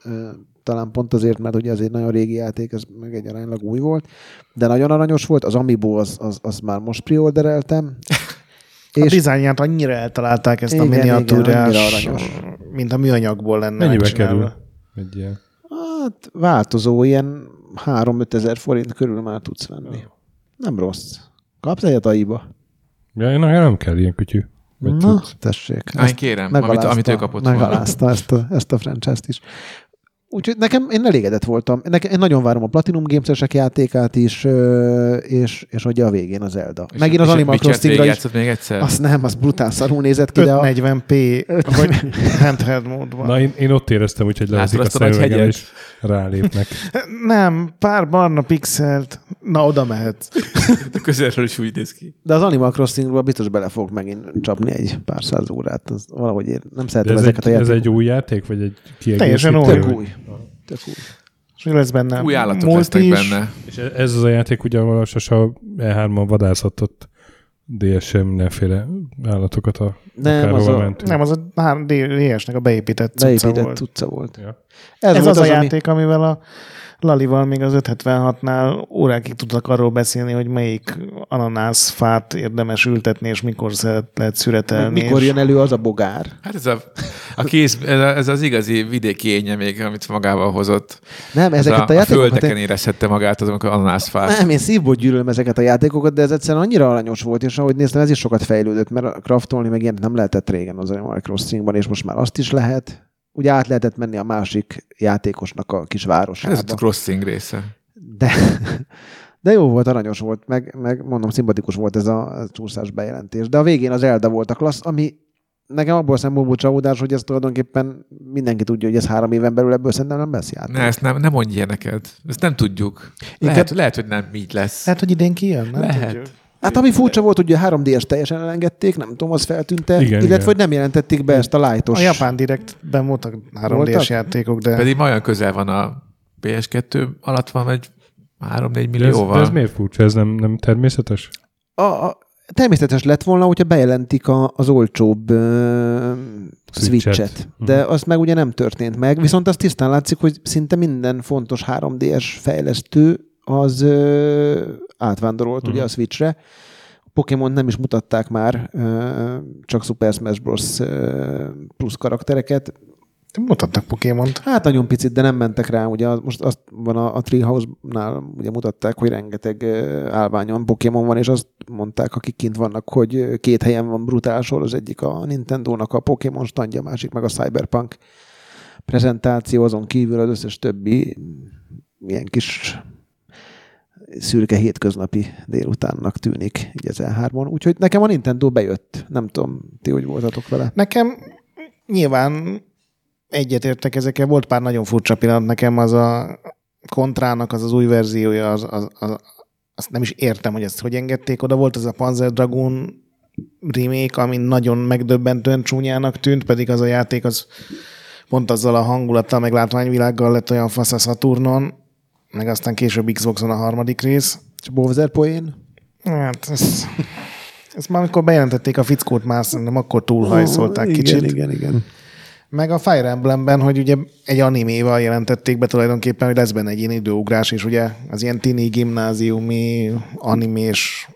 talán pont azért, mert ugye ez egy nagyon régi játék, ez meg egy aránylag új volt, de nagyon aranyos volt, az Amiibo az, az, az már most preordereltem, A és dizájnját annyira eltalálták ezt a Igen, igen, miniatúrás, mint a műanyagból lenne Mennyibe kerül? Egy ilyen. hát változó, ilyen 3-5 ezer forint körül már tudsz venni. Nem rossz. Kapsz egyet aiba? Ja, én nem kell ilyen kütyű. Na, cucc. tessék. Én kérem, amit, amit ő kapott volna. Megalázta ezt a, ezt a franchise-t is. Úgyhogy nekem, én elégedett voltam. Nekem, én nagyon várom a Platinum Games-esek játékát is, és, és ugye a végén az Zelda. És- Megint az és Animal Crossingra is. még egyszer? Azt nem, az brutál szarul nézett ki, de a, 540p, vagy handheld módban. Na, én, én ott éreztem, hogy Látod lehozik a szemüvegem, és rálépnek. Nem, pár barna pixelt. Na, oda mehetsz. De közelről is úgy néz ki. De az Animal Crossingról biztos bele fog megint csapni egy pár száz órát. Az valahogy én nem De szeretem ez, ezeket egy, a ez játékokat. egy új játék, vagy egy Teljesen kiegészítő? Tök új. Új. És mi lesz benne? Új állatok Multi lesznek is. benne. És ez az a játék, ugye, ahol a Sasa E3-ban vadászatott DSM mindenféle állatokat a Nem, az a. Nem, az a 3DS-nek a beépített cucca beépített volt. tudca volt. Ja. Ez, Ez, volt az, a ami- játék, amivel a Lalival még az 576-nál órákig tudtak arról beszélni, hogy melyik ananászfát érdemes ültetni, és mikor lehet szüretelni. Mikor és jön elő az a bogár? Hát ez, a, a kész, ez, a, ez az igazi vidéki énje még, amit magával hozott. Nem, Ez ezeket a, a, a játékokat... földeken én- érezhette magát azon, amikor ananászfát. Nem, én szívból gyűlölöm ezeket a játékokat, de ez egyszerűen annyira aranyos volt, és ahogy néztem, ez is sokat fejlődött, mert a craftolni meg ilyen nem lehetett régen az Animal Crossingban, és most már azt is lehet. Ugye át lehetett menni a másik játékosnak a kis Hát Ez a crossing része. De, de jó volt, aranyos volt, meg, meg mondom, szimpatikus volt ez a, csúszás bejelentés. De a végén az Elda volt a klassz, ami nekem abból szempontból csalódás, hogy ez tulajdonképpen mindenki tudja, hogy ez három éven belül ebből szerintem nem lesz játék. Ne, ezt nem, nem mondj ilyeneket. Ezt nem tudjuk. Inkább- Lehet, lehet, hogy nem így lesz. Hát, hogy idén kijön, nem Lehet. tudjuk. Hát ami furcsa volt, hogy a 3DS teljesen elengedték, nem tudom, az feltűnte, Igen, illetve igen. hogy nem jelentették be ezt a lightos. A Japán Directben voltak 3 Voltak? d játékok, de Pedig ma olyan közel van a PS2 alatt van egy 3-4 De ez, millióval. de ez miért furcsa? Ez nem, nem természetes? A, a, természetes lett volna, hogyha bejelentik a, az olcsóbb uh, Switchet. Switchet. De az meg ugye nem történt meg. Viszont az tisztán látszik, hogy szinte minden fontos 3DS fejlesztő az uh, átvándorolt ugye a Switchre. A Pokémon nem is mutatták már, uh, csak Super Smash Bros. Uh, plusz karaktereket. mutattak Pokémont. Hát nagyon picit, de nem mentek rá. Ugye most azt van a, a Treehouse-nál, ugye mutatták, hogy rengeteg állványon Pokémon van, és azt mondták, akik kint vannak, hogy ö, két helyen van brutál sor, az egyik a Nintendo-nak a Pokémon standja, a másik meg a Cyberpunk prezentáció, azon kívül az összes többi ilyen kis szürke hétköznapi délutánnak tűnik így az E3-on. Úgyhogy nekem a Nintendo bejött. Nem tudom, ti hogy voltatok vele. Nekem nyilván egyetértek ezekkel. Volt pár nagyon furcsa pillanat nekem, az a kontrának az az új verziója, az, az, az, azt nem is értem, hogy ezt hogy engedték. Oda volt az a Panzer Dragoon remake, ami nagyon megdöbbentően csúnyának tűnt, pedig az a játék az pont azzal a hangulattal, meg látványvilággal lett olyan fasz a Saturnon, meg aztán később Xboxon a harmadik rész. És Bowser poén? Hát ez, ez már amikor bejelentették a fickót, már szerintem akkor túlhajszolták igen, kicsit. Igen, igen. Meg a Fire Emblemben, hogy ugye egy animéval jelentették be tulajdonképpen, hogy lesz benne egy ilyen időugrás, és ugye az ilyen tini gimnáziumi animés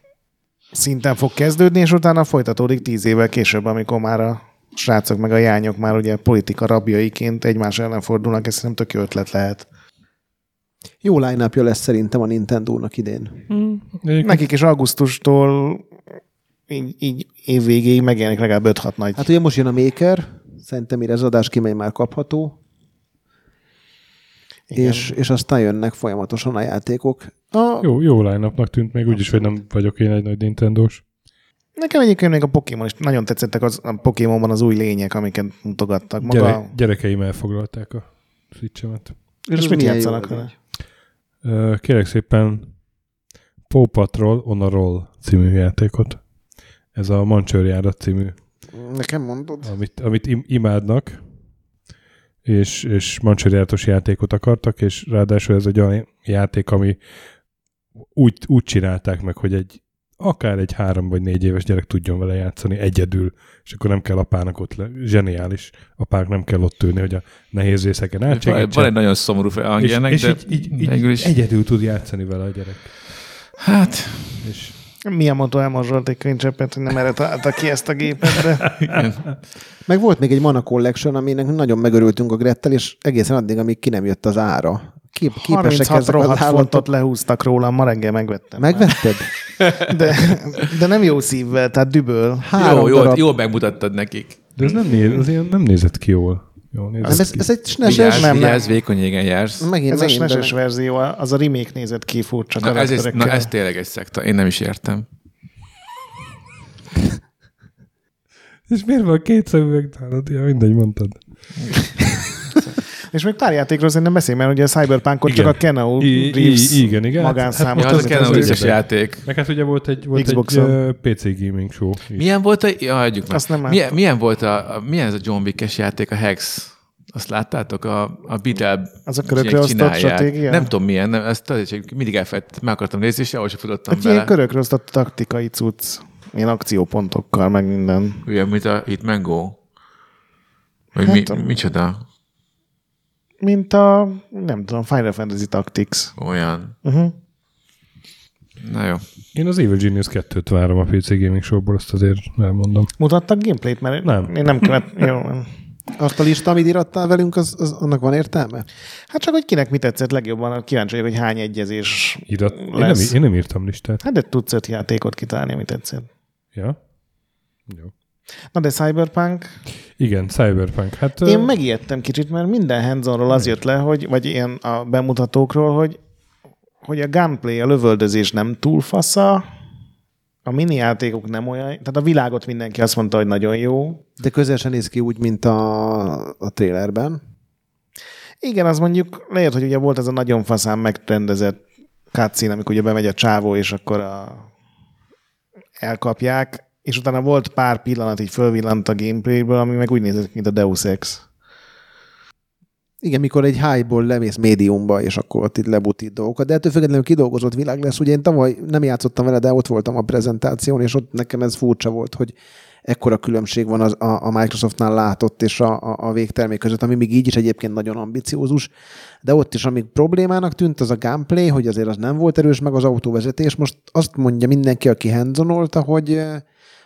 szinten fog kezdődni, és utána folytatódik tíz évvel később, amikor már a srácok meg a jányok már ugye politika rabjaiként egymás ellen fordulnak, ez szerintem tök jó ötlet lehet. Jó line lesz szerintem a Nintendo-nak idén. Egyébként Nekik is augusztustól így, így év végéig megjelenik legalább 5-6 nagy. Hát ugye most jön a Maker, szerintem mire az adás kimegy már kapható, Igen. és, és aztán jönnek folyamatosan a játékok. A, Jó, jó line tűnt még, úgyis, hogy nem vagyok én egy nagy Nintendo-s. Nekem egyébként még a Pokémon is nagyon tetszettek az, a Pokémonban az új lények, amiket mutogattak. Maga... Gyere, gyerekeim elfoglalták a switchemet. És ez mit játszanak vele? Kérek szépen Paw Patrol on a Roll című játékot. Ez a Mancsőrjárat című, Nekem mondod? amit, amit im- imádnak, és, és Mancsőrjáratos játékot akartak, és ráadásul ez egy olyan játék, ami úgy, úgy csinálták meg, hogy egy akár egy három vagy négy éves gyerek tudjon vele játszani egyedül, és akkor nem kell apának ott le. Zseniális. Apának nem kell ott ülni, hogy a nehéz részeken Van, átsegítsen. van egy nagyon szomorú hang és, ilyenek, és de így, így, így, is... egyedül tud játszani vele a gyerek. Hát, És Milyen motto elmorzsolt egy könycsepet, hogy nem erre találta ki ezt a gépet, de igen. Meg volt még egy Mana Collection, aminek nagyon megörültünk a Grettel, és egészen addig, amíg ki nem jött az ára. Kép, képesek 36 ezek az állatok. fontot lehúztak rólam, ma reggel megvettem. Megvetted? De, de nem jó szívvel, tehát düböl. Három Jó, jó, darab. jól megmutattad nekik. De ez nem, néz, ilyen nem nézett ki jól. Nézett Nem, ez, ez egy Vigyázz, SNES-es. nem, vigyázz, vékony égen jársz. Megint, Ez a megint, SNES-es de- verzió, az a remake nézett ki furcsa Na ez, ez, na ez tényleg egy szekta. Én nem is értem. És miért van két szemüveg nálad? Ja, mindegy, mondtad. És még pár játékról szerintem beszélj, mert ugye a Cyberpunkot Igen. csak a Kenau i- Reeves igen, igen. Hát- magánszámot. Ja, az a az- az- Reeves-es érdekes. játék. Meg hát ugye volt egy, volt egy Xboxon. uh, PC gaming show. is. Milyen volt a... Ja, hagyjuk meg. Azt nem milyen, láttam. milyen, volt a, a, milyen ez a John Wick-es játék, a Hex? Azt láttátok? A, a Bidel Az a körökre osztott stratégia? Nem tudom milyen, nem, ezt azért mindig elfelejtettem, meg akartam nézni, és ahol sem futottam Hát ilyen bele. körökre osztott taktikai cucc. Ilyen akciópontokkal, meg minden. Olyan, mint a Hitman Go. Vagy Hát, mi, micsoda? Mint a, nem tudom, Final Fantasy Tactics. Olyan. Uh-huh. Na jó. Én az Evil Genius 2-t várom a PC gaming showból, azt azért elmondom. Mutattak gameplayt? Mert Nem. Én nem követ. Jó. Azt a lista, amit irattál velünk, az, az, annak van értelme? Hát csak, hogy kinek mi tetszett legjobban, kíváncsi vagyok, hogy hány egyezés Irat. Én nem, lesz. én nem írtam listát. Hát de tudsz öt játékot kitalálni, ami tetszett. Ja? Jó. Na de Cyberpunk, Igen, Cyberpunk. Hát, én ö, megijedtem kicsit, mert minden hands az jött le, hogy, vagy ilyen a bemutatókról, hogy, hogy a gunplay, a lövöldözés nem túl fasza, a mini játékok nem olyan, tehát a világot mindenki azt mondta, hogy nagyon jó. De közel sem néz ki úgy, mint a, a trailerben. Igen, az mondjuk lehet, hogy ugye volt ez a nagyon faszán megrendezett cutscene, amikor ugye bemegy a csávó, és akkor a... elkapják, és utána volt pár pillanat, így fölvillant a gameplayből, ami meg úgy nézett, mint a Deus Ex. Igen, mikor egy high-ból lemész médiumba, és akkor ott itt lebutít dolgokat. De ettől függetlenül kidolgozott világ lesz. Ugye én tavaly nem játszottam vele, de ott voltam a prezentáción, és ott nekem ez furcsa volt, hogy ekkora különbség van az, a, a Microsoftnál látott és a, a, a végtermék között, ami még így is egyébként nagyon ambiciózus. De ott is, amíg problémának tűnt, az a gameplay, hogy azért az nem volt erős, meg az autóvezetés. Most azt mondja mindenki, aki handzonolta, hogy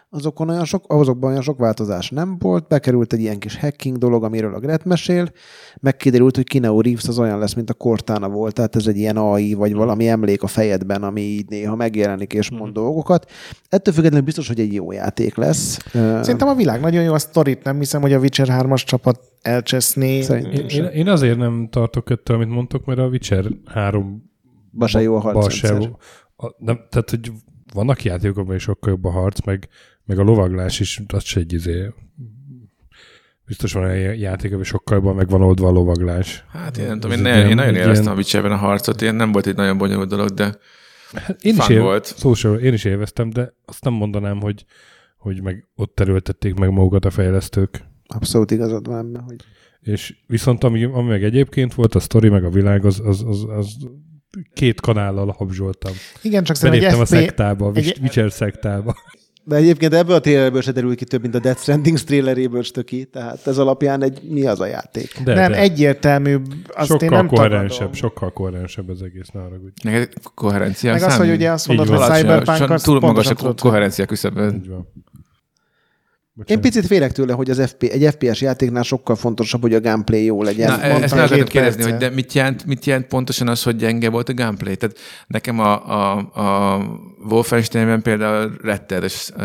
azokon olyan sok, azokban olyan sok változás nem volt, bekerült egy ilyen kis hacking dolog, amiről a Gret mesél, megkiderült, hogy Keanu Reeves az olyan lesz, mint a Cortana volt, tehát ez egy ilyen AI, vagy valami emlék a fejedben, ami így néha megjelenik és mond dolgokat. Ettől függetlenül biztos, hogy egy jó játék lesz. Szerintem a világ nagyon jó, a sztorit nem hiszem, hogy a Witcher 3-as csapat elcseszné. Szerintem én, én, azért nem tartok ettől, amit mondtok, mert a Witcher 3 Ba se jó a ba se- a, nem, tehát, hogy vannak játékokban is sokkal jobb a harc, meg, meg a lovaglás is, az se egy izé. Biztos van olyan játék, ami sokkal jobban meg van oldva a lovaglás. Hát én nem tudom, én, egy ne, én nagyon egy élveztem ilyen- a Witcherben a harcot, én nem volt egy nagyon bonyolult dolog, de Én is, él, volt. szó én is élveztem, de azt nem mondanám, hogy, hogy meg ott erőltették meg magukat a fejlesztők. Abszolút igazad van ebben, hogy És viszont ami, ami meg egyébként volt, a sztori meg a világ, az, az, az, az két kanállal habzsoltam. Igen, csak szerintem a egy FP... szektába, a egy- Witcher szektába. De egyébként ebből a trailerből se derül ki több, mint a Death Stranding traileréből se ki, tehát ez alapján egy mi az a játék. De, nem, de. egyértelmű, azt én sokkal nem koherensebb, tagadom. sokkal koherensebb az egész, ne haragudj. neked koherencia Meg az, számít? hogy ugye azt mondod, hogy Cyberpunk az túl magas a koherencia küszöbön. Így van. Én Bocsánat. picit félek tőle, hogy az FP, egy FPS játéknál sokkal fontosabb, hogy a gameplay jó legyen. Na, Mondtam, ezt meg két akartam kérdezni, hogy de mit jelent, mit jelent pontosan az, hogy gyenge volt a gameplay? Tehát nekem a, a, a Wolfensteinben például ö,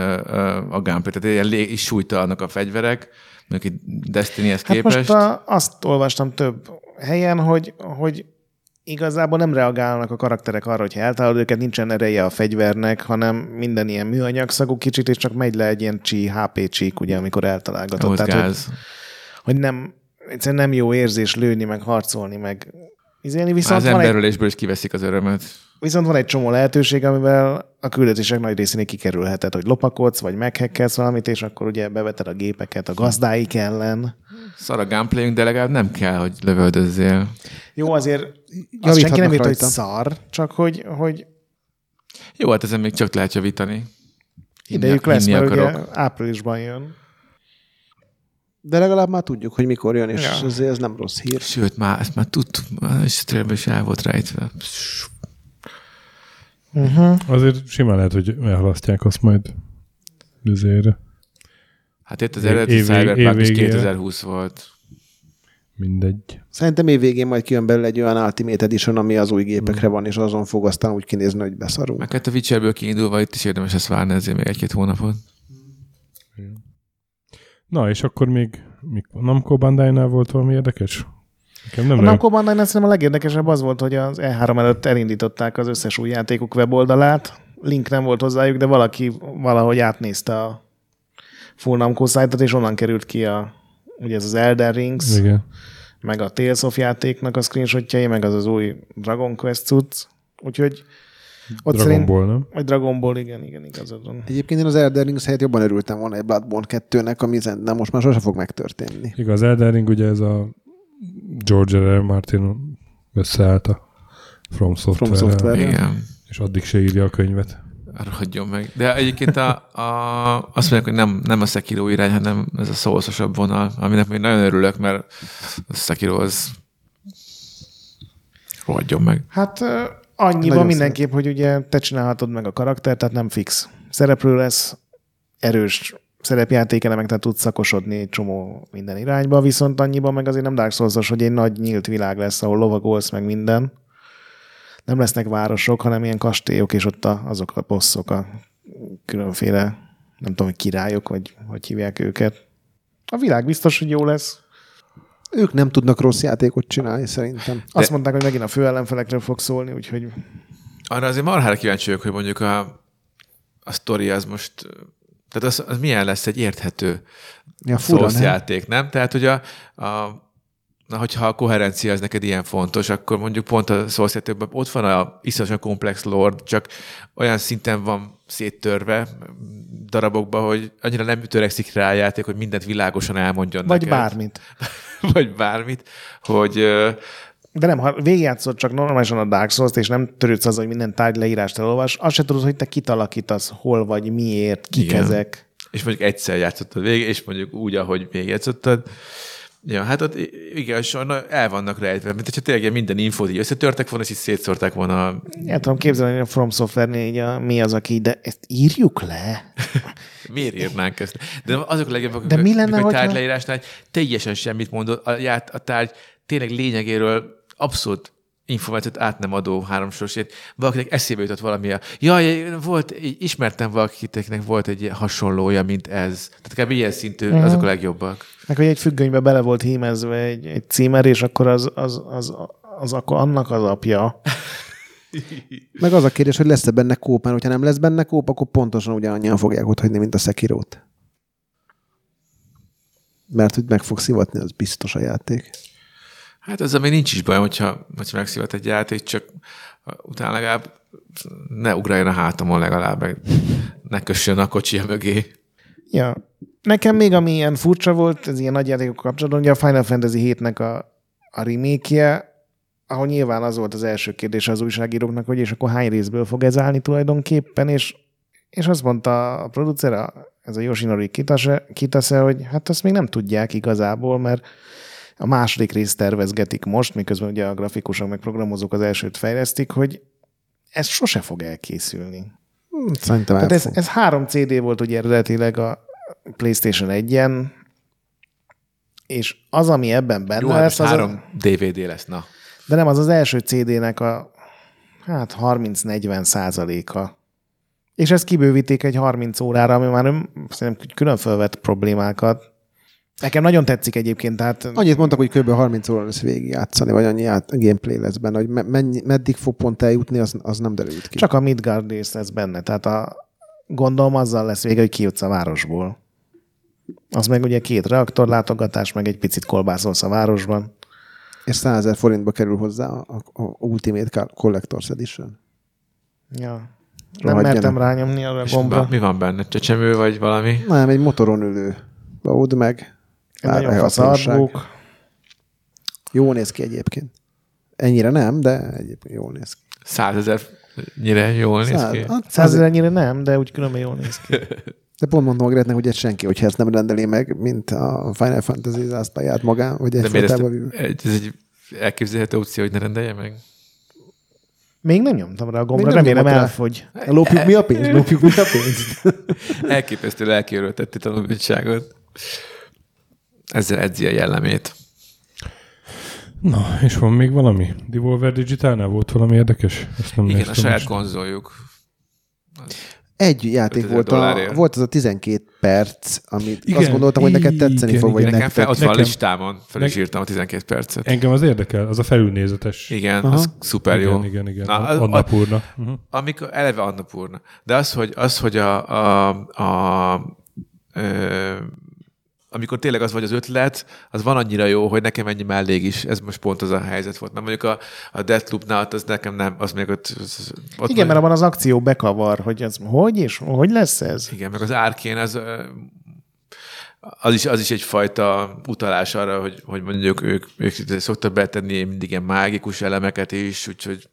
a gameplay, tehát ilyen súlytalanok a fegyverek, mondjuk itt Destinyhez Hát képest. most a, azt olvastam több helyen, hogy, hogy igazából nem reagálnak a karakterek arra, hogy eltalálod őket, nincsen ereje a fegyvernek, hanem minden ilyen műanyagszagú kicsit, és csak megy le egy ilyen csí, HP csík, ugye, amikor eltalálgatod. Tehát, hogy, hogy nem, egyszerűen nem jó érzés lőni, meg harcolni, meg izélni, Már viszont az van, egy, is kiveszik az örömet. viszont van egy csomó lehetőség, amivel a küldetések nagy részén kikerülheted, hogy lopakodsz, vagy meghekkelsz valamit, és akkor ugye beveted a gépeket a gazdáik ellen. Szar a gameplayünk, de legalább nem kell, hogy lövöldözzél. Jó, azért azt senki nem írt, hogy szar, csak hogy, hogy Jó, hát ezen még csak lehet javítani. idejük lesz, mert ugye áprilisban jön. De legalább már tudjuk, hogy mikor jön, és Ja. ezért ez nem rossz hír. Sőt, már, ezt már tudtuk, a trailerben is el volt rejtve. Azért simán lehet, hogy elhalasztják azt majd ezért Hát itt az eredeti év Cyberpunk is év végére. 2020 volt. mindegy. Szerintem év végén majd kijön belőle egy olyan Ultimate Edition, ami az új gépekre van, és azon fog aztán úgy kinézni, hogy beszarunk. Meg hát a Witcherből kiindulva itt is érdemes ezt várni ezért még egy-két hónapot. Na, és akkor még mikor, Namco Bandai-nál volt valami érdekes? Nekem nem A Namco Bandai szerintem a legérdekesebb az volt, hogy az E3 előtt elindították az összes új játékuk weboldalát. Link nem volt hozzájuk, de valaki valahogy átnézte a full Namco szájtot, és onnan került ki a, ugye ez az Elden Rings, Igen. meg a Tales of játéknak a screenshotjai, meg az az új Dragon Quest cucc. Úgyhogy ott Dragon szerint, Ball, nem? vagy Dragon Ball, igen, igen, igazad van. Egyébként én az Elden Rings helyett jobban örültem volna egy Bloodborne 2-nek, ami nem most már sose fog megtörténni. Igaz, Elden Ring ugye ez a George R. R. Martin összeállt a From Software, From Software. Igen. és addig se írja a könyvet. Ragadjon meg. De egyébként a, a, azt mondják, hogy nem, nem a Sekiro irány, hanem ez a szószosabb vonal, aminek még nagyon örülök, mert a Sekiro az rohadjon meg. Hát annyiban mindenképp, hogy ugye te csinálhatod meg a karakter, tehát nem fix. Szereplő lesz, erős szerepjátékelemek, tehát tudsz szakosodni egy csomó minden irányba, viszont annyiban meg azért nem Dark souls hogy egy nagy nyílt világ lesz, ahol lovagolsz meg minden. Nem lesznek városok, hanem ilyen kastélyok, és ott a, azok a bosszok, a különféle, nem tudom, hogy királyok, vagy hogy hívják őket. A világ biztos, hogy jó lesz. Ők nem tudnak rossz játékot csinálni, szerintem. Azt mondták, hogy megint a fő ellenfelekről fog szólni, úgyhogy Arra azért marhára kíváncsi vagyok, hogy mondjuk a, a sztori az most, tehát az, az milyen lesz egy érthető Ja, fura, nem? játék, nem? Tehát, hogy a, a na, hogyha a koherencia az neked ilyen fontos, akkor mondjuk pont a játékban ott van a iszonyatosan komplex lord, csak olyan szinten van széttörve darabokba, hogy annyira nem törekszik rá a játék, hogy mindent világosan elmondjon vagy neked. bármit. Vagy bármit, hogy De nem, ha végigjátszod csak normálisan a Dark Souls-t, és nem törődsz azzal, hogy minden tárgy leírást elolvas, azt se tudod, hogy te kit alakítasz, hol vagy, miért, kik Igen. ezek. és mondjuk egyszer játszottad végig, és mondjuk úgy, ahogy még játszottad. Ja, hát ott igen, sajnos el vannak rejtve, mint hogyha tényleg minden infót így összetörtek volna, és így szétszórták volna El tudom képzelni, hogy a From Software-nél így a, mi az, aki, de ezt írjuk le? Miért írnánk ezt? De azok a legjobbak, De mi lenne, hogyha- tárgyleírásnál teljesen semmit mondod, a, ját, a tárgy tényleg lényegéről abszolút információt át nem adó háromsorosért. Valakinek eszébe jutott valami. a- Jaj, volt, ismertem valakiteknek volt egy hasonlója, mint ez. Tehát kb. ilyen szintű, Mhm. azok a legjobbak. Meg hogy egy függönybe bele volt hímezve egy, egy címer, és akkor az, az, az, az, akkor annak az apja. Meg az a kérdés, hogy lesz-e benne kóp, mert hogyha nem lesz benne kóp, akkor pontosan ugyanannyian fogják ott hagyni, mint a Sekirót. Mert hogy meg fog szivatni, az biztos a játék. Hát ezzel még nincs is baj, hogyha, hogyha megszivat egy játék, csak utána legalább ne ugráljon a hátamon legalább, meg ne kössön a kocsia mögé. Ja. Nekem még ami ilyen furcsa volt, ez ilyen nagy játékok kapcsolatban, ugye a Final Fantasy 7-nek a, a remake ahol nyilván az volt az első kérdés az újságíróknak, hogy és akkor hány részből fog ez állni tulajdonképpen, és, és azt mondta a producer, a, ez a Yoshinori Kitase, Kitase, hogy hát azt még nem tudják igazából, mert a második részt tervezgetik most, miközben ugye a grafikusok meg programozók az elsőt fejlesztik, hogy ez sose fog elkészülni. Hm, Szerintem Tehát ez, ez három CD volt ugye eredetileg a PlayStation 1-en, és az, ami ebben benne Jó, hát lesz, most az három a, DVD lesz, na. De nem, az az első CD-nek a hát 30-40 százaléka. És ezt kibővíték egy 30 órára, ami már szerintem külön felvett problémákat. Nekem nagyon tetszik egyébként, tehát Annyit mondtak, hogy kb. 30 óra lesz végigjátszani, vagy annyi ját, gameplay lesz benne, hogy me- mennyi, meddig fog pont eljutni, az, az nem derült ki. csak a Midgard rész lesz benne. Tehát a, gondolom azzal lesz vége, hogy kijutsz a városból. Az meg ugye két reaktorlátogatás, meg egy picit kolbászolsz a városban. És 100 ezer forintba kerül hozzá a, a, Ultimate Collector's Edition. Ja. Nem Rohadjanak. mertem rányomni arra a gombra. mi van benne? Csecsemő vagy valami? Nem, egy motoron ülő. Baud meg. Nagyon fasz elhatóság. artbook. Jó néz ki egyébként. Ennyire nem, de egyébként jól néz ki. Százezer nyire jól néz Száz- ki. hát Százezernyire nem, de úgy különben jól néz ki. De pont mondtam a Gretnek, hogy ez senki, hogyha ezt nem rendeli meg, mint a Final Fantasy zászlaját magán, vagy egy, ez egy elképzelhető opció, hogy ne rendelje meg? Még nem nyomtam rá a gombra, nem remélem elfogy. Lopjuk mi a pénzt? Lopjuk mi a pénzt? Elképesztő lelkiörölteti tanulmányságot. Ezzel edzi a jellemét. Na, és van még valami? Devolver Digitalnál volt valami érdekes? Ezt nem Igen, a saját konzoljuk. Egy játék 5000 volt, a, volt az a 12 perc, amit igen, azt gondoltam, hogy neked tetszeni igen, fog, vagy igen. Nekem fel, nektek. ott van a listámon, fel is írtam a 12 percet. Engem az érdekel, az a felülnézetes. Igen, Aha. az szuper jó. Igen, igen, igen. Na, az- Annapurna. Uh-huh. amikor eleve Annapurna. De az, hogy, az, hogy a, a, a, ö, amikor tényleg az vagy az ötlet, az van annyira jó, hogy nekem ennyi mellég is. Ez most pont az a helyzet volt. Mert mondjuk a, a Deathloop-nál az nekem nem, az még ott... az- ott Igen, mert abban az akció bekavar, hogy ez hogy és hogy lesz ez? Igen, meg az árkén az, az is, az is egyfajta utalás arra, hogy, hogy mondjuk ők, ők szoktak betenni mindig ilyen mágikus elemeket is, úgyhogy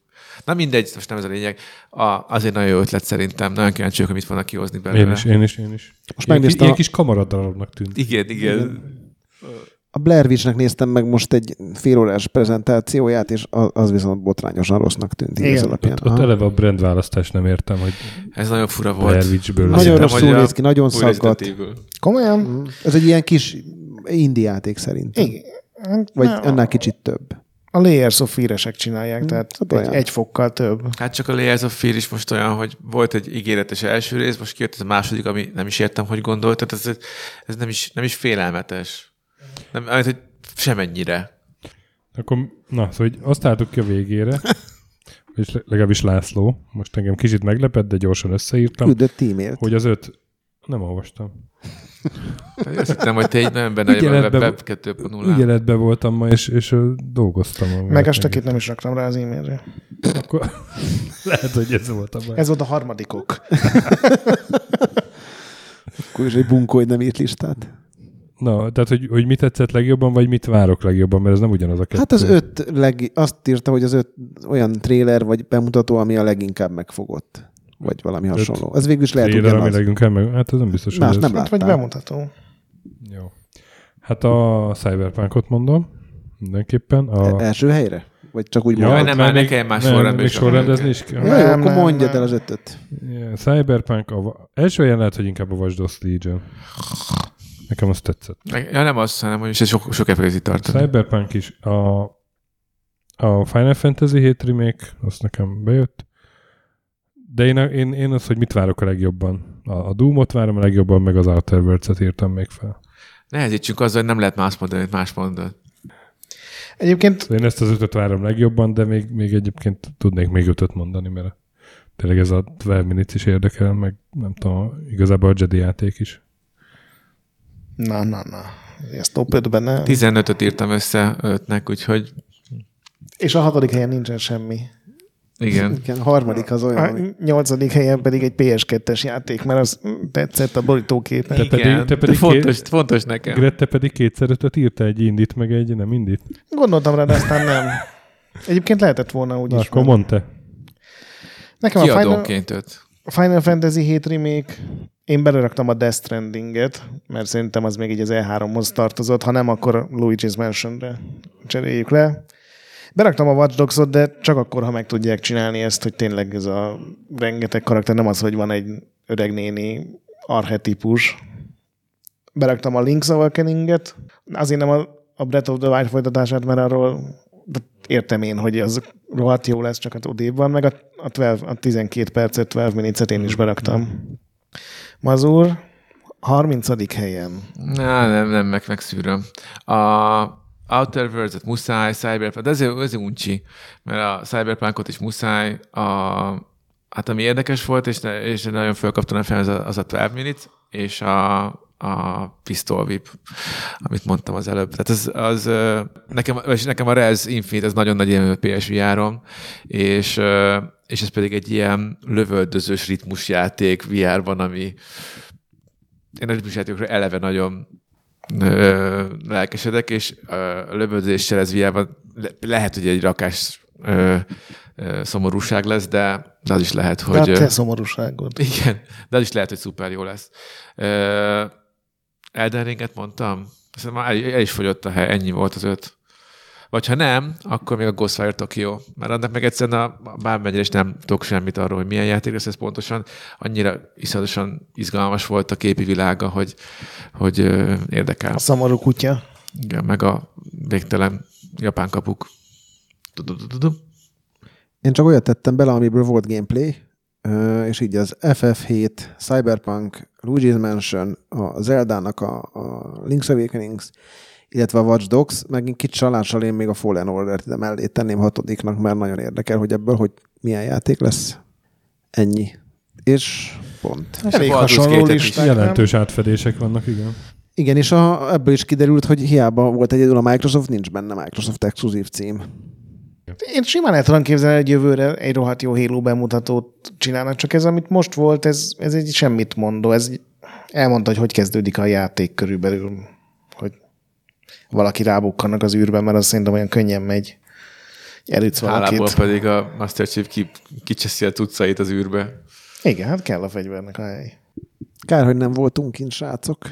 Na mindegy, most nem ez a lényeg. A, azért nagyon jó ötlet szerintem. Nagyon kíváncsi vagyok, hogy mit fognak kihozni belőle. Én is, én is, én is. Most Ilyen, megnéztem ilyen a- kis kamaradarabnak tűnt. Igen, igen. A Blair Witch-nek néztem meg most egy félórás prezentációját, és az viszont botrányosan rossznak tűnt. Igen. ez alapján. Ott, ott eleve a brandválasztást nem értem, hogy Ez nagyon fura volt. Blair Witch-ből. Nagyon rosszul néz ki, nagyon. Evil. Komolyan? Mm. Ez egy ilyen kis indie játék szerintem. Igen. Hát Vagy annál kicsit több. A Layers of Fear-esek csinálják, tehát hát egy, olyan. egy fokkal több. Hát csak a Layers of Fear is most olyan, hogy volt egy ígéretes első rész, most kijött ez a második, ami nem is értem, hogy gondolt, tehát ez, ez nem, is, nem is félelmetes. Nem, amit, hogy semennyire. Akkor, na, szóval hogy azt álltuk ki a végére, és legalábbis László, most engem kicsit meglepett, de gyorsan összeírtam, Küldött e-mailt. hogy az öt, nem olvastam. Azt hittem, hogy te egy nagyon benne a web, Ügyeletbe- web 2.0. Ügyeletben voltam ma, és, és dolgoztam. a Meg a stakit nem is raktam rá az e-mailre. Akkor lehet, hogy ez volt a baj. Ez volt a harmadikok. Akkor is egy bunkó, hogy nem írt listát. Na, tehát, hogy, hogy mit tetszett legjobban, vagy mit várok legjobban, mert ez nem ugyanaz a kettő. Hát az öt, leg, azt írta, hogy az öt olyan tréler vagy bemutató, ami a leginkább megfogott. Vagy valami hasonló. Ez végül is lehet ami ugyanaz. leginkább meg... Hát ez nem biztos, Más hogy ez... nem Hát, vagy bemutató. Jó. Hát a Cyberpunkot mondom, mindenképpen. A... E- Első helyre? Vagy csak úgy Ja, mondod? nem, már ne kelljen más nem, sorrendben még sorrendezni is kell. Ja, jó, Nem, akkor nem, mondjad nem. el az ötöt. Yeah, Cyberpunk, a... első helyen lehet, hogy inkább a Watch Dogs Legion. Nekem azt tetszett. Ja, nem az, hanem hogy ez sok, sok elfejezi tartani. Cyberpunk is. A, a Final Fantasy 7 remake, azt nekem bejött. De én, én, én az, hogy mit várok a legjobban. A, a Doom-ot várom a legjobban, meg az Outer Worlds-et írtam még fel. Nehezítsünk azzal, hogy nem lehet más mondani, mint más mondani. Egyébként Szóval én ezt az ötöt várom legjobban, de még, még egyébként tudnék még ötöt mondani, mert tényleg ez a 12 minutes is érdekel, meg nem tudom, igazából a Jedi játék is. Na, na, na. Ez top 5-ben nem. 15-öt írtam össze ötnek, úgyhogy És a hatodik helyen nincsen semmi. Igen. Igen, a harmadik az olyan, A nyolcadik helyen pedig egy PS2-es játék, mert az tetszett a borítóképen. Te pedig- igen. te pedig de fontos, két- fontos nekem. Grette pedig kétszer ötöt írta, egy indit, meg egy nem indit. Gondoltam rá, de aztán nem. Egyébként lehetett volna úgy Na, is. akkor mondd te. Nekem a Final, öt. Final Fantasy 7 remake, én beleraktam a Death Stranding-et, mert szerintem az még így az E3-hoz tartozott, ha nem, akkor a Luigi's Mansion-re cseréljük le. Beraktam a Watch Dogs-ot, de csak akkor, ha meg tudják csinálni ezt, hogy tényleg ez a rengeteg karakter, nem az, hogy van egy öreg néni arhetipus. Beraktam a Link's Awakening-et, azért nem a, a Breath of the Wild folytatását, mert arról értem én, hogy az rohadt jó lesz, csak hát odébb van, meg a, a, 12, a 12 percet, 12 minutes én is beraktam. Mazur, 30. helyen. Na, nem, nem, meg, megszűröm. A Outer Worlds-et muszáj, Cyberpunk, de ezért, ezért uncsi, mert a Cyberpunkot is muszáj, a, hát ami érdekes volt, és, ne- és nagyon fölkaptam a fel, az a, az a 12 minutes, és a, a Pistol Whip, amit mondtam az előbb. Tehát az, az nekem, és nekem a Rez Infinite, ez nagyon nagy élmény PSVR-on, és, és ez pedig egy ilyen lövöldözős ritmusjáték VR-ban, ami én a ritmusjátékokra eleve nagyon ö, lelkesedek, és ö, a lövöldözéssel ez le, lehet, hogy egy rakás ö, ö, szomorúság lesz, de, az is lehet, De a hogy... te szomorúságod. igen, de az is lehet, hogy szuper jó lesz. Ö, Elden Ringet mondtam? Szerintem már el, el is fogyott a hely, ennyi volt az öt. Vagy ha nem, akkor még a Ghostwire Tokyo. Mert annak meg egyszerűen a, bármennyire is nem tudok semmit arról, hogy milyen játék lesz ez pontosan. Annyira iszonyatosan izgalmas volt a képi világa, hogy, hogy ö, érdekel. A szomorú kutya. Igen, meg a végtelen japán kapuk. Én csak olyat tettem bele, amiből volt gameplay, és így az FF7, Cyberpunk, Luigi's Mansion, a Zelda-nak a, a Link's Awakenings, illetve a Watch Dogs, meg egy kicsit csalással én még a Fallen Order-t ide mellé tenném hatodiknak, mert nagyon érdekel, hogy ebből hogy milyen játék lesz. Ennyi. És pont. És Elég hasonló listák, nem? Jelentős átfedések vannak, igen. Igen, és a, ebből is kiderült, hogy hiába volt egyedül a Microsoft, nincs benne Microsoft exkluzív cím. Én simán el tudom képzelni, hogy jövőre egy rohadt jó Halo bemutatót csinálnak, csak ez, amit most volt, ez, ez egy semmit mondó. Ez elmondta, hogy hogy kezdődik a játék körülbelül, valaki rábukkannak az űrben, mert az szerintem olyan könnyen megy. Elütsz Hálából valakit. pedig a Master Chief ki, kicseszi a tucait az űrbe. Igen, hát kell a fegyvernek a hely. Kár, hogy nem voltunk kint, srácok.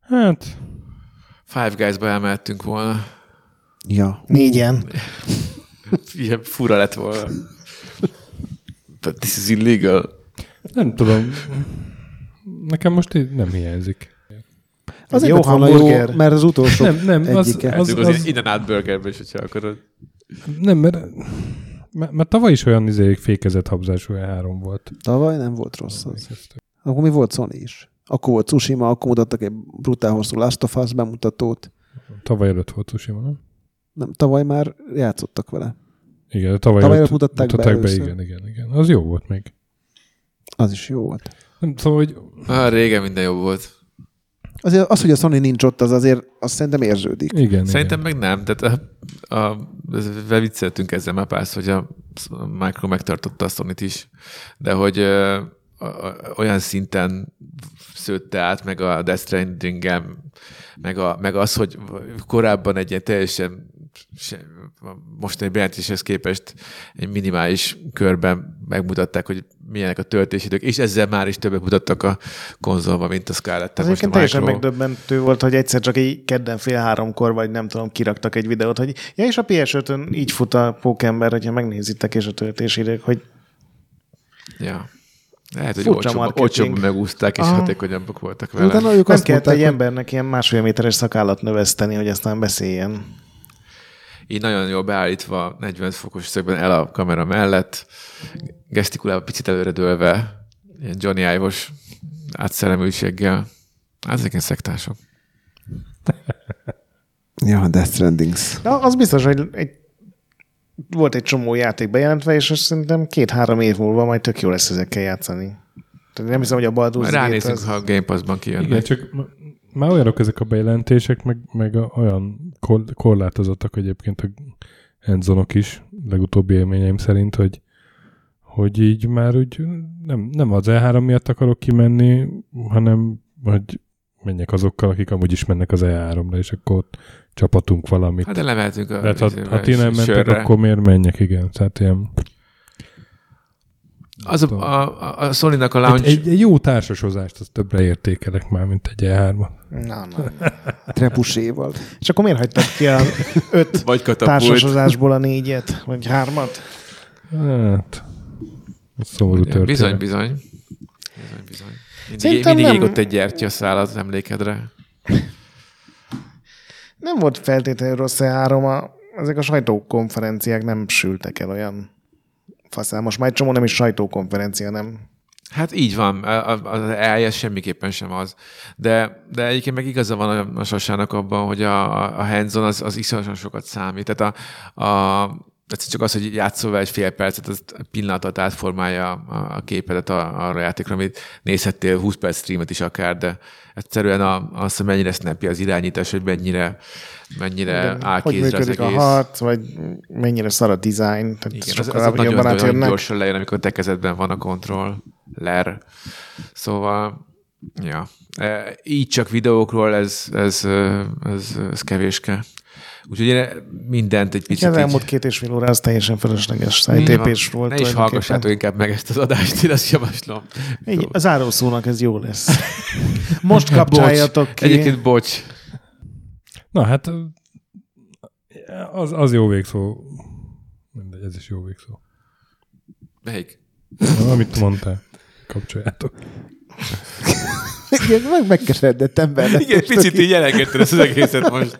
Hát, Five Guys-ba elmehettünk volna. Ja. Négyen. Ilyen fura lett volna. But this is illegal. nem tudom. Nekem most így nem hiányzik. Az jó volna jó, hamburger. mert az utolsó Nem, nem, az, egyike. az, Az, az, az, az in out burgerbe is, hogyha akarod. nem, mert, mert, mert tavaly is olyan izé, fékezett habzású E3 volt. Tavaly nem volt rossz az. Akkor mi volt Sony is? Akkor volt Tsushima, akkor mutattak egy brutál hosszú Last of Us bemutatót. Tavaly előtt volt Tsushima, nem? Nem, tavaly már játszottak vele. Igen, tavaly, Tavaly előtt mutatták be mutatták be, először. igen, igen, igen. Az jó volt még. Az is jó volt. Nem, szóval, hogy Ah, régen minden jobb volt. Azért az, hogy a Sony nincs ott, az azért azt szerintem érződik. igen, Szerintem igen. meg nem. Tehát a, a, a, vicceltünk ezzel már pársz, hogy a Micro megtartotta a sony is, de hogy ö, a, a, olyan szinten szőtte át, meg a Death stranding meg, a, meg az, hogy korábban egy ilyen teljesen se, mostani bejelentéshez képest egy minimális körben megmutatták, hogy milyenek a töltésidők, és ezzel már is többet mutattak a konzolban, mint a Scarlett. Ez egyébként teljesen megdöbbentő volt, hogy egyszer csak így kedden fél háromkor, vagy nem tudom, kiraktak egy videót, hogy ja, és a PS5-ön így fut a pókember, hogyha megnézitek, és a töltésidők, hogy Ja. Lehet, hogy olcsóbb, olcsóbb megúzták, és Aha. hatékonyabbak voltak vele. Utána ők nem azt kellett mondták, egy embernek ilyen másfél méteres szakállat növeszteni, hogy aztán beszéljen. Így nagyon jól beállítva, 40 fokos szögben el a kamera mellett, gesztikulálva picit előre dőlve, ilyen Johnny Ive-os átszellemültséggel. Hát ezek ilyen szektások. Ja, Death Strandings. De az biztos, hogy egy, volt egy csomó játék bejelentve, és azt szerintem két-három év múlva majd tök jó lesz ezekkel játszani. Tehát nem hiszem, hogy a Baldur's ránézünk, az... ha a Game Pass-ban kijönnek. Igen, csak már olyanok ezek a bejelentések, meg, meg a, olyan kor, korlátozottak egyébként a handzonok is, legutóbbi élményeim szerint, hogy, hogy így már úgy nem, nem az E3 miatt akarok kimenni, hanem hogy menjek azokkal, akik amúgy is mennek az E3-ra, és akkor ott csapatunk valamit. Hát de lemehetünk a Tehát ha, ha ti nem mentek, sörre. akkor miért menjek, igen. Tehát ilyen, Az a, a, a Sony-nak a launch... egy, egy, egy, jó társashozást az többre értékelek már, mint egy E3-at. Na, na. Trepuséval. És akkor miért hagytad ki a öt Vagy katapult. társasozásból a négyet, vagy hármat? Hát, szomorú történet. Bizony, bizony. Bizony, bizony. Mindig, Szerintem mindig nem- ott egy gyertyaszál az emlékedre. Nem volt feltétlenül rossz E3, a, ezek a sajtókonferenciák nem sültek el olyan faszán. Most már egy csomó nem is sajtókonferencia, nem. Hát így van, az eljesz semmiképpen sem az. De, de egyébként meg igaza van a, Sasának abban, hogy a, a hands-on az, az iszonyatosan sokat számít. Tehát a, a ez csak az, hogy játszol vele egy fél percet, az pillanatot átformálja a, képedet arra a játékra, amit nézhettél 20 perc streamet is akár, de egyszerűen a, az, hogy mennyire snappy az irányítás, hogy mennyire, mennyire áll hogy kézre az működik a egész. harc, vagy mennyire szar a design. Tehát Igen, az, sokkal az nagyon, nagyon gyorsan lejön, amikor te kezedben van a kontroll, ler. Szóval, ja. E, Így csak videókról ez, ez, ez, ez kevéske. Úgyhogy én mindent egy picit az elmúlt két és fél óra az teljesen van. szájtépés volt. Ne is hallgassátok inkább meg ezt az adást, én azt javaslom. Így, az árószónak ez jó lesz. Most kapcsoljatok ki. Egyébként bocs. Na hát, az, az jó végszó. Mindegy, ez is jó végszó. Melyik? Amit mondtál, kapcsoljátok. Igen, meg megkeseredett ember. Igen, most, picit aki- így elengedted ezt az egészet most.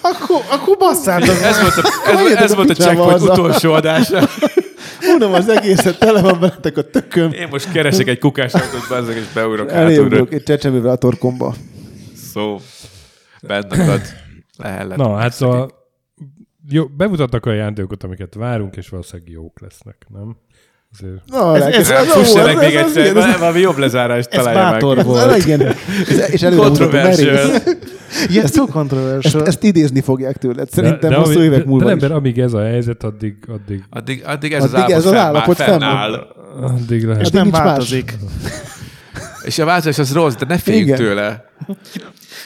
Akkor, akkor basszátok. Ez volt a, ez, ez a volt a checkpoint utolsó adása. Unom az egészet, tele van veletek a tököm. Én most keresek egy kukásautót, bezzeg, és beugrok Eléugrok egy csecsemővel a torkomba. Szó. Bent akad. Lehet. Na, hát szóval jó, bemutattak olyan játékokat, amiket várunk, és valószínűleg jók lesznek, nem? Azért. Na, Ez- ez, ez- ez, Fuss ez, meg még ez, egyszer, ez, valami jobb lezárást Ez találja bátor meg. volt. ez, igen. Ez- És előre Controversial. Ja, ez túl Ezt, controversial. ezt idézni fogják tőled. Szerintem de, hosszú ami- évek de, múlva de ember, amíg ez a helyzet, addig, addig, Addig, addig ez az Addig állapot, ez az fennáll, állapot fennáll. addig lehet. És nem változik. És a változás az rossz, de ne féljünk Igen. tőle.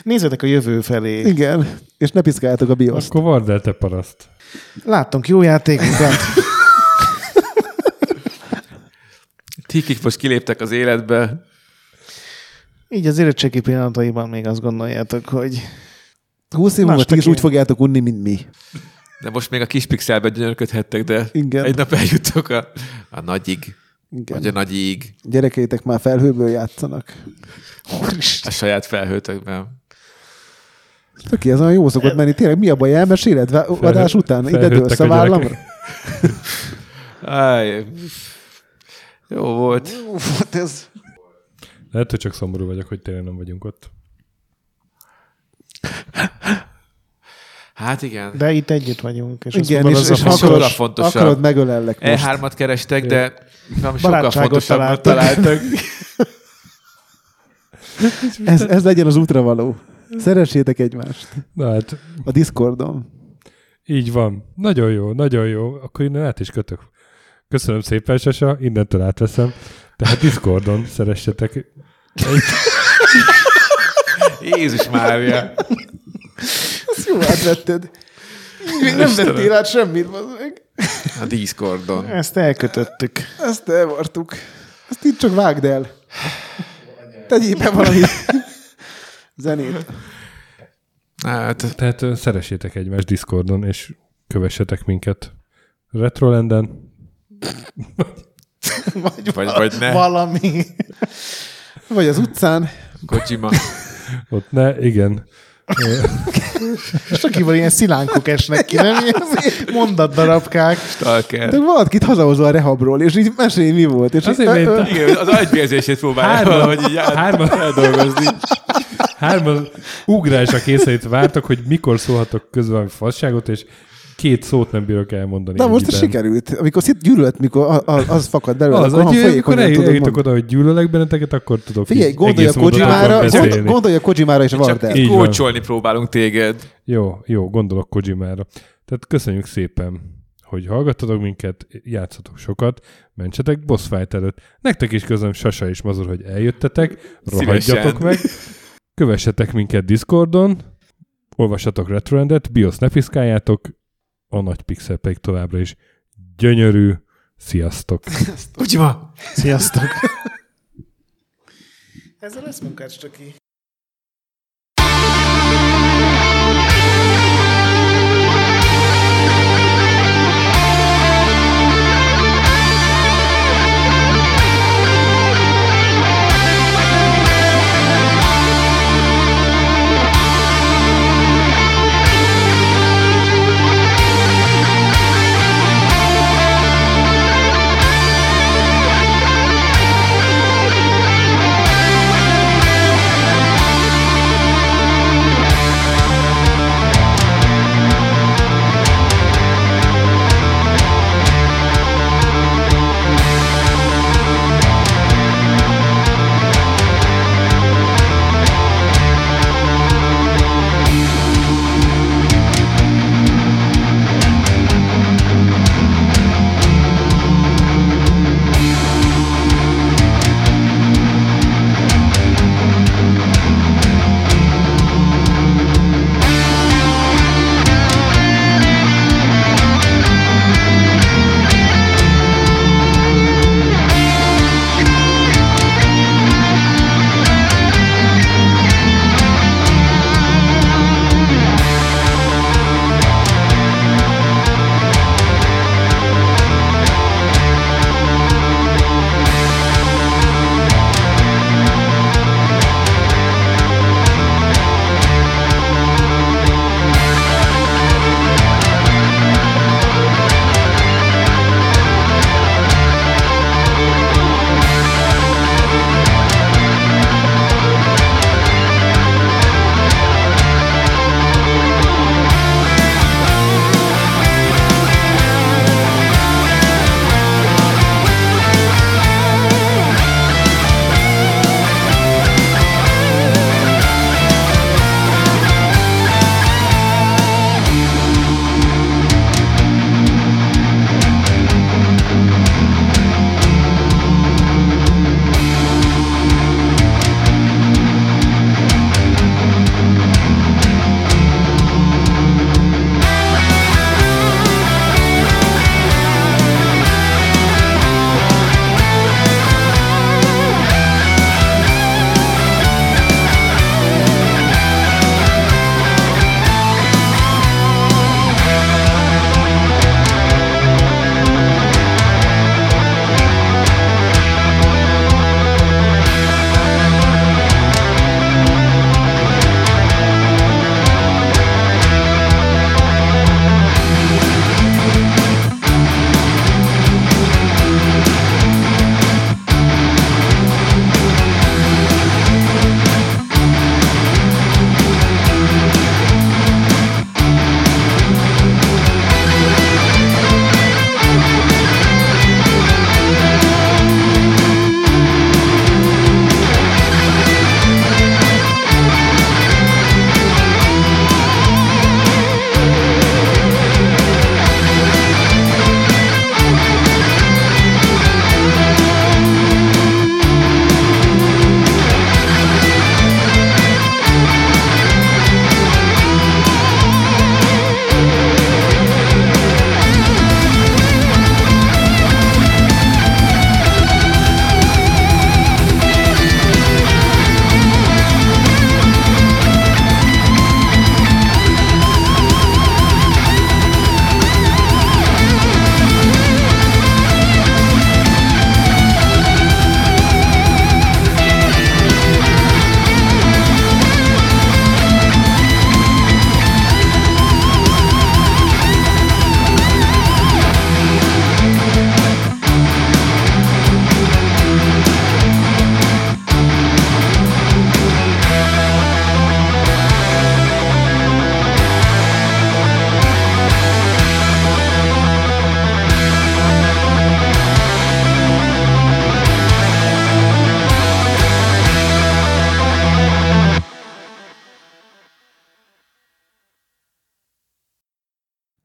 Nézzetek a jövő felé. Igen. És ne piszkáljátok a bioszt. Akkor vard el te paraszt. Láttunk jó játékokat. Ti, kik most kiléptek az életbe, Így az érettségi pillanataiban még azt gondoljátok, hogy 20 év múlva ti is úgy fogjátok unni, mint mi. de most még a kis pixelbe gyönyörködhettek, de Igen. egy nap eljuttok a, a nagyig, Igen. vagy a nagyig, Gyerekeitek már felhőből játszanak. a saját felhőtökben. Töké, ez olyan jó szokott menni. Tényleg mi a baj? Elmeséled adás után? Ide dőlsz a a vállamra? Gyerekek. Áj, jó volt. Ez... Lehet, hogy csak szomorú vagyok, hogy tényleg nem vagyunk ott. Hát igen. de itt együtt vagyunk. És Igen, mondod, és, az és akarod, fontosabb. akarod megölellek most. E3-at kerestek, de valami sokkal fontosabbat találtak. találtak. Ez, ez legyen az útra való. Szeressétek egymást. Na hát, A Discordon. így van. Nagyon jó, nagyon jó. Akkor innen át is kötök. Köszönöm szépen, Sasa, innentől átveszem. Tehát Discordon szeressetek. Jézus Mária. Ezt jó átvetted. Még nem vettél át semmit, meg. A Discordon. Ezt elkötöttük. Ezt elvartuk. Ezt itt csak vágd el. Tegyél be valami zenét. Hát, Tehát szeressétek egymást Discordon, és kövessetek minket Retrolanden. Vagy, Vagy- vagy ne. Valami. Vagy az utcán. Kojima. Ott ne, igen. És akivel ilyen szilánkok esnek ki, nem? Ilyen mondatdarabkák. Stalker. De valakit hazahozol a rehabról, és így mesélj, mi volt. És Azért így, ö, Igen, az agyvérzését próbálja Hárman- valahogy így át- hárman- feldolgozni. Hárman ugrásra kényszerít vártak, hogy mikor szólhatok közben valami fasságot, és két szót nem bírok elmondani. Na most sikerült. Amikor szit gyűlölet, mikor a- a- az fakad belőle, Az, akkor ha hogy amikor eljutok oda, hogy gyűlölök benneteket, akkor tudok Figyelj, gondolj a Kojimára, gondolj a Kojimára és vard Csak el. Így van. kócsolni próbálunk téged. Jó, jó, gondolok Kojimára. Tehát köszönjük szépen, hogy hallgattatok minket, játszatok sokat, mentsetek boss fight előtt. Nektek is közöm Sasa és Mazur, hogy eljöttetek, rohadjatok meg. Kövessetek minket Discordon, olvassatok Retroendet, BIOS ne piszkáljátok, a nagy pixel pedig továbbra is gyönyörű. Sziasztok! Kojima! Sziasztok. Ezzel lesz munkács.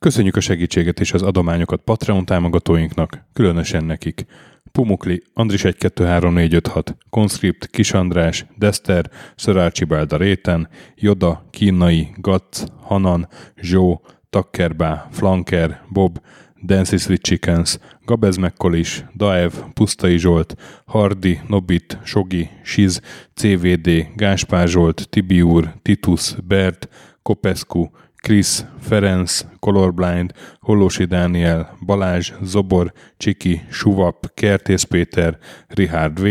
Köszönjük a segítséget és az adományokat Patreon támogatóinknak, különösen nekik. Pumukli, Andris 123456, Conscript, Kis András, Dester, Sir Archibald a Réten, Joda, Kínai, Gatz, Hanan, Zsó, Takkerbá, Flanker, Bob, Dancy Sweet Chickens, Gabez Mekkolis, Daev, Pusztai Zsolt, Hardi, Nobit, Sogi, Siz, CVD, Gáspár Zsolt, Tibiur, Titus, Bert, Kopescu, Krisz, Ferenc, Colorblind, Hollósi Dániel, Balázs, Zobor, Csiki, Suvap, Kertész Péter, Richard V,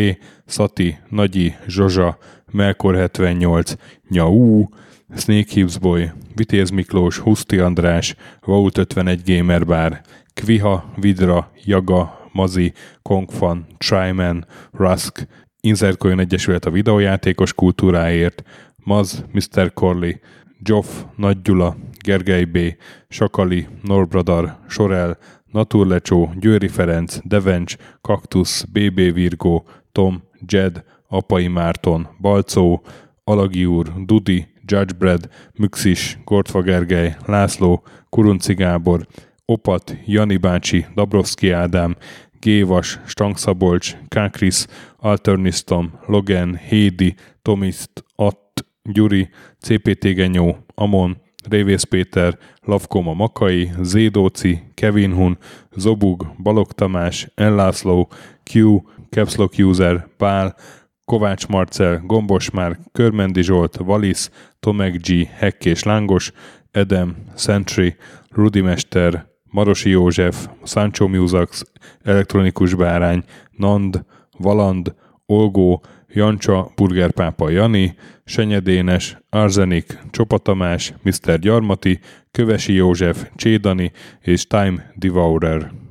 Szati, Nagyi, Zsozsa, Melkor 78, Nyau, Snake Hips Boy, Vitéz Miklós, Huszti András, Vault 51 Gamer Bar, Kviha, Vidra, Jaga, Mazi, Kongfan, Tryman, Rusk, Inzertcoin Egyesület a videójátékos kultúráért, Maz, Mr. Corley, Joff, Nagy Gyula, Gergely B., Sakali, Norbradar, Sorel, Naturlecsó, Győri Ferenc, Devencs, Kaktusz, BB Virgó, Tom, Jed, Apai Márton, Balcó, Alagi úr, Dudi, Judgebred, Müxis, Gortfa Gergely, László, Kurunci Gábor, Opat, Jani bácsi, Dabrowski Ádám, Gévas, Stangszabolcs, Kákris, Alternisztom, Logan, Hédi, Tomiszt, Att, Gyuri, CPT Genyó, Amon, Révész Péter, Lavkoma Makai, Zédóci, Kevin Hun, Zobug, Balog Tamás, Enlászló, Q, Capslock User, Pál, Kovács Marcel, Gombos Márk, Körmendi Zsolt, Valisz, Tomek G, Hekkés Lángos, Edem, Sentry, Rudimester, Marosi József, Sancho Musax, Elektronikus Bárány, Nand, Valand, Olgó, Jancsa, Burgerpápa Jani, Senyedénes, Arzenik, Csopa Tamás, Mr. Gyarmati, Kövesi József, Csédani és Time Devourer.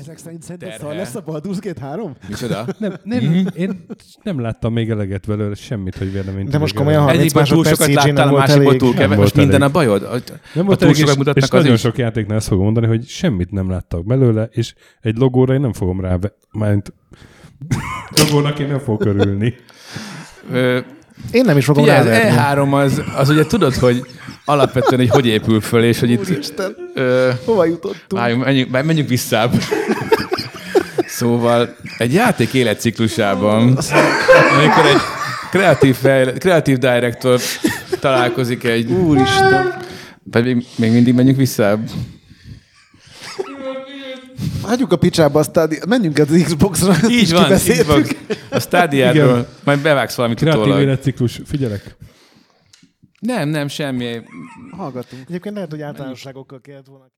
Ezek szerint szerinted szar lesz a Baldur's Gate 3? Micsoda? Nem, nem, én nem láttam még eleget belőle, semmit, hogy véleményt De most komolyan, erről. 30 Egyikből túl másodperc CG nem láttál, a volt másikból elég. túl Nem kevés. volt Most minden a elég. bajod? Nem A volt túl elég, és, és mutatnak, az nagyon is. sok játéknál ezt fogom mondani, hogy semmit nem láttak belőle, és egy logóra én nem fogom rá, mert logónak én nem fogok örülni. Én nem is fogom Figyelj, az ráverni. E3 az, az ugye tudod, hogy alapvetően, hogy hogy épül föl, és hogy itt... Úristen, Ö, hova jutottunk? Várjunk, menjünk, menjünk, visszább. Szóval egy játék életciklusában, amikor egy kreatív, fejle, kreatív director találkozik egy... Úristen. Pedig még mindig menjünk visszább. Hagyjuk a picsába a stádi... Menjünk az Xbox-ra. Így van, így van. A stádiáról majd bevágsz valamit Kreatív utólag. életciklus, figyelek. Nem, nem, semmi. Hallgatunk. Egyébként lehet, hogy általánosságokkal kellett volna.